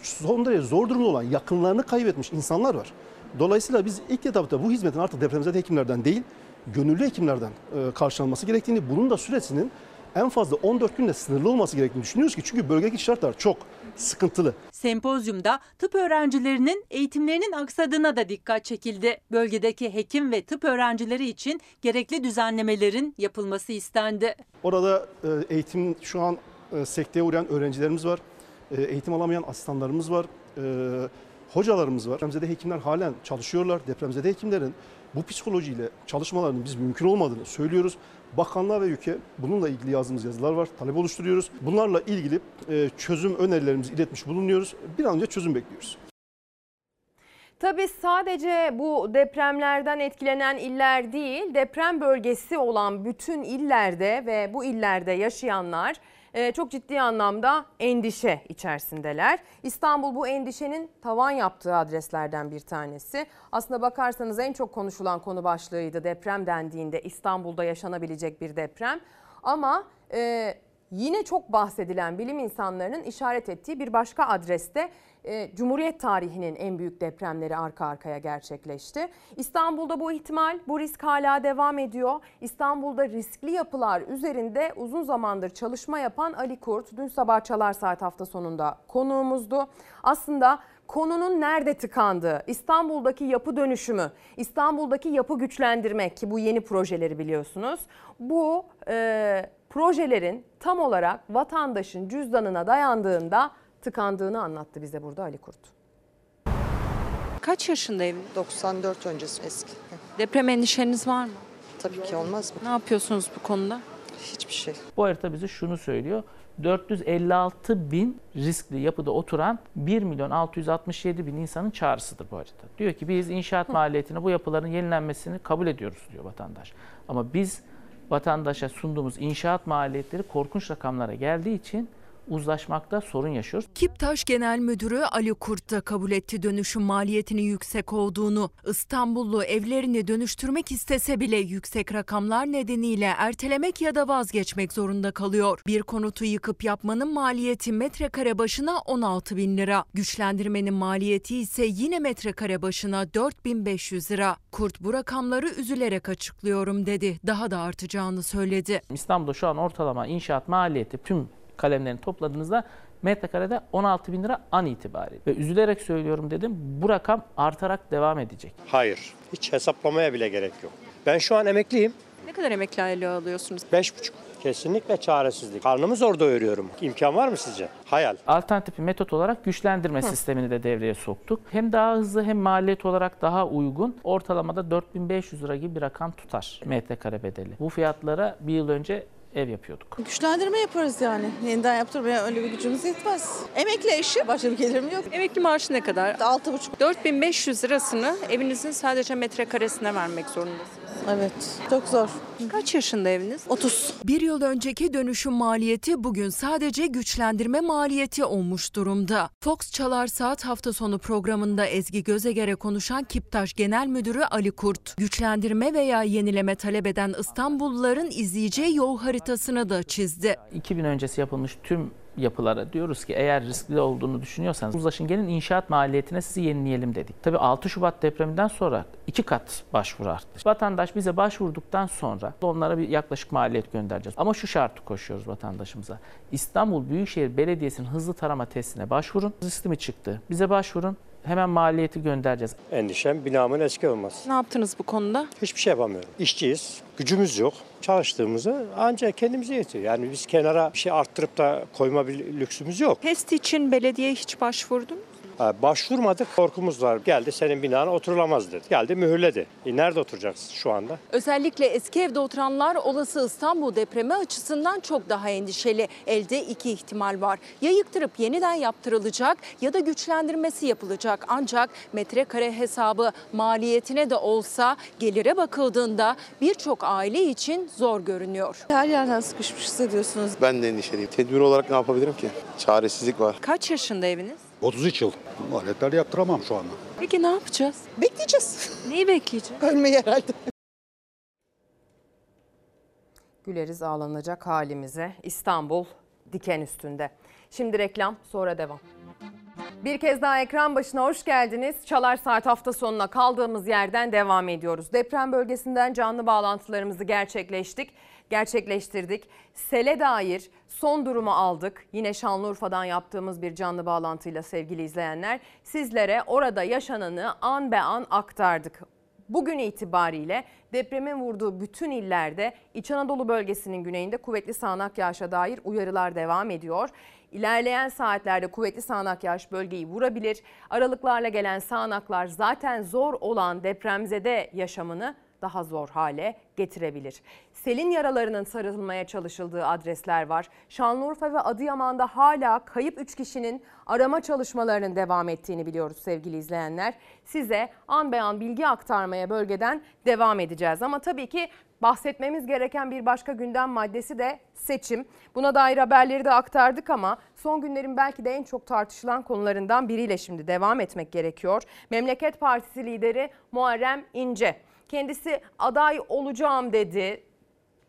son derece zor durumda olan yakınlarını kaybetmiş insanlar var. Dolayısıyla biz ilk etapta bu hizmetin artık depremzede hekimlerden değil, gönüllü hekimlerden e, karşılanması gerektiğini, bunun da süresinin en fazla 14 günde sınırlı olması gerektiğini düşünüyoruz ki çünkü bölgedeki şartlar çok sıkıntılı. Sempozyumda tıp öğrencilerinin eğitimlerinin aksadığına da dikkat çekildi. Bölgedeki hekim ve tıp öğrencileri için gerekli düzenlemelerin yapılması istendi. Orada e, eğitim şu an e, sekteye uğrayan öğrencilerimiz var. E, eğitim alamayan asistanlarımız var. Hocalarımız var. Depremzede hekimler halen çalışıyorlar. Depremzede hekimlerin bu psikolojiyle çalışmalarının biz mümkün olmadığını söylüyoruz. Bakanlığa ve ülke bununla ilgili yazdığımız yazılar var. Talep oluşturuyoruz. Bunlarla ilgili çözüm önerilerimizi iletmiş bulunuyoruz. Bir an önce çözüm bekliyoruz. Tabii sadece bu depremlerden etkilenen iller değil, deprem bölgesi olan bütün illerde ve bu illerde yaşayanlar çok ciddi anlamda endişe içerisindeler. İstanbul bu endişenin tavan yaptığı adreslerden bir tanesi. Aslında bakarsanız en çok konuşulan konu başlığıydı deprem dendiğinde İstanbul'da yaşanabilecek bir deprem. Ama e, yine çok bahsedilen bilim insanlarının işaret ettiği bir başka adreste e, Cumhuriyet tarihinin en büyük depremleri arka arkaya gerçekleşti. İstanbul'da bu ihtimal, bu risk hala devam ediyor. İstanbul'da riskli yapılar üzerinde uzun zamandır çalışma yapan Ali Kurt dün sabah Çalar Saat hafta sonunda konuğumuzdu. Aslında konunun nerede tıkandığı, İstanbul'daki yapı dönüşümü, İstanbul'daki yapı güçlendirmek ki bu yeni projeleri biliyorsunuz. Bu e, projelerin tam olarak vatandaşın cüzdanına dayandığında tıkandığını anlattı bize burada Ali Kurt. Kaç yaşında evin? 94 öncesi eski. Deprem endişeniz var mı? Tabii ki olmaz mı? Ne yapıyorsunuz bu konuda? Hiçbir şey. Bu harita bize şunu söylüyor. 456 bin riskli yapıda oturan 1 milyon 667 bin insanın çağrısıdır bu harita. Diyor ki biz inşaat maliyetini bu yapıların yenilenmesini kabul ediyoruz diyor vatandaş. Ama biz vatandaşa sunduğumuz inşaat maliyetleri korkunç rakamlara geldiği için uzlaşmakta sorun yaşıyoruz. Kiptaş Genel Müdürü Ali Kurt da kabul etti dönüşüm maliyetinin yüksek olduğunu. İstanbullu evlerini dönüştürmek istese bile yüksek rakamlar nedeniyle ertelemek ya da vazgeçmek zorunda kalıyor. Bir konutu yıkıp yapmanın maliyeti metrekare başına 16 bin lira. Güçlendirmenin maliyeti ise yine metrekare başına 4500 lira. Kurt bu rakamları üzülerek açıklıyorum dedi. Daha da artacağını söyledi. İstanbul'da şu an ortalama inşaat maliyeti tüm kalemlerini topladığınızda metrekarede 16 bin lira an itibariyle. Ve üzülerek söylüyorum dedim bu rakam artarak devam edecek. Hayır. Hiç hesaplamaya bile gerek yok. Ben şu an emekliyim. Ne kadar emekli aylığı alıyorsunuz? 5,5. Kesinlikle çaresizlik. Karnımı zor doyuruyorum. İmkan var mı sizce? Hayal. Alternatif bir metot olarak güçlendirme sistemini de devreye soktuk. Hem daha hızlı hem maliyet olarak daha uygun. Ortalamada 4500 lira gibi bir rakam tutar metrekare bedeli. Bu fiyatlara bir yıl önce ev yapıyorduk. Güçlendirme yaparız yani. Yeniden yaptırmaya öyle bir gücümüz yetmez. Emekli eşi, başka bir gelirim yok. Emekli maaşı ne kadar? 6,5. 4500 lirasını evinizin sadece metrekaresine vermek zorundasınız. Evet, çok zor. Kaç yaşında eviniz? 30. Bir yıl önceki dönüşüm maliyeti bugün sadece güçlendirme maliyeti olmuş durumda. Fox Çalar Saat hafta sonu programında Ezgi Gözeger'e konuşan Kiptaş Genel Müdürü Ali Kurt, güçlendirme veya yenileme talep eden İstanbulluların izleyeceği yol haritasını da çizdi. 2000 öncesi yapılmış tüm yapılara diyoruz ki eğer riskli olduğunu düşünüyorsanız uzlaşın gelin inşaat maliyetine sizi yenileyelim dedik. Tabii 6 Şubat depreminden sonra iki kat başvuru arttı. Vatandaş bize başvurduktan sonra onlara bir yaklaşık maliyet göndereceğiz. Ama şu şartı koşuyoruz vatandaşımıza. İstanbul Büyükşehir Belediyesi'nin hızlı tarama testine başvurun. Riskli mi çıktı? Bize başvurun. Hemen maliyeti göndereceğiz. Endişem binamın eski olması. Ne yaptınız bu konuda? Hiçbir şey yapamıyorum. İşçiyiz. Gücümüz yok. Çalıştığımızı ancak kendimize yetiyor. Yani biz kenara bir şey arttırıp da koyma bir lüksümüz yok. Test için belediyeye hiç başvurdun mu? Başvurmadık. Korkumuz var. Geldi senin binana oturulamaz dedi. Geldi mühürledi. E nerede oturacaksın şu anda? Özellikle eski evde oturanlar olası İstanbul depremi açısından çok daha endişeli. Elde iki ihtimal var. Ya yıktırıp yeniden yaptırılacak ya da güçlendirmesi yapılacak. Ancak metrekare hesabı maliyetine de olsa gelire bakıldığında birçok aile için zor görünüyor. Her yerden sıkışmış hissediyorsunuz. Ben de endişeliyim. Tedbir olarak ne yapabilirim ki? Çaresizlik var. Kaç yaşında eviniz? 33 yıl. Maliyetleri yaptıramam şu anda. Peki ne yapacağız? Bekleyeceğiz. Neyi bekleyeceğiz? Ölmeyi herhalde. Güleriz ağlanacak halimize. İstanbul diken üstünde. Şimdi reklam sonra devam. Bir kez daha ekran başına hoş geldiniz. Çalar Saat hafta sonuna kaldığımız yerden devam ediyoruz. Deprem bölgesinden canlı bağlantılarımızı gerçekleştik, gerçekleştirdik. Sele dair son durumu aldık. Yine Şanlıurfa'dan yaptığımız bir canlı bağlantıyla sevgili izleyenler sizlere orada yaşananı an be an aktardık. Bugün itibariyle depremin vurduğu bütün illerde İç Anadolu bölgesinin güneyinde kuvvetli sağanak yağışa dair uyarılar devam ediyor. İlerleyen saatlerde kuvvetli sağanak yağış bölgeyi vurabilir. Aralıklarla gelen sağanaklar zaten zor olan depremzede yaşamını daha zor hale getirebilir. Selin yaralarının sarılmaya çalışıldığı adresler var. Şanlıurfa ve Adıyaman'da hala kayıp 3 kişinin arama çalışmalarının devam ettiğini biliyoruz sevgili izleyenler. Size an be an bilgi aktarmaya bölgeden devam edeceğiz. Ama tabii ki bahsetmemiz gereken bir başka gündem maddesi de seçim. Buna dair haberleri de aktardık ama son günlerin belki de en çok tartışılan konularından biriyle şimdi devam etmek gerekiyor. Memleket Partisi lideri Muharrem İnce. Kendisi aday olacağım dedi.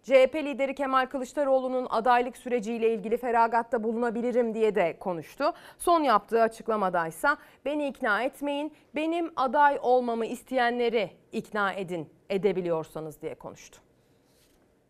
CHP lideri Kemal Kılıçdaroğlu'nun adaylık süreciyle ilgili feragatta bulunabilirim diye de konuştu. Son yaptığı açıklamadaysa beni ikna etmeyin, benim aday olmamı isteyenleri ikna edin edebiliyorsanız diye konuştu.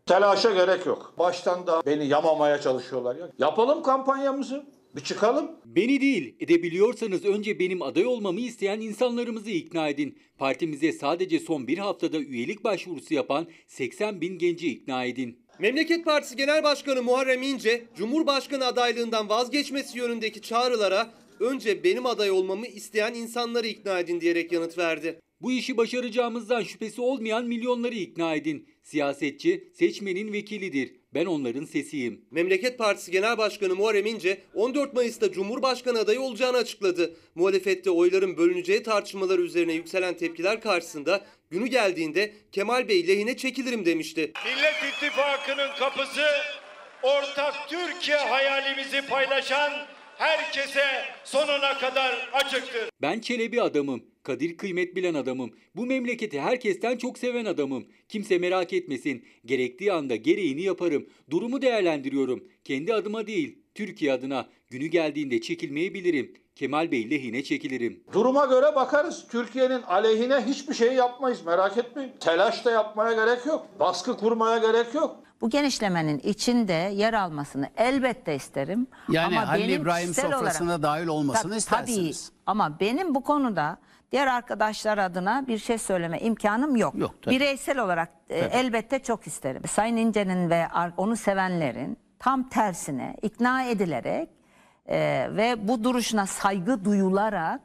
Telaşa gerek yok. Baştan da beni yamamaya çalışıyorlar ya. Yapalım kampanyamızı. Bir çıkalım. Beni değil, edebiliyorsanız önce benim aday olmamı isteyen insanlarımızı ikna edin. Partimize sadece son bir haftada üyelik başvurusu yapan 80 bin genci ikna edin. Memleket Partisi Genel Başkanı Muharrem İnce, Cumhurbaşkanı adaylığından vazgeçmesi yönündeki çağrılara önce benim aday olmamı isteyen insanları ikna edin diyerek yanıt verdi. Bu işi başaracağımızdan şüphesi olmayan milyonları ikna edin. Siyasetçi seçmenin vekilidir. Ben onların sesiyim. Memleket Partisi Genel Başkanı Muharrem İnce 14 Mayıs'ta Cumhurbaşkanı adayı olacağını açıkladı. Muhalefette oyların bölüneceği tartışmaları üzerine yükselen tepkiler karşısında günü geldiğinde Kemal Bey lehine çekilirim demişti. Millet İttifakı'nın kapısı ortak Türkiye hayalimizi paylaşan herkese sonuna kadar açıktır. Ben Çelebi adamım. Kadir kıymet bilen adamım. Bu memleketi herkesten çok seven adamım. Kimse merak etmesin. Gerektiği anda gereğini yaparım. Durumu değerlendiriyorum. Kendi adıma değil, Türkiye adına. Günü geldiğinde çekilmeyi bilirim. Kemal Bey lehine çekilirim. Duruma göre bakarız. Türkiye'nin aleyhine hiçbir şey yapmayız merak etmeyin. Telaş da yapmaya gerek yok. Baskı kurmaya gerek yok. Bu genişlemenin içinde yer almasını elbette isterim. Yani ama Halil benim İbrahim kişisel sofrasına olarak- dahil olmasını Ta- istersiniz. Tabii ama benim bu konuda diğer arkadaşlar adına bir şey söyleme imkanım yok. tabii. Bireysel olarak e, elbette çok isterim. Sayın İnce'nin ve ar- onu sevenlerin tam tersine ikna edilerek e, ve bu duruşuna saygı duyularak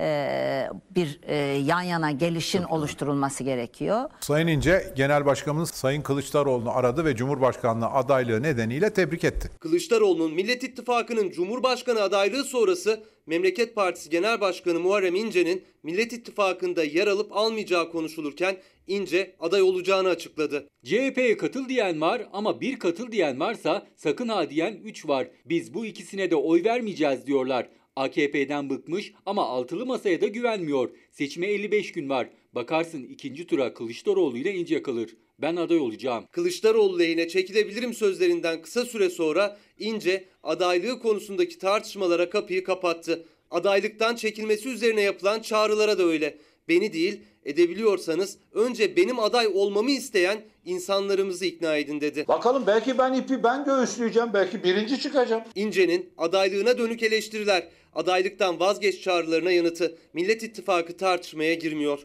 e, bir e, yan yana gelişin oluşturulması gerekiyor. Sayın İnce, Genel Başkanımız Sayın Kılıçdaroğlu'nu aradı ve Cumhurbaşkanlığı adaylığı nedeniyle tebrik etti. Kılıçdaroğlu'nun Millet İttifakı'nın Cumhurbaşkanı adaylığı sonrası Memleket Partisi Genel Başkanı Muharrem İnce'nin Millet İttifakı'nda yer alıp almayacağı konuşulurken İnce aday olacağını açıkladı. CHP'ye katıl diyen var ama bir katıl diyen varsa sakın ha diyen 3 var. Biz bu ikisine de oy vermeyeceğiz diyorlar. AKP'den bıkmış ama altılı masaya da güvenmiyor. Seçime 55 gün var. Bakarsın ikinci tura Kılıçdaroğlu ile ince kalır. Ben aday olacağım. Kılıçdaroğlu lehine çekilebilirim sözlerinden kısa süre sonra İnce adaylığı konusundaki tartışmalara kapıyı kapattı. Adaylıktan çekilmesi üzerine yapılan çağrılara da öyle. Beni değil edebiliyorsanız önce benim aday olmamı isteyen insanlarımızı ikna edin dedi. Bakalım belki ben ipi ben göğüsleyeceğim. Belki birinci çıkacağım. İnce'nin adaylığına dönük eleştiriler, adaylıktan vazgeç çağrılarına yanıtı Millet İttifakı tartışmaya girmiyor.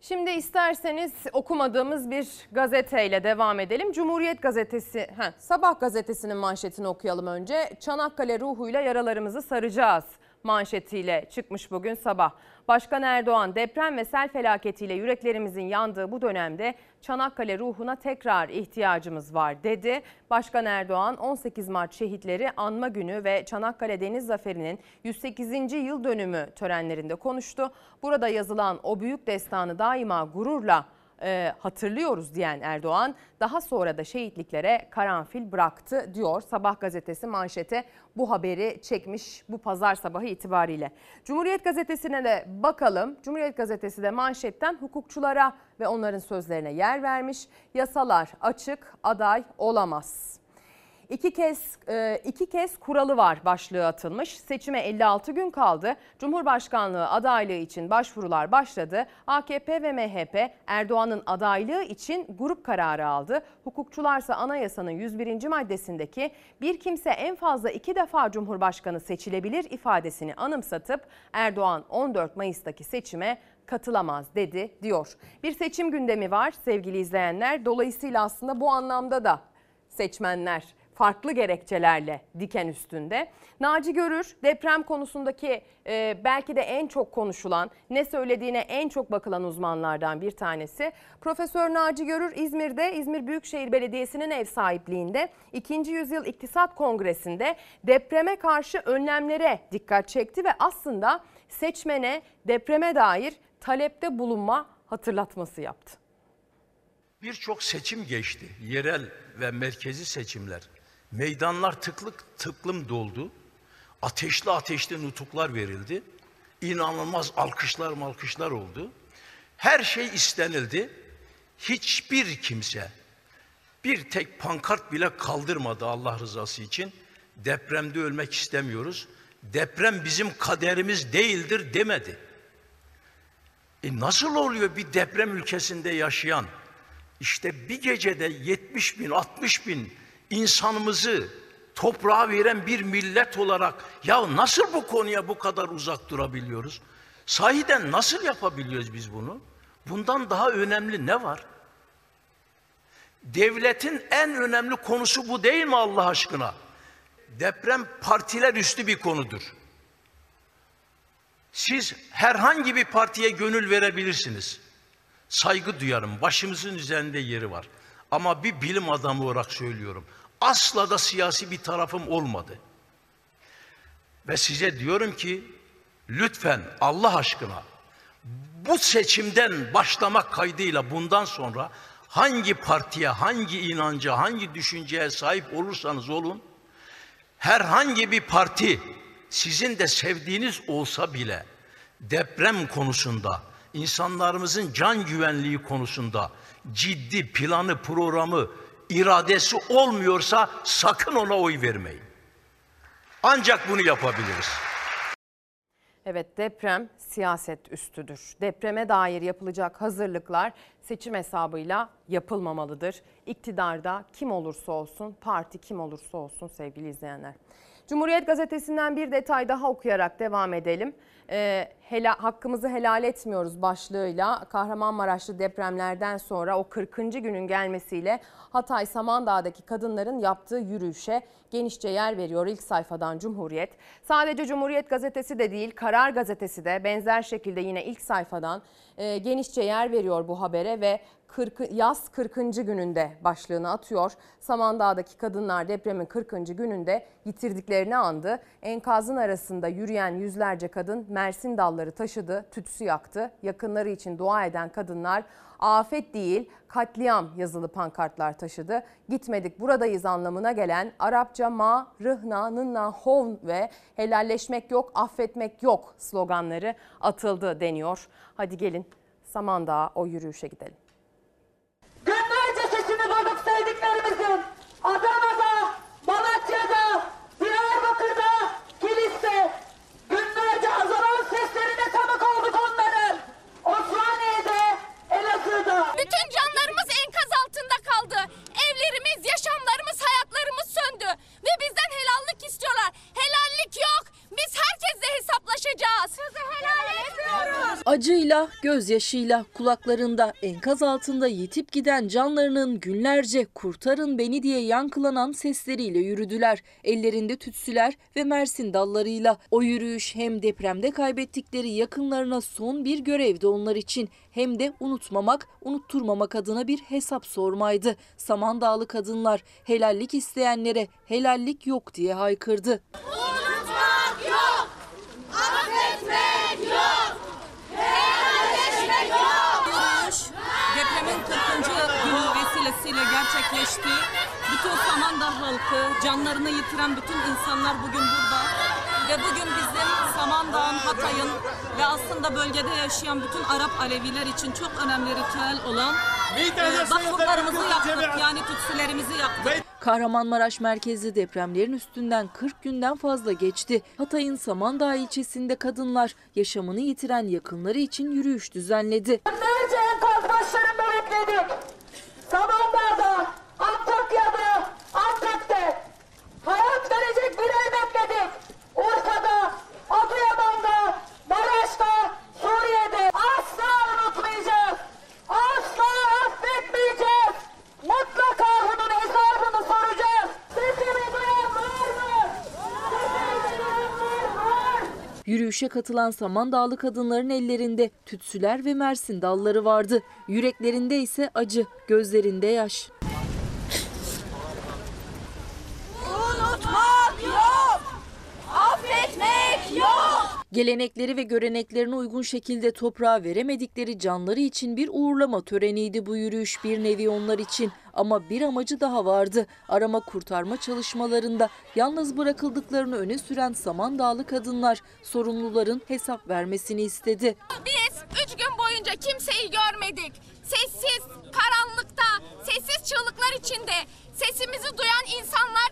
Şimdi isterseniz okumadığımız bir gazeteyle devam edelim. Cumhuriyet Gazetesi, heh, Sabah gazetesinin manşetini okuyalım önce. Çanakkale ruhuyla yaralarımızı saracağız manşetiyle çıkmış bugün sabah. Başkan Erdoğan deprem ve sel felaketiyle yüreklerimizin yandığı bu dönemde Çanakkale ruhuna tekrar ihtiyacımız var dedi. Başkan Erdoğan 18 Mart şehitleri anma günü ve Çanakkale Deniz Zaferi'nin 108. yıl dönümü törenlerinde konuştu. Burada yazılan o büyük destanı daima gururla e, hatırlıyoruz diyen Erdoğan daha sonra da şehitliklere karanfil bıraktı diyor. Sabah gazetesi manşete bu haberi çekmiş bu pazar sabahı itibariyle. Cumhuriyet gazetesine de bakalım. Cumhuriyet gazetesi de manşetten hukukçulara ve onların sözlerine yer vermiş. Yasalar açık, aday olamaz. İki kez e, iki kez kuralı var başlığı atılmış. Seçime 56 gün kaldı. Cumhurbaşkanlığı adaylığı için başvurular başladı. AKP ve MHP Erdoğan'ın adaylığı için grup kararı aldı. Hukukçularsa anayasanın 101. maddesindeki bir kimse en fazla iki defa Cumhurbaşkanı seçilebilir ifadesini anımsatıp Erdoğan 14 Mayıs'taki seçime katılamaz dedi diyor. Bir seçim gündemi var sevgili izleyenler. Dolayısıyla aslında bu anlamda da seçmenler farklı gerekçelerle diken üstünde. Naci Görür deprem konusundaki e, belki de en çok konuşulan, ne söylediğine en çok bakılan uzmanlardan bir tanesi. Profesör Naci Görür İzmir'de İzmir Büyükşehir Belediyesi'nin ev sahipliğinde 2. Yüzyıl İktisat Kongresi'nde depreme karşı önlemlere dikkat çekti ve aslında seçmene depreme dair talepte bulunma hatırlatması yaptı. Birçok seçim geçti. Yerel ve merkezi seçimler. Meydanlar tıklık tıklım doldu. Ateşli ateşli nutuklar verildi. İnanılmaz alkışlar malkışlar oldu. Her şey istenildi. Hiçbir kimse Bir tek pankart bile kaldırmadı Allah rızası için. Depremde ölmek istemiyoruz. Deprem bizim kaderimiz değildir demedi. E nasıl oluyor bir deprem ülkesinde yaşayan işte bir gecede 70 bin 60 bin insanımızı toprağa veren bir millet olarak ya nasıl bu konuya bu kadar uzak durabiliyoruz? Sahiden nasıl yapabiliyoruz biz bunu? Bundan daha önemli ne var? Devletin en önemli konusu bu değil mi Allah aşkına? Deprem partiler üstü bir konudur. Siz herhangi bir partiye gönül verebilirsiniz. Saygı duyarım. Başımızın üzerinde yeri var. Ama bir bilim adamı olarak söylüyorum. Asla da siyasi bir tarafım olmadı. Ve size diyorum ki lütfen Allah aşkına bu seçimden başlamak kaydıyla bundan sonra hangi partiye, hangi inanca, hangi düşünceye sahip olursanız olun herhangi bir parti sizin de sevdiğiniz olsa bile deprem konusunda, insanlarımızın can güvenliği konusunda ciddi planı, programı, iradesi olmuyorsa sakın ona oy vermeyin. Ancak bunu yapabiliriz. Evet deprem siyaset üstüdür. Depreme dair yapılacak hazırlıklar seçim hesabıyla yapılmamalıdır. İktidarda kim olursa olsun, parti kim olursa olsun sevgili izleyenler. Cumhuriyet Gazetesi'nden bir detay daha okuyarak devam edelim. Ee, hela, hakkımızı helal etmiyoruz başlığıyla Kahramanmaraşlı depremlerden sonra o 40. günün gelmesiyle Hatay Samandağ'daki kadınların yaptığı yürüyüşe genişçe yer veriyor ilk sayfadan Cumhuriyet. Sadece Cumhuriyet Gazetesi de değil Karar Gazetesi de benzer şekilde yine ilk sayfadan e, genişçe yer veriyor bu habere ve 40, yaz 40. gününde başlığını atıyor. Samandağ'daki kadınlar depremin 40. gününde yitirdiklerini andı. Enkazın arasında yürüyen yüzlerce kadın Mersin dalları taşıdı, tütsü yaktı. Yakınları için dua eden kadınlar afet değil katliam yazılı pankartlar taşıdı. Gitmedik buradayız anlamına gelen Arapça ma, rıhna, nınna, hovn ve helalleşmek yok, affetmek yok sloganları atıldı deniyor. Hadi gelin Samandağ'a o yürüyüşe gidelim. Günlerce sesini duyduk sevdiklerimizin. Adana'da, Malatya'da, Diyarbakır'da, Kilis'te. Günlerce azalan seslerine tanık olduk onların. Osmaniye'de, Elazığ'da. Bütün canlarımız enkaz altında kaldı. Evlerimiz, yaşamlarımız, hayatlarımız söndü. Ve bizden helallik istiyorlar. Helallik yok. Biz herkesle hesaplaşacağız. Sizi helal. Acıyla, gözyaşıyla, kulaklarında enkaz altında yitip giden canlarının günlerce kurtarın beni diye yankılanan sesleriyle yürüdüler. Ellerinde tütsüler ve Mersin dallarıyla. O yürüyüş hem depremde kaybettikleri yakınlarına son bir görevdi onlar için hem de unutmamak, unutturmamak adına bir hesap sormaydı. Samandağlı kadınlar helallik isteyenlere helallik yok diye haykırdı. Unutmak yok. Affetmek yok. Helalleşmek yok. Depremin 40. günü vesilesiyle gerçekleşti. Bütün Samandağ halkı, canlarını yitiren bütün insanlar bugün burada. Ve bugün bizim Samandağ'ın, Hatay'ın ve aslında bölgede yaşayan bütün Arap Aleviler için çok önemli ritüel olan e, başvurlarımızı yaptık. Yani tütsülerimizi yaptık. Kahramanmaraş merkezli depremlerin üstünden 40 günden fazla geçti. Hatay'ın Samandağ ilçesinde kadınlar yaşamını yitiren yakınları için yürüyüş düzenledi. Günlerce enkaz başlarında bekledik. Samandağ'da, Antakya'da, Antep'te. Hayat verecek bir el bekledik. Urfa'da, Adıyaman'da, Maraş'ta, Suriye'de. Asla unutmayacağız. Asla affetmeyeceğiz. Mutlaka bunun hesabını soracağız. Sesimi duyan var mı? Sesimi duyan var? Yürüyüşe katılan Samandağlı kadınların ellerinde tütsüler ve Mersin dalları vardı. Yüreklerinde ise acı, gözlerinde yaş. Unutmak yok. Affetmek yok. Gelenekleri ve göreneklerine uygun şekilde toprağa veremedikleri canları için bir uğurlama töreniydi bu yürüyüş bir nevi onlar için. Ama bir amacı daha vardı. Arama kurtarma çalışmalarında yalnız bırakıldıklarını öne süren Samandağlı kadınlar sorumluların hesap vermesini istedi. Biz üç gün boyunca kimseyi görmedik. Sessiz, karanlıkta, sessiz çığlıklar içinde sesimizi duyan insanlar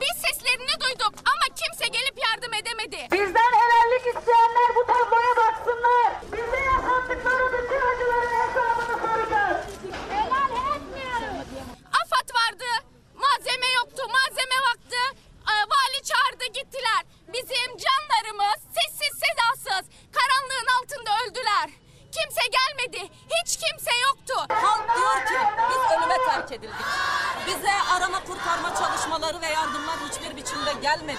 biz seslerini duyduk ama kimse gelip yardım edemedi. Bizden helallik isteyenler bu tabloya baksınlar. Bize yaşattıkları bütün acıların hesabını soracağız. Helal etmiyoruz. AFAD vardı. Malzeme yoktu. Malzeme vakti. Ee, Vali çağırdı gittiler. Bizim canlarımız sessiz sedasız karanlığın altında öldüler. Kimse gelmedi. Hiç kimse yoktu. Halk diyor ki biz ölüme terk edildik. Bize arama kurtarma çalışmaları ve yardımlar hiçbir biçimde gelmedi.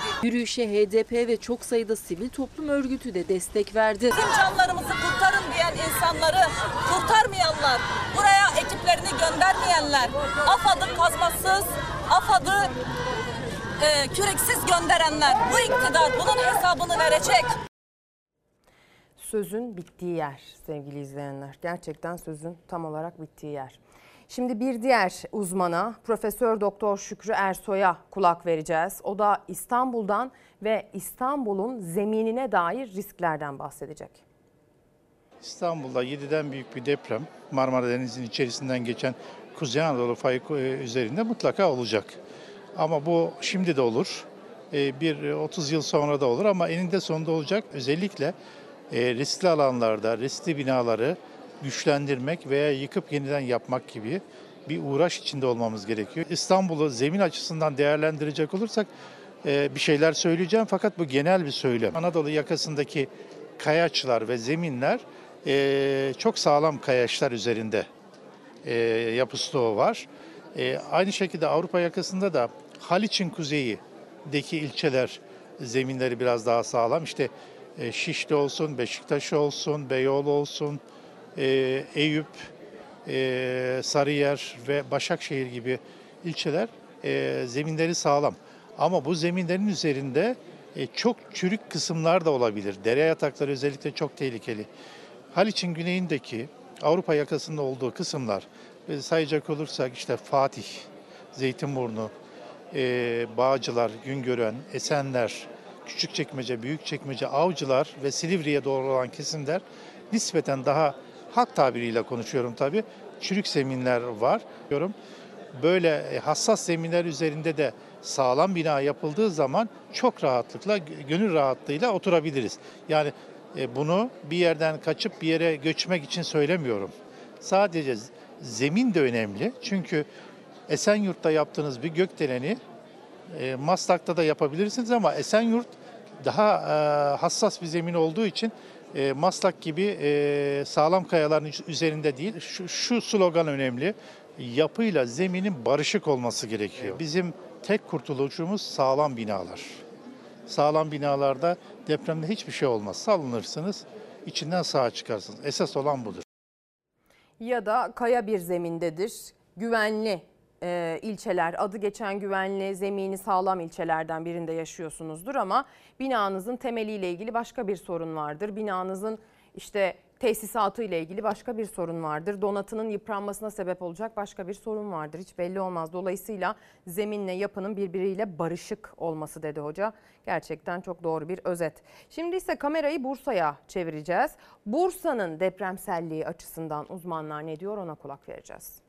Yürüyüşe HDP ve çok sayıda sivil toplum örgütü de destek verdi. Bizim canlarımızı kurtarın diyen insanları kurtarmayanlar, buraya ekiplerini göndermeyenler, AFAD'ı kazmasız, AFAD'ı e, küreksiz gönderenler bu iktidar bunun hesabını verecek. Sözün bittiği yer sevgili izleyenler. Gerçekten sözün tam olarak bittiği yer. Şimdi bir diğer uzmana Profesör Doktor Şükrü Ersoy'a kulak vereceğiz. O da İstanbul'dan ve İstanbul'un zeminine dair risklerden bahsedecek. İstanbul'da 7'den büyük bir deprem Marmara Denizi'nin içerisinden geçen Kuzey Anadolu fayı e, üzerinde mutlaka olacak. Ama bu şimdi de olur. E, Bir 30 yıl sonra da olur ama eninde sonunda olacak. Özellikle e, riskli alanlarda riskli binaları güçlendirmek veya yıkıp yeniden yapmak gibi bir uğraş içinde olmamız gerekiyor. İstanbul'u zemin açısından değerlendirecek olursak e, bir şeyler söyleyeceğim fakat bu genel bir söylem. Anadolu yakasındaki kayaçlar ve zeminler e, çok sağlam kayaçlar üzerinde e, yapı stoğu var. Aynı şekilde Avrupa yakasında da Haliç'in kuzeyindeki ilçeler zeminleri biraz daha sağlam. İşte Şişli olsun, Beşiktaş olsun, Beyoğlu olsun, e, Eyüp, e, Sarıyer ve Başakşehir gibi ilçeler e, zeminleri sağlam. Ama bu zeminlerin üzerinde e, çok çürük kısımlar da olabilir. Dere yatakları özellikle çok tehlikeli. Haliç'in güneyindeki Avrupa yakasında olduğu kısımlar sayacak olursak işte Fatih, Zeytinburnu, Bağcılar, Güngören, Esenler, Küçükçekmece, Büyükçekmece, Avcılar ve Silivri'ye doğru olan kesimler nispeten daha halk tabiriyle konuşuyorum tabii. Çürük zeminler var diyorum. Böyle e, hassas zeminler üzerinde de sağlam bina yapıldığı zaman çok rahatlıkla, gönül rahatlığıyla oturabiliriz. Yani e, bunu bir yerden kaçıp bir yere göçmek için söylemiyorum. Sadece zemin de önemli. Çünkü Esenyurt'ta yaptığınız bir gökdeleni e, Maslak'ta da yapabilirsiniz ama Esenyurt daha hassas bir zemin olduğu için e, Maslak gibi e, sağlam kayaların üzerinde değil. Şu, şu slogan önemli. Yapıyla zeminin barışık olması gerekiyor. Bizim tek kurtuluşumuz sağlam binalar. Sağlam binalarda depremde hiçbir şey olmaz. Salınırsınız, içinden sağ çıkarsınız. Esas olan budur. Ya da kaya bir zemindedir. Güvenli e, ilçeler, adı geçen güvenli, zemini sağlam ilçelerden birinde yaşıyorsunuzdur ama binanızın temeliyle ilgili başka bir sorun vardır. Binanızın işte tesisatı ile ilgili başka bir sorun vardır. Donatının yıpranmasına sebep olacak başka bir sorun vardır. Hiç belli olmaz. Dolayısıyla zeminle yapının birbiriyle barışık olması dedi hoca. Gerçekten çok doğru bir özet. Şimdi ise kamerayı Bursa'ya çevireceğiz. Bursa'nın depremselliği açısından uzmanlar ne diyor ona kulak vereceğiz.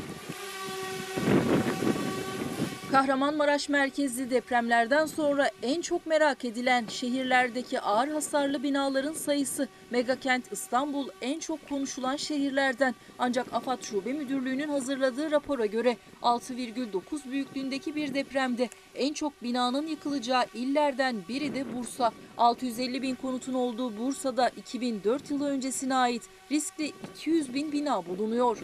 Kahramanmaraş merkezli depremlerden sonra en çok merak edilen şehirlerdeki ağır hasarlı binaların sayısı. Megakent İstanbul en çok konuşulan şehirlerden. Ancak AFAD Şube Müdürlüğü'nün hazırladığı rapora göre 6,9 büyüklüğündeki bir depremde en çok binanın yıkılacağı illerden biri de Bursa. 650 bin konutun olduğu Bursa'da 2004 yılı öncesine ait riskli 200 bin bina bulunuyor.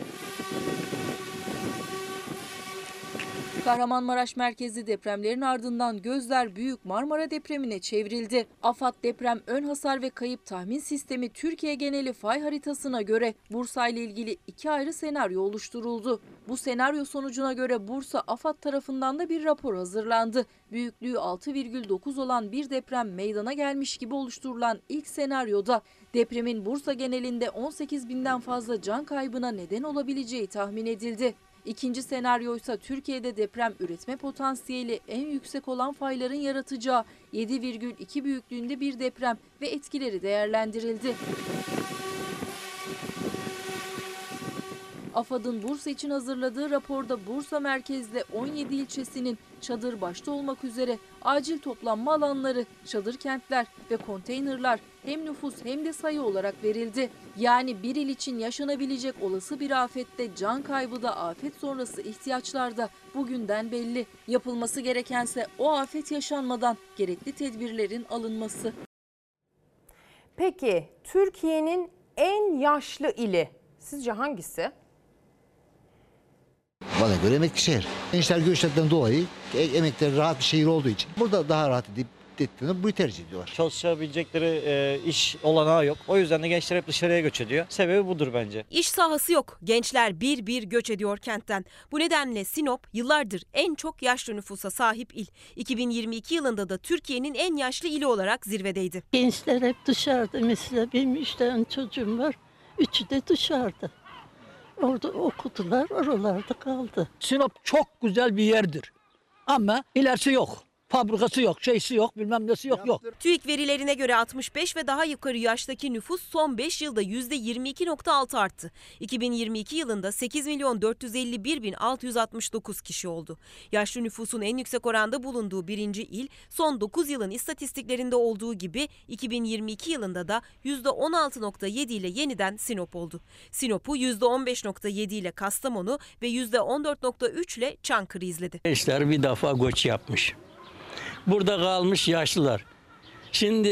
Kahramanmaraş merkezli depremlerin ardından gözler Büyük Marmara depremine çevrildi. AFAD deprem ön hasar ve kayıp tahmin sistemi Türkiye geneli fay haritasına göre Bursa ile ilgili iki ayrı senaryo oluşturuldu. Bu senaryo sonucuna göre Bursa AFAD tarafından da bir rapor hazırlandı. Büyüklüğü 6,9 olan bir deprem meydana gelmiş gibi oluşturulan ilk senaryoda depremin Bursa genelinde 18 binden fazla can kaybına neden olabileceği tahmin edildi. İkinci senaryo ise Türkiye'de deprem üretme potansiyeli en yüksek olan fayların yaratacağı 7,2 büyüklüğünde bir deprem ve etkileri değerlendirildi. AFAD'ın Bursa için hazırladığı raporda Bursa merkezde 17 ilçesinin çadır başta olmak üzere acil toplanma alanları, çadır kentler ve konteynerlar hem nüfus hem de sayı olarak verildi. Yani bir il için yaşanabilecek olası bir afette can kaybı da afet sonrası ihtiyaçlar da bugünden belli. Yapılması gerekense o afet yaşanmadan gerekli tedbirlerin alınması. Peki Türkiye'nin en yaşlı ili sizce hangisi? Bana göre emekli şehir. Gençler göçlerden dolayı e- emekliler rahat bir şehir olduğu için burada daha rahat edip ettiğini bu tercih ediyorlar. Çalışabilecekleri e, iş olanağı yok. O yüzden de gençler hep dışarıya göç ediyor. Sebebi budur bence. İş sahası yok. Gençler bir bir göç ediyor kentten. Bu nedenle Sinop yıllardır en çok yaşlı nüfusa sahip il. 2022 yılında da Türkiye'nin en yaşlı ili olarak zirvedeydi. Gençler hep dışarıda. Mesela benim üç tane çocuğum var. Üçü de dışarıda. Orada okudular, oralarda kaldı. Sinop çok güzel bir yerdir. Ama ilerisi yok. Fabrikası yok, şeysi yok, bilmem nesi yok, yok. TÜİK verilerine göre 65 ve daha yukarı yaştaki nüfus son 5 yılda %22.6 arttı. 2022 yılında 8 milyon 451 bin 669 kişi oldu. Yaşlı nüfusun en yüksek oranda bulunduğu birinci il son 9 yılın istatistiklerinde olduğu gibi 2022 yılında da %16.7 ile yeniden Sinop oldu. Sinop'u %15.7 ile Kastamonu ve %14.3 ile Çankırı izledi. Gençler bir defa göç yapmış. Burada kalmış yaşlılar. Şimdi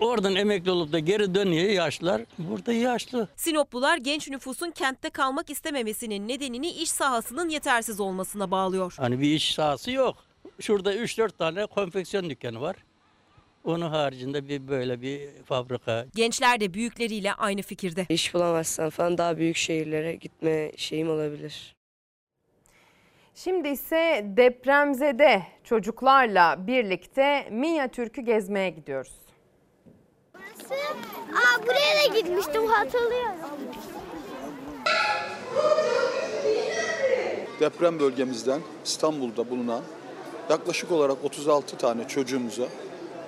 oradan emekli olup da geri dönüyor yaşlılar. Burada yaşlı. Sinoplular genç nüfusun kentte kalmak istememesinin nedenini iş sahasının yetersiz olmasına bağlıyor. Hani bir iş sahası yok. Şurada 3-4 tane konfeksiyon dükkanı var. Onun haricinde bir böyle bir fabrika. Gençler de büyükleriyle aynı fikirde. İş bulamazsan falan daha büyük şehirlere gitme şeyim olabilir. Şimdi ise depremzede çocuklarla birlikte Minyatürk'ü gezmeye gidiyoruz. Aa, buraya da gitmiştim hatırlıyorum. Deprem bölgemizden İstanbul'da bulunan yaklaşık olarak 36 tane çocuğumuza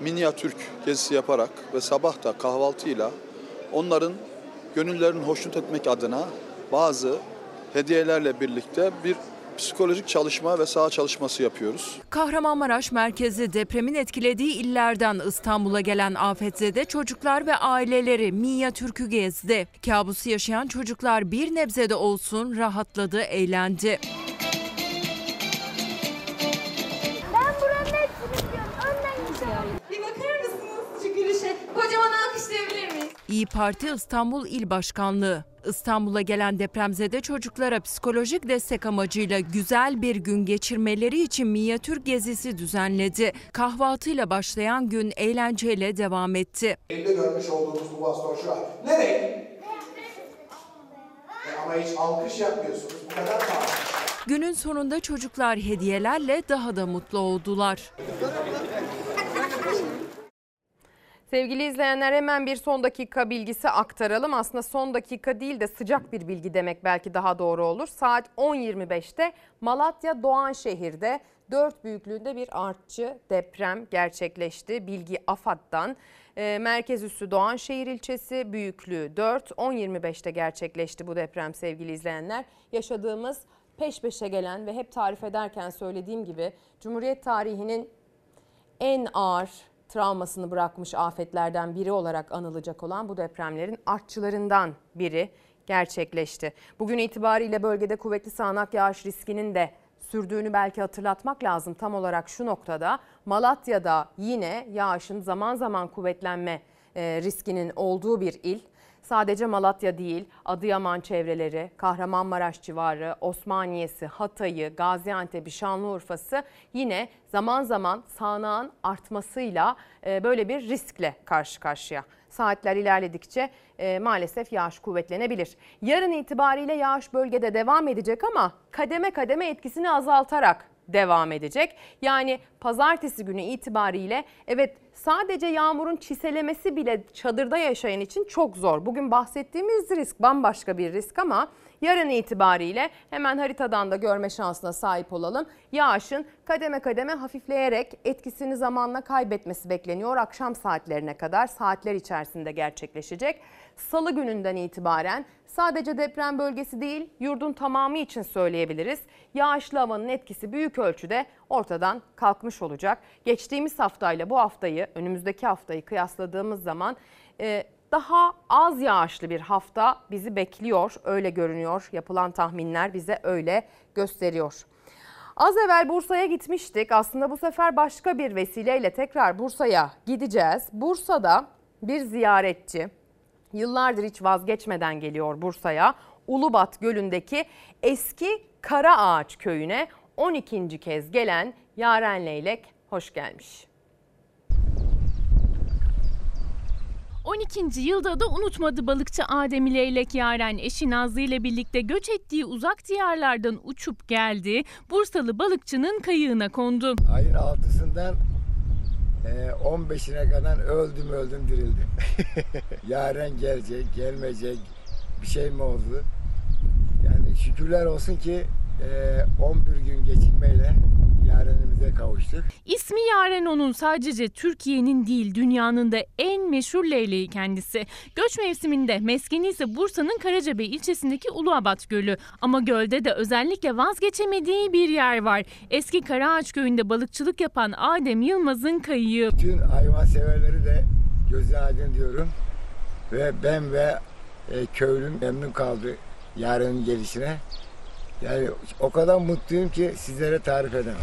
minyatürk gezisi yaparak ve sabah da kahvaltıyla onların gönüllerini hoşnut etmek adına bazı hediyelerle birlikte bir psikolojik çalışma ve saha çalışması yapıyoruz. Kahramanmaraş merkezi depremin etkilediği illerden İstanbul'a gelen afetzede çocuklar ve aileleri Minyatürk'ü gezdi. Kabusu yaşayan çocuklar bir nebzede olsun rahatladı, eğlendi. İyi Parti İstanbul İl Başkanlığı İstanbul'a gelen depremzede çocuklara psikolojik destek amacıyla güzel bir gün geçirmeleri için minyatür gezisi düzenledi. Kahvaltıyla başlayan gün eğlenceyle devam etti. Elimde görmüş olduğunuz bu baston şu an. Ne renk? E ama hiç alkış yapmıyorsunuz. Bu kadar. Günün sonunda çocuklar hediyelerle daha da mutlu oldular. Sevgili izleyenler hemen bir son dakika bilgisi aktaralım. Aslında son dakika değil de sıcak bir bilgi demek belki daha doğru olur. Saat 10.25'te Malatya Doğanşehir'de 4 büyüklüğünde bir artçı deprem gerçekleşti. Bilgi AFAD'dan. E, merkez üssü Doğanşehir ilçesi büyüklüğü 4. 10.25'te gerçekleşti bu deprem sevgili izleyenler. Yaşadığımız peş peşe gelen ve hep tarif ederken söylediğim gibi Cumhuriyet tarihinin en ağır travmasını bırakmış afetlerden biri olarak anılacak olan bu depremlerin artçılarından biri gerçekleşti. Bugün itibariyle bölgede kuvvetli sağanak yağış riskinin de sürdüğünü belki hatırlatmak lazım. Tam olarak şu noktada Malatya'da yine yağışın zaman zaman kuvvetlenme e, riskinin olduğu bir il. Sadece Malatya değil, Adıyaman çevreleri, Kahramanmaraş civarı, Osmaniye'si, Hatay'ı, Gaziantep'i, Şanlıurfa'sı yine zaman zaman sağanağın artmasıyla e, böyle bir riskle karşı karşıya. Saatler ilerledikçe e, maalesef yağış kuvvetlenebilir. Yarın itibariyle yağış bölgede devam edecek ama kademe kademe etkisini azaltarak devam edecek. Yani pazartesi günü itibariyle evet sadece yağmurun çiselemesi bile çadırda yaşayan için çok zor. Bugün bahsettiğimiz risk bambaşka bir risk ama yarın itibariyle hemen haritadan da görme şansına sahip olalım. Yağışın kademe kademe hafifleyerek etkisini zamanla kaybetmesi bekleniyor. Akşam saatlerine kadar saatler içerisinde gerçekleşecek. Salı gününden itibaren Sadece deprem bölgesi değil, yurdun tamamı için söyleyebiliriz. Yağışlı havanın etkisi büyük ölçüde ortadan kalkmış olacak. Geçtiğimiz haftayla bu haftayı, önümüzdeki haftayı kıyasladığımız zaman e, daha az yağışlı bir hafta bizi bekliyor. Öyle görünüyor. Yapılan tahminler bize öyle gösteriyor. Az evvel Bursa'ya gitmiştik. Aslında bu sefer başka bir vesileyle tekrar Bursa'ya gideceğiz. Bursa'da bir ziyaretçi yıllardır hiç vazgeçmeden geliyor Bursa'ya. Ulubat Gölü'ndeki eski Kara Ağaç köyüne 12. kez gelen Yaren Leylek hoş gelmiş. 12. yılda da unutmadı balıkçı Adem Leylek Yaren eşi Nazlı ile birlikte göç ettiği uzak diyarlardan uçup geldi. Bursalı balıkçının kayığına kondu. Ayın 6'sından 15'ine kadar öldüm öldüm dirildim. Yaren gelecek, gelmeyecek bir şey mi oldu? Yani şükürler olsun ki 11 gün gecikmeyle Yaren'imize kavuştuk. İsmi Yaren onun sadece Türkiye'nin değil dünyanın da en meşhur leyleği kendisi. Göç mevsiminde meskeni ise Bursa'nın Karacabey ilçesindeki Uluabat Gölü. Ama gölde de özellikle vazgeçemediği bir yer var. Eski Karaağaç köyünde balıkçılık yapan Adem Yılmaz'ın kayığı. Bütün hayvan severleri de gözü aydın diyorum. Ve ben ve e, köylüm memnun kaldı Yaren'in gelişine. Yani o kadar mutluyum ki sizlere tarif edemem.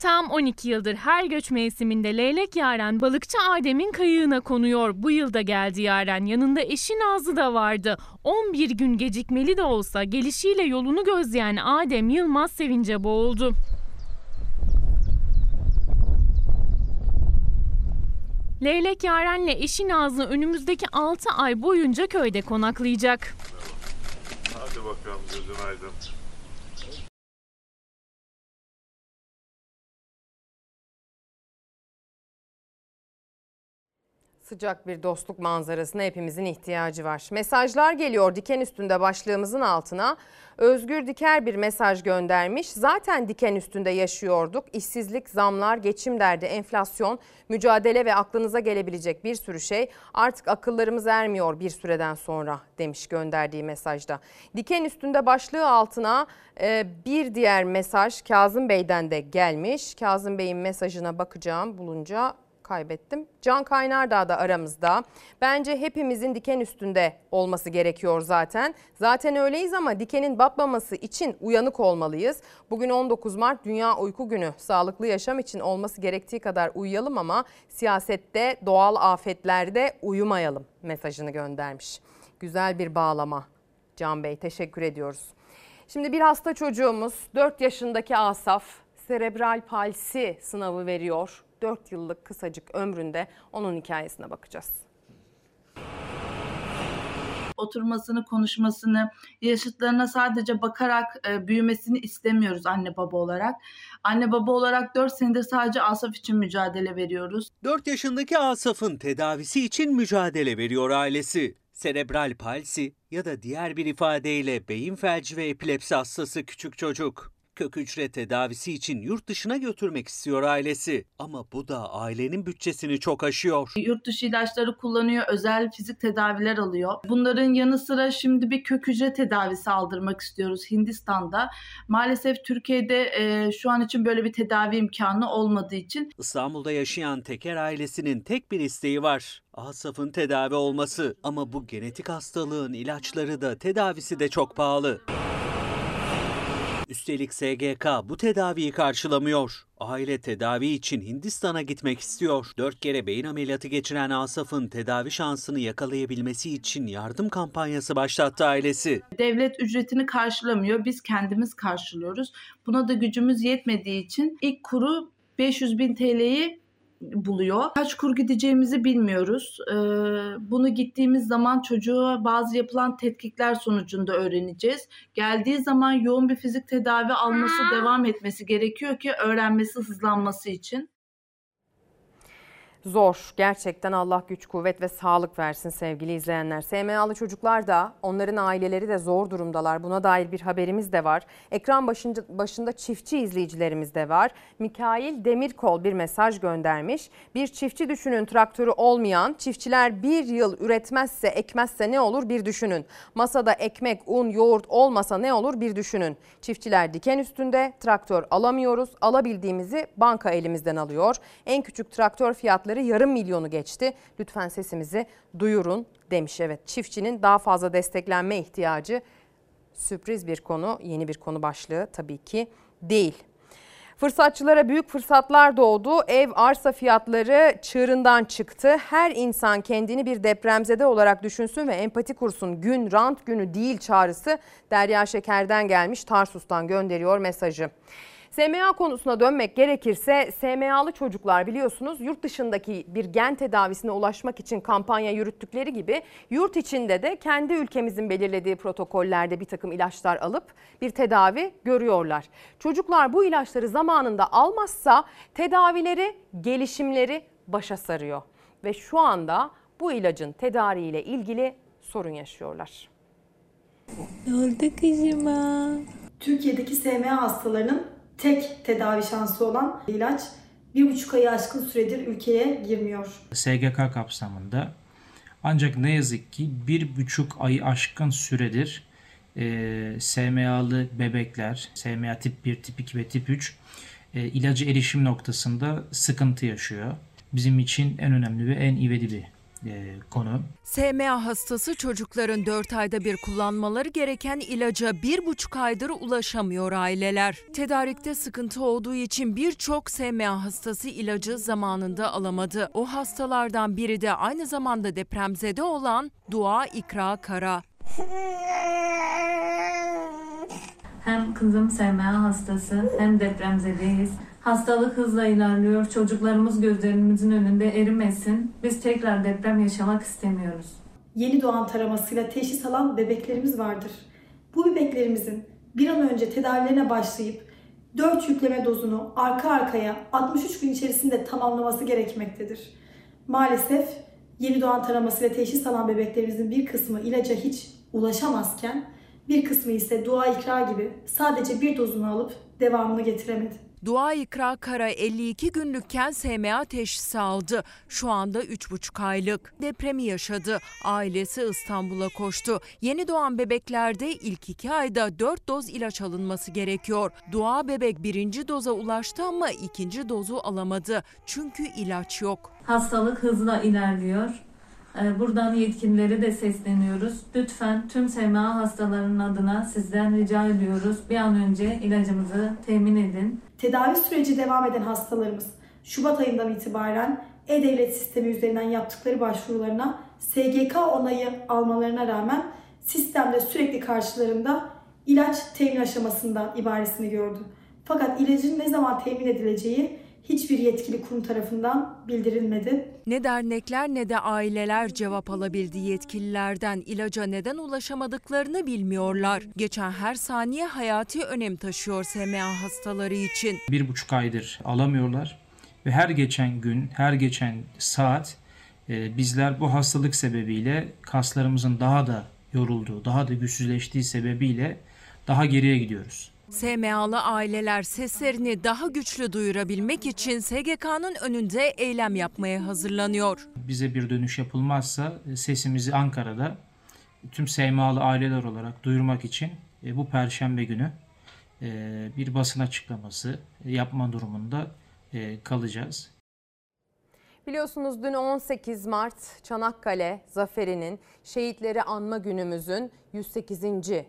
Tam 12 yıldır her göç mevsiminde Leylek Yaren balıkçı Adem'in kayığına konuyor. Bu yılda geldi Yaren. Yanında eşi Nazlı da vardı. 11 gün gecikmeli de olsa gelişiyle yolunu gözleyen Adem Yılmaz sevince boğuldu. Leylek Yaren'le eşi Nazlı önümüzdeki 6 ay boyunca köyde konaklayacak. Hadi bakalım gözün aydın. Sıcak bir dostluk manzarasına hepimizin ihtiyacı var. Mesajlar geliyor diken üstünde başlığımızın altına. Özgür Diker bir mesaj göndermiş. Zaten diken üstünde yaşıyorduk. İşsizlik, zamlar, geçim derdi, enflasyon, mücadele ve aklınıza gelebilecek bir sürü şey artık akıllarımız ermiyor bir süreden sonra demiş gönderdiği mesajda. Diken üstünde başlığı altına e, bir diğer mesaj Kazım Bey'den de gelmiş. Kazım Bey'in mesajına bakacağım bulunca kaybettim. Can Kaynardağ da aramızda. Bence hepimizin diken üstünde olması gerekiyor zaten. Zaten öyleyiz ama dikenin batmaması için uyanık olmalıyız. Bugün 19 Mart Dünya Uyku Günü. Sağlıklı yaşam için olması gerektiği kadar uyuyalım ama siyasette, doğal afetlerde uyumayalım mesajını göndermiş. Güzel bir bağlama. Can Bey teşekkür ediyoruz. Şimdi bir hasta çocuğumuz 4 yaşındaki Asaf serebral palsi sınavı veriyor. 4 yıllık kısacık ömründe onun hikayesine bakacağız. Oturmasını, konuşmasını, yaşıtlarına sadece bakarak e, büyümesini istemiyoruz anne baba olarak. Anne baba olarak 4 senedir sadece Asaf için mücadele veriyoruz. 4 yaşındaki Asaf'ın tedavisi için mücadele veriyor ailesi. Serebral palsi ya da diğer bir ifadeyle beyin felci ve epilepsi hastası küçük çocuk kök hücre tedavisi için yurt dışına götürmek istiyor ailesi. Ama bu da ailenin bütçesini çok aşıyor. Yurt dışı ilaçları kullanıyor, özel fizik tedaviler alıyor. Bunların yanı sıra şimdi bir kök hücre tedavisi aldırmak istiyoruz Hindistan'da. Maalesef Türkiye'de e, şu an için böyle bir tedavi imkanı olmadığı için. İstanbul'da yaşayan Teker ailesinin tek bir isteği var. Asaf'ın tedavi olması ama bu genetik hastalığın ilaçları da tedavisi de çok pahalı. Üstelik SGK bu tedaviyi karşılamıyor. Aile tedavi için Hindistan'a gitmek istiyor. Dört kere beyin ameliyatı geçiren Asaf'ın tedavi şansını yakalayabilmesi için yardım kampanyası başlattı ailesi. Devlet ücretini karşılamıyor, biz kendimiz karşılıyoruz. Buna da gücümüz yetmediği için ilk kuru 500 bin TL'yi buluyor. Kaç kur gideceğimizi bilmiyoruz. Ee, bunu gittiğimiz zaman çocuğa bazı yapılan tetkikler sonucunda öğreneceğiz. Geldiği zaman yoğun bir fizik tedavi alması devam etmesi gerekiyor ki öğrenmesi hızlanması için. Zor. Gerçekten Allah güç, kuvvet ve sağlık versin sevgili izleyenler. SMA'lı çocuklar da onların aileleri de zor durumdalar. Buna dair bir haberimiz de var. Ekran başında, başında çiftçi izleyicilerimiz de var. Mikail Demirkol bir mesaj göndermiş. Bir çiftçi düşünün traktörü olmayan çiftçiler bir yıl üretmezse ekmezse ne olur bir düşünün. Masada ekmek, un, yoğurt olmasa ne olur bir düşünün. Çiftçiler diken üstünde traktör alamıyoruz. Alabildiğimizi banka elimizden alıyor. En küçük traktör fiyatları yarım milyonu geçti. Lütfen sesimizi duyurun demiş. Evet çiftçinin daha fazla desteklenme ihtiyacı sürpriz bir konu, yeni bir konu başlığı tabii ki değil. Fırsatçılara büyük fırsatlar doğdu. Ev arsa fiyatları çığırından çıktı. Her insan kendini bir depremzede olarak düşünsün ve empati kursun. Gün rant günü değil çağrısı Derya Şeker'den gelmiş Tarsus'tan gönderiyor mesajı. SMA konusuna dönmek gerekirse SMA'lı çocuklar biliyorsunuz yurt dışındaki bir gen tedavisine ulaşmak için kampanya yürüttükleri gibi yurt içinde de kendi ülkemizin belirlediği protokollerde bir takım ilaçlar alıp bir tedavi görüyorlar. Çocuklar bu ilaçları zamanında almazsa tedavileri, gelişimleri başa sarıyor ve şu anda bu ilacın tedariğiyle ilgili sorun yaşıyorlar. Oldu kızıma. Türkiye'deki SMA hastalarının tek tedavi şansı olan ilaç bir buçuk ayı aşkın süredir ülkeye girmiyor. SGK kapsamında ancak ne yazık ki bir buçuk ayı aşkın süredir e, SMA'lı bebekler, SMA tip 1, tip 2 ve tip 3 e, ilacı erişim noktasında sıkıntı yaşıyor. Bizim için en önemli ve en ivedi bir e, konu. SMA hastası çocukların 4 ayda bir kullanmaları gereken ilaca bir buçuk aydır ulaşamıyor aileler. Tedarikte sıkıntı olduğu için birçok SMA hastası ilacı zamanında alamadı. O hastalardan biri de aynı zamanda depremzede olan Dua İkra Kara. Hem kızım SMA hastası hem depremzedeyiz. Hastalık hızla ilerliyor. Çocuklarımız gözlerimizin önünde erimesin. Biz tekrar deprem yaşamak istemiyoruz. Yeni doğan taramasıyla teşhis alan bebeklerimiz vardır. Bu bebeklerimizin bir an önce tedavilerine başlayıp 4 yükleme dozunu arka arkaya 63 gün içerisinde tamamlaması gerekmektedir. Maalesef yeni doğan taramasıyla teşhis alan bebeklerimizin bir kısmı ilaca hiç ulaşamazken bir kısmı ise dua ikra gibi sadece bir dozunu alıp devamını getiremedi. Dua İkra Kara 52 günlükken SMA teşhisi aldı. Şu anda 3,5 aylık. Depremi yaşadı. Ailesi İstanbul'a koştu. Yeni doğan bebeklerde ilk 2 ayda 4 doz ilaç alınması gerekiyor. Dua bebek birinci doza ulaştı ama ikinci dozu alamadı. Çünkü ilaç yok. Hastalık hızla ilerliyor. Ee, Buradan yetkililere de sesleniyoruz. Lütfen tüm SMA hastalarının adına sizden rica ediyoruz. Bir an önce ilacımızı temin edin. Tedavi süreci devam eden hastalarımız Şubat ayından itibaren e-devlet sistemi üzerinden yaptıkları başvurularına SGK onayı almalarına rağmen sistemde sürekli karşılarında ilaç temin aşamasında ibaresini gördü. Fakat ilacın ne zaman temin edileceği hiçbir yetkili kurum tarafından bildirilmedi. Ne dernekler ne de aileler cevap alabildi yetkililerden ilaca neden ulaşamadıklarını bilmiyorlar. Geçen her saniye hayati önem taşıyor SMA hastaları için. Bir buçuk aydır alamıyorlar ve her geçen gün, her geçen saat e, bizler bu hastalık sebebiyle kaslarımızın daha da yorulduğu, daha da güçsüzleştiği sebebiyle daha geriye gidiyoruz. SMA'lı aileler seslerini daha güçlü duyurabilmek için SGK'nın önünde eylem yapmaya hazırlanıyor. Bize bir dönüş yapılmazsa e, sesimizi Ankara'da tüm SMA'lı aileler olarak duyurmak için e, bu perşembe günü e, bir basın açıklaması yapma durumunda kalacağız. Biliyorsunuz dün 18 Mart Çanakkale Zaferi'nin şehitleri anma günümüzün 108.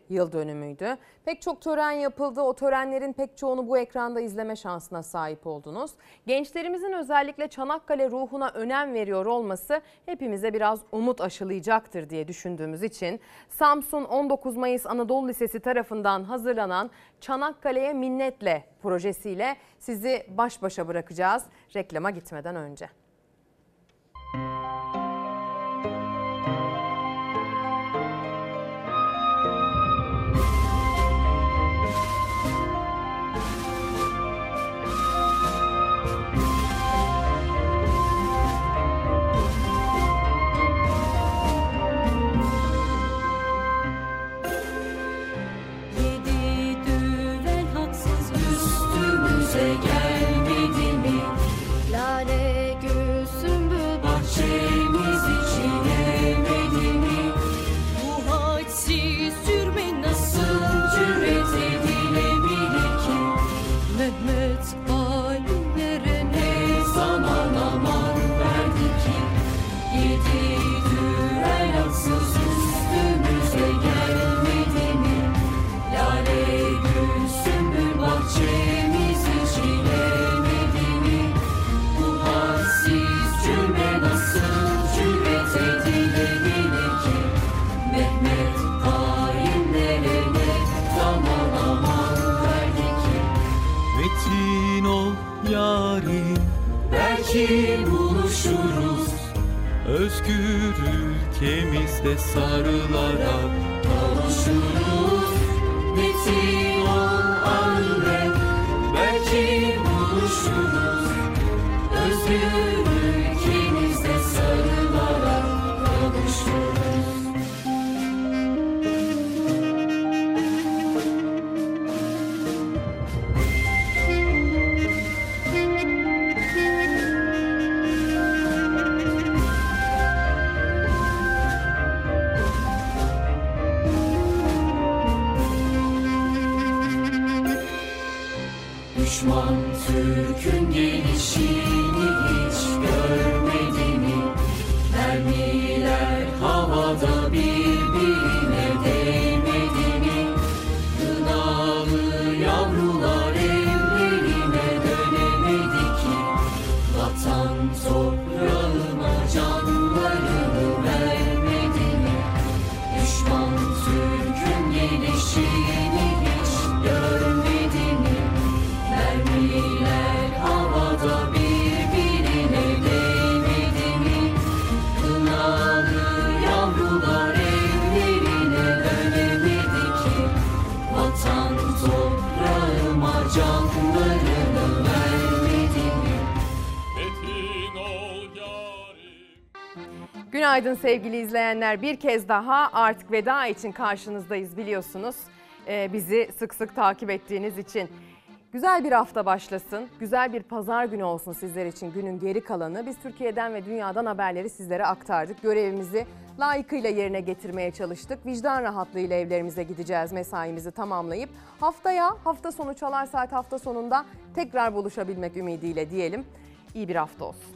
yıl dönümüydü. Pek çok tören yapıldı. O törenlerin pek çoğunu bu ekranda izleme şansına sahip oldunuz. Gençlerimizin özellikle Çanakkale ruhuna önem veriyor olması hepimize biraz umut aşılayacaktır diye düşündüğümüz için Samsun 19 Mayıs Anadolu Lisesi tarafından hazırlanan Çanakkale'ye minnetle projesiyle sizi baş başa bırakacağız reklama gitmeden önce. Ülkemizde sarılara kavuşuruz sevgili izleyenler. Bir kez daha artık veda için karşınızdayız biliyorsunuz. Ee, bizi sık sık takip ettiğiniz için. Güzel bir hafta başlasın. Güzel bir pazar günü olsun sizler için günün geri kalanı. Biz Türkiye'den ve dünyadan haberleri sizlere aktardık. Görevimizi layıkıyla yerine getirmeye çalıştık. Vicdan rahatlığıyla evlerimize gideceğiz mesaimizi tamamlayıp. Haftaya hafta sonu çalar saat hafta sonunda tekrar buluşabilmek ümidiyle diyelim. İyi bir hafta olsun.